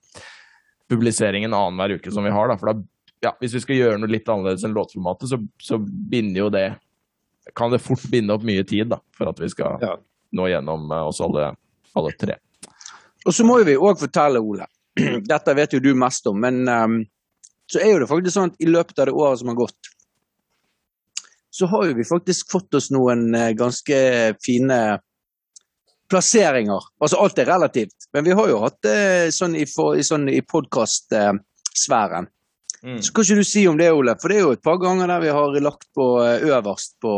publiseringen annenhver uke som vi har. Da. For da, ja, hvis vi skal gjøre noe litt annerledes enn låtformatet, så, så binder jo det Kan det fort binde opp mye tid da, for at vi skal Ja. nå gjennom eh, oss alle, alle tre. Og så må vi òg fortelle, Ole, dette vet jo du mest om, men um, så er jo det faktisk sånn at i løpet av det året som har gått, så har jo vi faktisk fått oss noen eh, ganske fine plasseringer. Altså alt er relativt, men vi har jo hatt det sånn i, for, i, sånn i podkast-sfæren. Mm. Så kan ikke du si om det, Ole? For det er jo et par ganger der vi har lagt på eh, øverst eh, på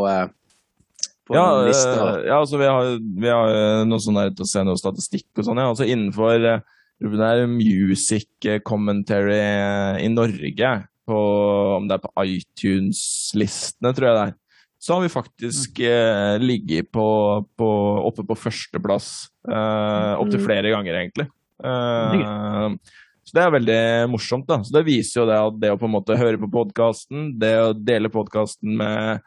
Ja, noen lister. eh, ja altså vi har, vi har eh, noe sånn der til å se noe statistikk og sånn. Ja. Altså innenfor er music commentary i Norge, på, om det er på iTunes-listene, tror jeg det er, så har vi faktisk eh, ligget på, på, oppe på førsteplass eh, opptil Mm. flere ganger, egentlig. Eh, så det er veldig morsomt. da. Så Det viser jo det at det å på en måte høre på podkasten, det å dele podkasten med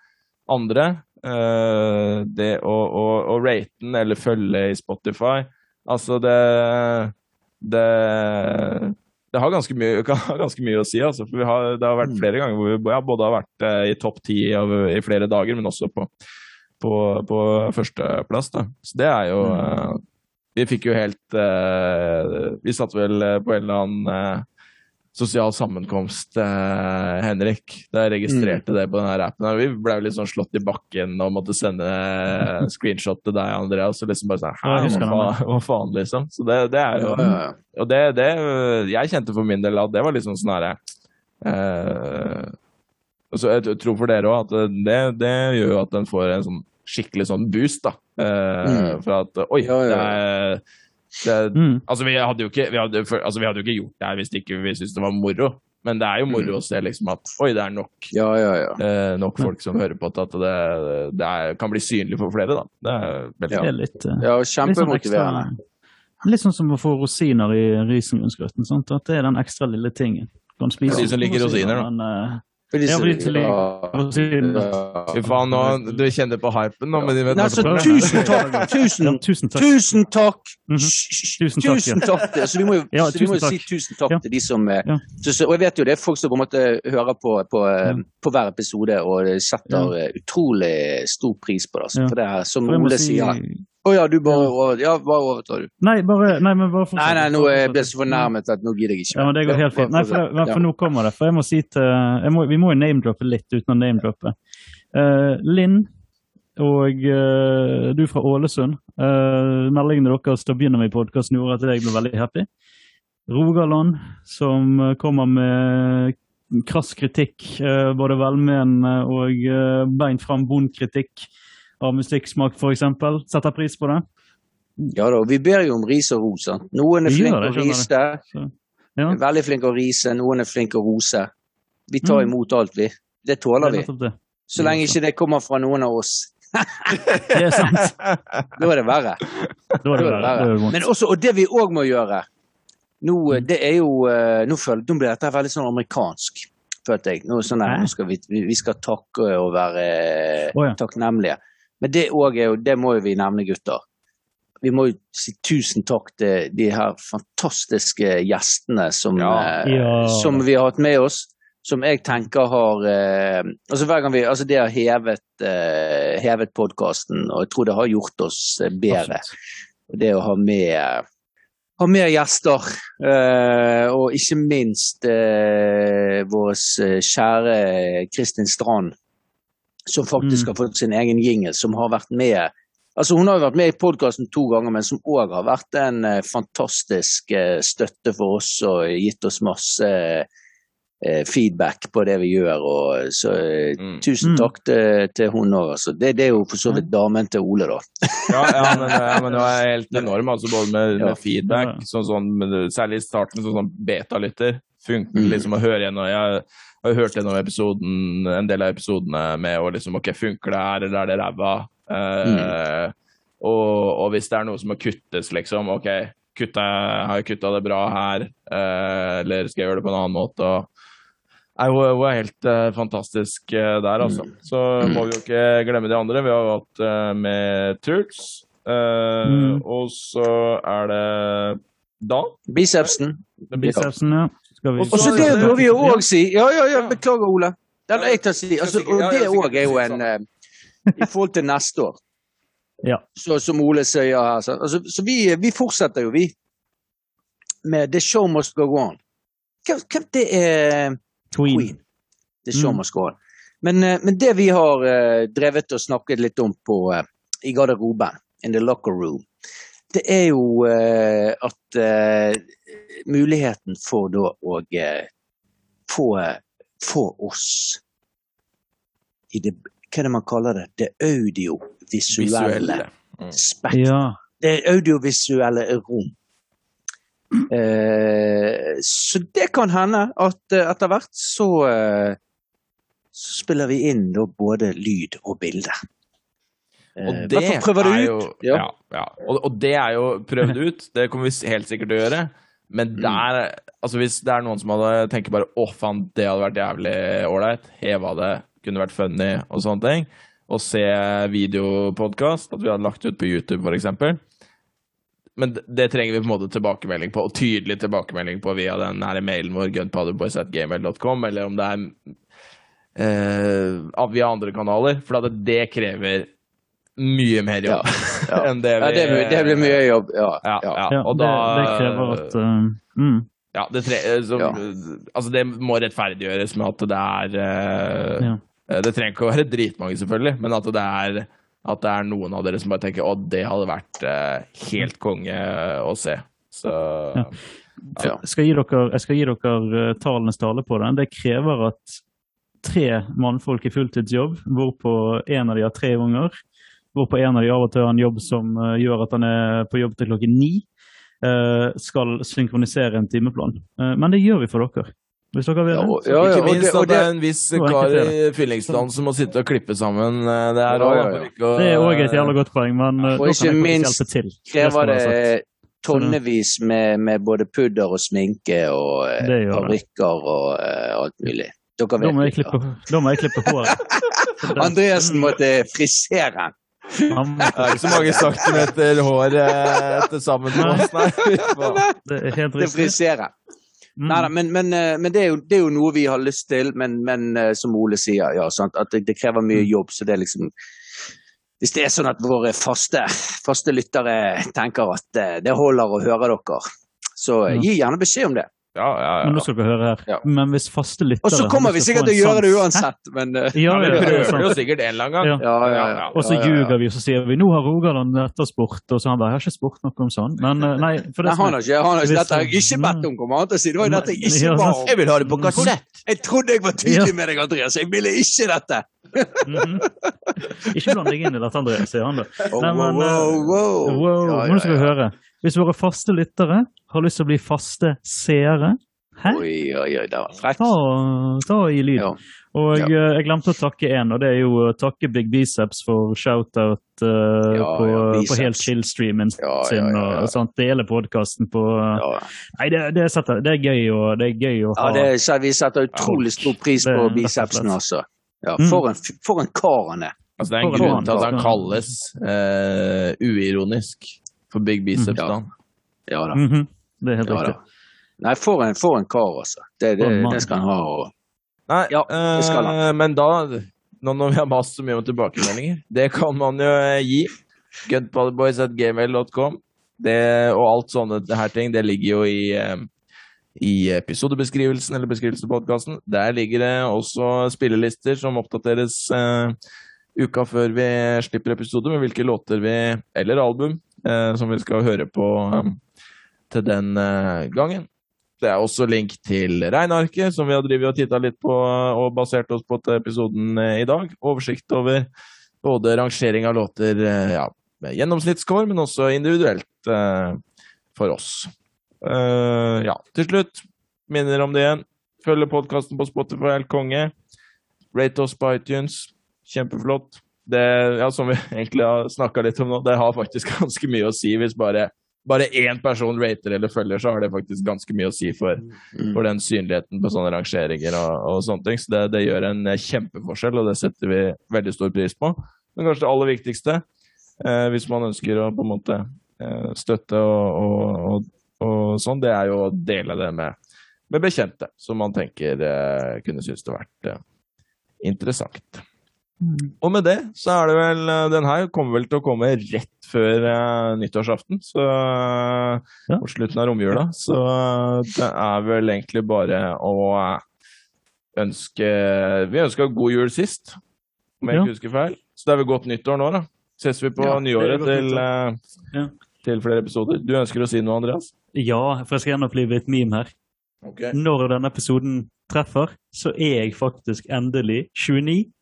andre, eh, det å, å, å rate den eller følge i Spotify Altså, det Det, det har ganske mye, ganske mye å si, altså. For vi har, det har vært flere ganger hvor vi ja, både har vært eh, i topp ti i flere dager, men også på, på, på førsteplass. da. Så det er jo uh, Vi fikk jo helt uh, Vi satt vel på en eller annen sosial sammenkomst, eh, Henrik. Da jeg registrerte det på denne appen. Vi ble litt sånn slått i bakken og måtte sende eh, screenshot til deg, Andreas. Og liksom bare sånn Hæ, hva, hva faen, liksom? Så det, det er jo Ja. Og det, det Jeg kjente for min del at det var liksom sånn sånn herre eh, så Jeg tror for dere òg at det, det gjør jo at en får en sånn skikkelig sånn boost, da. Eh, Mm. For at Oi, Ja, ja, det er det, Mm. Altså, vi hadde jo ikke, vi hadde, altså, vi hadde jo ikke gjort det her hvis ikke vi syntes det var moro. Men det er jo moro Mm. å se liksom at oi, det er nok, ja, ja, ja. eh, nok folk som hører på til at det, det er, kan bli synlig for flere, da. Det er veldig Det litt, eh, ja litt sånn kjempemotiverende. ekstra- Litt sånn som å få rosiner i risengrynsgrøten. At det er den ekstra lille tingen. Du kan spise De som liker rosiner, da. men, eh, Ja. Fy faen, nå, du kjenner på hypen nå, men de vet Nei, hva så tusen takk! Tusen, Ja, tusen takk. tusen takk! Mhm. Tusen takk, Tusen ja. takk! Så vi må jo, Ja, vi må jo si tusen takk Ja. til de som eh, Ja. så, så, Og jeg vet jo det er folk som på en måte hører på, på, eh, Ja. på hver episode og setter utrolig stor pris på det. Altså. Ja. For det er som Ole si- sier Å ja, du bare Ja, bare overtar du. Nei, bare, nei, men bare Nei, nei, nå jeg ble så fornærmet at nå gidder jeg ikke. Ja, men det går helt fint. Nei, for, for nå kommer det. For jeg må si til jeg må, Vi må jo name-droppe litt uten å name-droppe. Uh, Linn og uh, du fra Ålesund. Uh, meldingene deres da begynner med podkasten gjorde at jeg ble veldig happy. Rogaland, som kommer med krass kritikk, uh, både velmenende og beint fram bond kritikk av musikksmak, f.eks. Setter pris på det. Ja da, vi ber jo om ris og ros. Noen er flinke å rise, ja, veldig flinke å rise, noen er flinke å rose. Vi tar Mm. imot alt, vi. Det tåler er vi. Så lenge ikke det kommer fra noen av oss. Det er sant. Da er det verre. Da er det er verre. Er. Men også, og det vi òg må gjøre nå, eh, det er jo, eh, nå, føler, nå blir dette veldig sånn amerikansk, følte jeg. Nå, sånn her, nå skal vi, vi vi skal takke og være oh, ja. takknemlige. Men det, også er jo, det må jo vi nevne, gutter. Vi må jo si tusen takk til de her fantastiske gjestene som, Ja. eh, Ja. som vi har hatt med oss. Som jeg tenker har eh, altså hver gang vi, altså Det har hevet, eh, hevet podkasten, og jeg tror det har gjort oss eh, bedre. Absolutt. Det å ha med, ha med gjester, eh, og ikke minst eh, vår kjære Kristin Strand, som faktisk Mm. har fått sin egen jingle, som har vært med Altså Hun har jo vært med i podkasten to ganger, men som òg har vært en eh, fantastisk eh, støtte for oss og gitt oss masse eh, feedback på det vi gjør. Og, så Mm. tusen Mm. takk til, til hun òg. Altså. Det, det er jo for så vidt damen til Ole, da. Ja, ja, men, ja, men det var helt enorm, altså, både med, Ja. med feedback, sånn, sånn, særlig i starten, sånn, sånn beta-lytter. Funker Mm. liksom å høre gjennom Jeg har hørt gjennom episoden, en del av episodene med å liksom OK, funker det her, eller er det ræva? Eh, og, og hvis det er noe som må kuttes, liksom, OK, kutta, har jeg kutta det bra her, Uh, eller skal jeg gjøre det på en annen måte? Og, hun, hun er helt uh, fantastisk uh, der, altså. Så må vi jo ikke glemme de andre. Vi har jo hatt uh, med Truls. Mm. Og så er det Dan. Bicepsen. Bicepsen, ja. Skal vi Og så det må vi jo Ja. òg si. Ja, ja, ja, beklager, Ole. Eller jeg tar si. Altså, og det òg er jo en sånn. eh, I forhold til neste år, Ja. så, som Ole sier her. Så, altså, så vi, vi fortsetter jo, vi. Med The Show Must Go On. Hvem, det er Queen. Queen. The Show Mm. Must Go On. Men, eh, men det vi har eh, drevet og snakket litt om på, eh, i garderoben, in the locker room, det er jo eh, at eh, muligheten for da å eh, få, få oss i det Hva er det man kaller det? Det audiovisuelle mm. spekteret. Ja. Det audiovisuelle rom. Eh, så det kan hende at etter hvert så, så spiller vi inn da både lyd og bilde. Eh, Og det er jo Ja. ja. Og, og det er jo prøvd ut. Det kommer vi helt sikkert til å gjøre. Men Mm. der Altså hvis det er noen som hadde tenker bare å faen, det hadde vært jævlig ålreit, heva det, kunne vært funny og sånne ting, og se videopodkast, at vi hadde lagt ut på YouTube f.eks. Men det, trenger vi på en måte tilbakemelding på, og tydelig tilbakemelding på via den her mailen vår, gunpowderboys.gmail.com, eller om det er eh, via andre kanaler, for det krever mye mer jobb Ja. enn det vi Ja, det, blir- det blir mye jobb. Ja, Ja, ja. ja. Ja, og det, da det krever at uh, mm. ja, det, tre, eh, så, Ja. altså det må rettferdiggjøres med at det er uh, Ja. Det trenger ikke å være dritmange, selvfølgelig, men at det er, at det er noen av dere som bare tenker å, det hadde vært uh, helt konge å se. Så Ja. Ja. Skal gi dere, jeg skal gi dere tallenes tale på den. Det krever at tre mannfolk i fulltidsjobb, hvorpå en av de har tre unger, hvorpå en av de av og til har en jobb som eh, gjør at han er på jobb til klokken ni, eh, skal synkronisere en timeplan. Eh, men det gjør vi for dere. Hvis dere vil Ja, det. og- ja, ja, ikke minst at det er en viss Det kar i Fyllingsdalen som må sitte og klippe sammen det her òg. ja, ja. Det er òg et jævla godt poeng, men Og ikke minst til. krever var det tonnevis med, med både pudder og sminke og Det det. parykker og alt mulig. Dere Da vet må jeg klippe, da må jeg klippe håret. Andreassen måtte frisere. Han- Det er ikke så mange centimeter hår eh, til sammen med oss, nei. Det er helt Det riktig. Mm. Neida, men, men, eh, men det, er jo, det er jo noe vi har lyst til, men, men eh, som Ole sier, ja, sant? at det, det krever Mm. mye jobb. Så det er liksom Hvis det er sånn at våre faste, faste lyttere tenker at det holder å høre dere, så gi gjerne beskjed om det. Ja, ja, Men nå skal dere høre her. Ja. Men hvis faste lyttere Og så kommer vi sikkert til å gjøre det uansett, men uh, Ja, Ja, vi ja, det er prøver jo sikkert en eller annen gang. Ja. ja, ja, Ja, ja. ja. Og så Ja, ja, ja. ljuger vi, og så sier vi nå har Rogaland etterspurt, og så han bare jeg har ikke spurt noe om sånn. Men eh, nei, for det nei, han har ikke, han har ikke, dette har jeg ikke bedt om, kommer han til å si. Det var jo dette jeg ikke ba om. Jeg vil ha det på kassett! Jeg trodde jeg var tydelig med deg, Andreas. Jeg ville ikke dette. Mhm. Ikke bland deg inn i dette, Andreas, sier han da. Oh, Nei, men, wow, eh, wow. Wow, Ja, nå skal vi høre. Hvis våre faste lyttere har lyst til å bli faste seere, Hæ? Oi, oi, oi, det var frekt. Ta, ta i lyd. Ja. Og Ja. eh, jeg glemte å takke én, og det er jo å takke Big Biceps for shout-out uh, Ja, på, ja, på Helt Chill-streamen sin. ja, ja. og sånt. Dele podkasten på Ja. Nei, det, det, setter, det er gøy å, det er gøy å ha. Ja, det, så vi setter utrolig stor pris Det på bicepsen, altså. Ja, for, en, for en kar han er. Altså, det er en grunn til at han kalles uh, uironisk for Big Biceps. Ja. da. Ja da. Mhm, Det er helt Ja, riktig. Nei, for en, for en kar, altså. Det, det, det skal han ha. Og... Nei, Ja, det skal eh, men da nå når vi har mast så mye om tilbakemeldinger, det kan man jo eh, gi. Gunpowderboys.gmail.com. Og alt sånne det her ting, det ligger jo i, eh, i episodebeskrivelsen eller beskrivelsen av podkasten. Der ligger det også spillelister som oppdateres eh, uka før vi slipper episode, med hvilke låter vi, eller album, som vi skal høre på eh, til den eh, gangen. Det er også link til regnearket, som vi har drivet og titta litt på og basert oss på til episoden eh, i dag. Oversikt over både rangering av låter eh, ja, med gjennomsnittsscore, men også individuelt eh, for oss. Uh, ja, til slutt, minner om det igjen. Følg podkasten på Spotify, helt konge. Rate oss på iTunes. Kjempeflott. Det, ja, som vi egentlig har snakka litt om nå, det har faktisk ganske mye å si hvis bare bare én person rater eller følger, så har det faktisk ganske mye å si for, Mm. for den synligheten på sånne rangeringer og, og sånne ting. Så det, det gjør en kjempeforskjell, og det setter vi veldig stor pris på. Men kanskje det aller viktigste, eh, hvis man ønsker å på en måte eh, støtte og, og, og, sånn, det er jo å dele det med, med bekjente som man tenker eh, kunne synes det vært eh, Og med det så er det vel eh, Den her kommer vel til å komme rett før uh, nyttårsaften. Så eh, Ja. På slutten av romjula. Så det er vel egentlig bare å ønske Vi ønska god jul sist, om jeg Ja. ikke husker feil. Så det er vel godt nyttår nå, da. Ses vi på Ja, nyåret til, uh, Ja. til flere episoder. Du ønsker å si noe, Andreas? Ja, for jeg skal gjenopplive et meme her. Når denne episoden treffer, så er jeg faktisk endelig 29.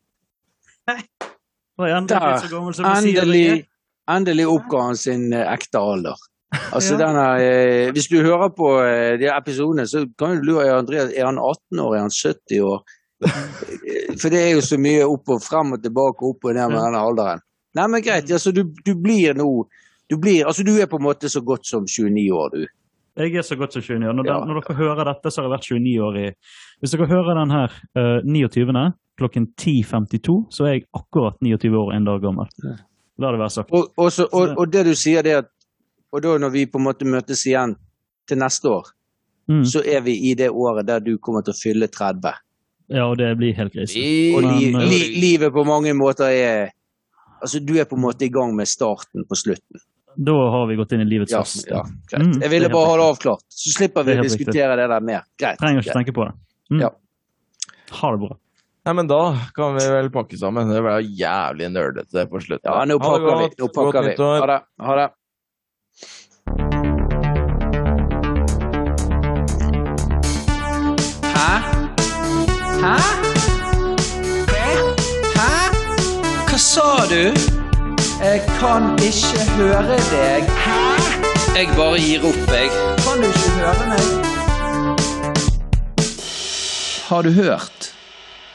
Er endelig Der, blitt så gammel som jeg sier Endelig, endelig oppga han sin eh, ekte alder. Altså Ja. denne, eh, Hvis du hører på eh, de episodene, så kan du lure Andreas, er han 18 år, er han 70 år? Eh, For det er jo så mye opp og frem og tilbake, opp og ned med denne alderen. Nei, men greit, altså du, du blir nå du, blir, altså, du er på en måte så godt som 29 år, du. Jeg er så godt som 29 år. Når, Ja. når dere hører dette, så har jeg vært 29 år i Hvis dere hører den her uh, 29. klokken 10.52, så er jeg akkurat 29 år en dag gammel. La det være sagt. Og, og, så, og, og det du sier, det at Og da når vi på en måte møtes igjen til neste år, Mm. så er vi i det året der du kommer til å fylle 30. Ja, og det blir helt krise. Og li, eh, li, livet på mange måter er Altså, du er på en måte i gang med starten på slutten. Da har vi gått inn i livets Ja, ja. Mm, Jeg ville bare ha det avklart, så slipper vi å diskutere diskutere det der mer. Greit. Trenger ikke greit. tenke på det. Mm. Ja. Ha det bra. Nei, men da kan vi vel pakke sammen. Det ble jævlig nerdete på slutten. Ja, nå Ha det pakker vi. Nå pakker Godt vi. nyttår. Ha det. Ha det. Hæ? Hæ? Hæ? Hva sa du? Jeg kan ikke høre deg. Hæ? Jeg bare gir opp, jeg. Kan du ikke høre meg? Har du hørt?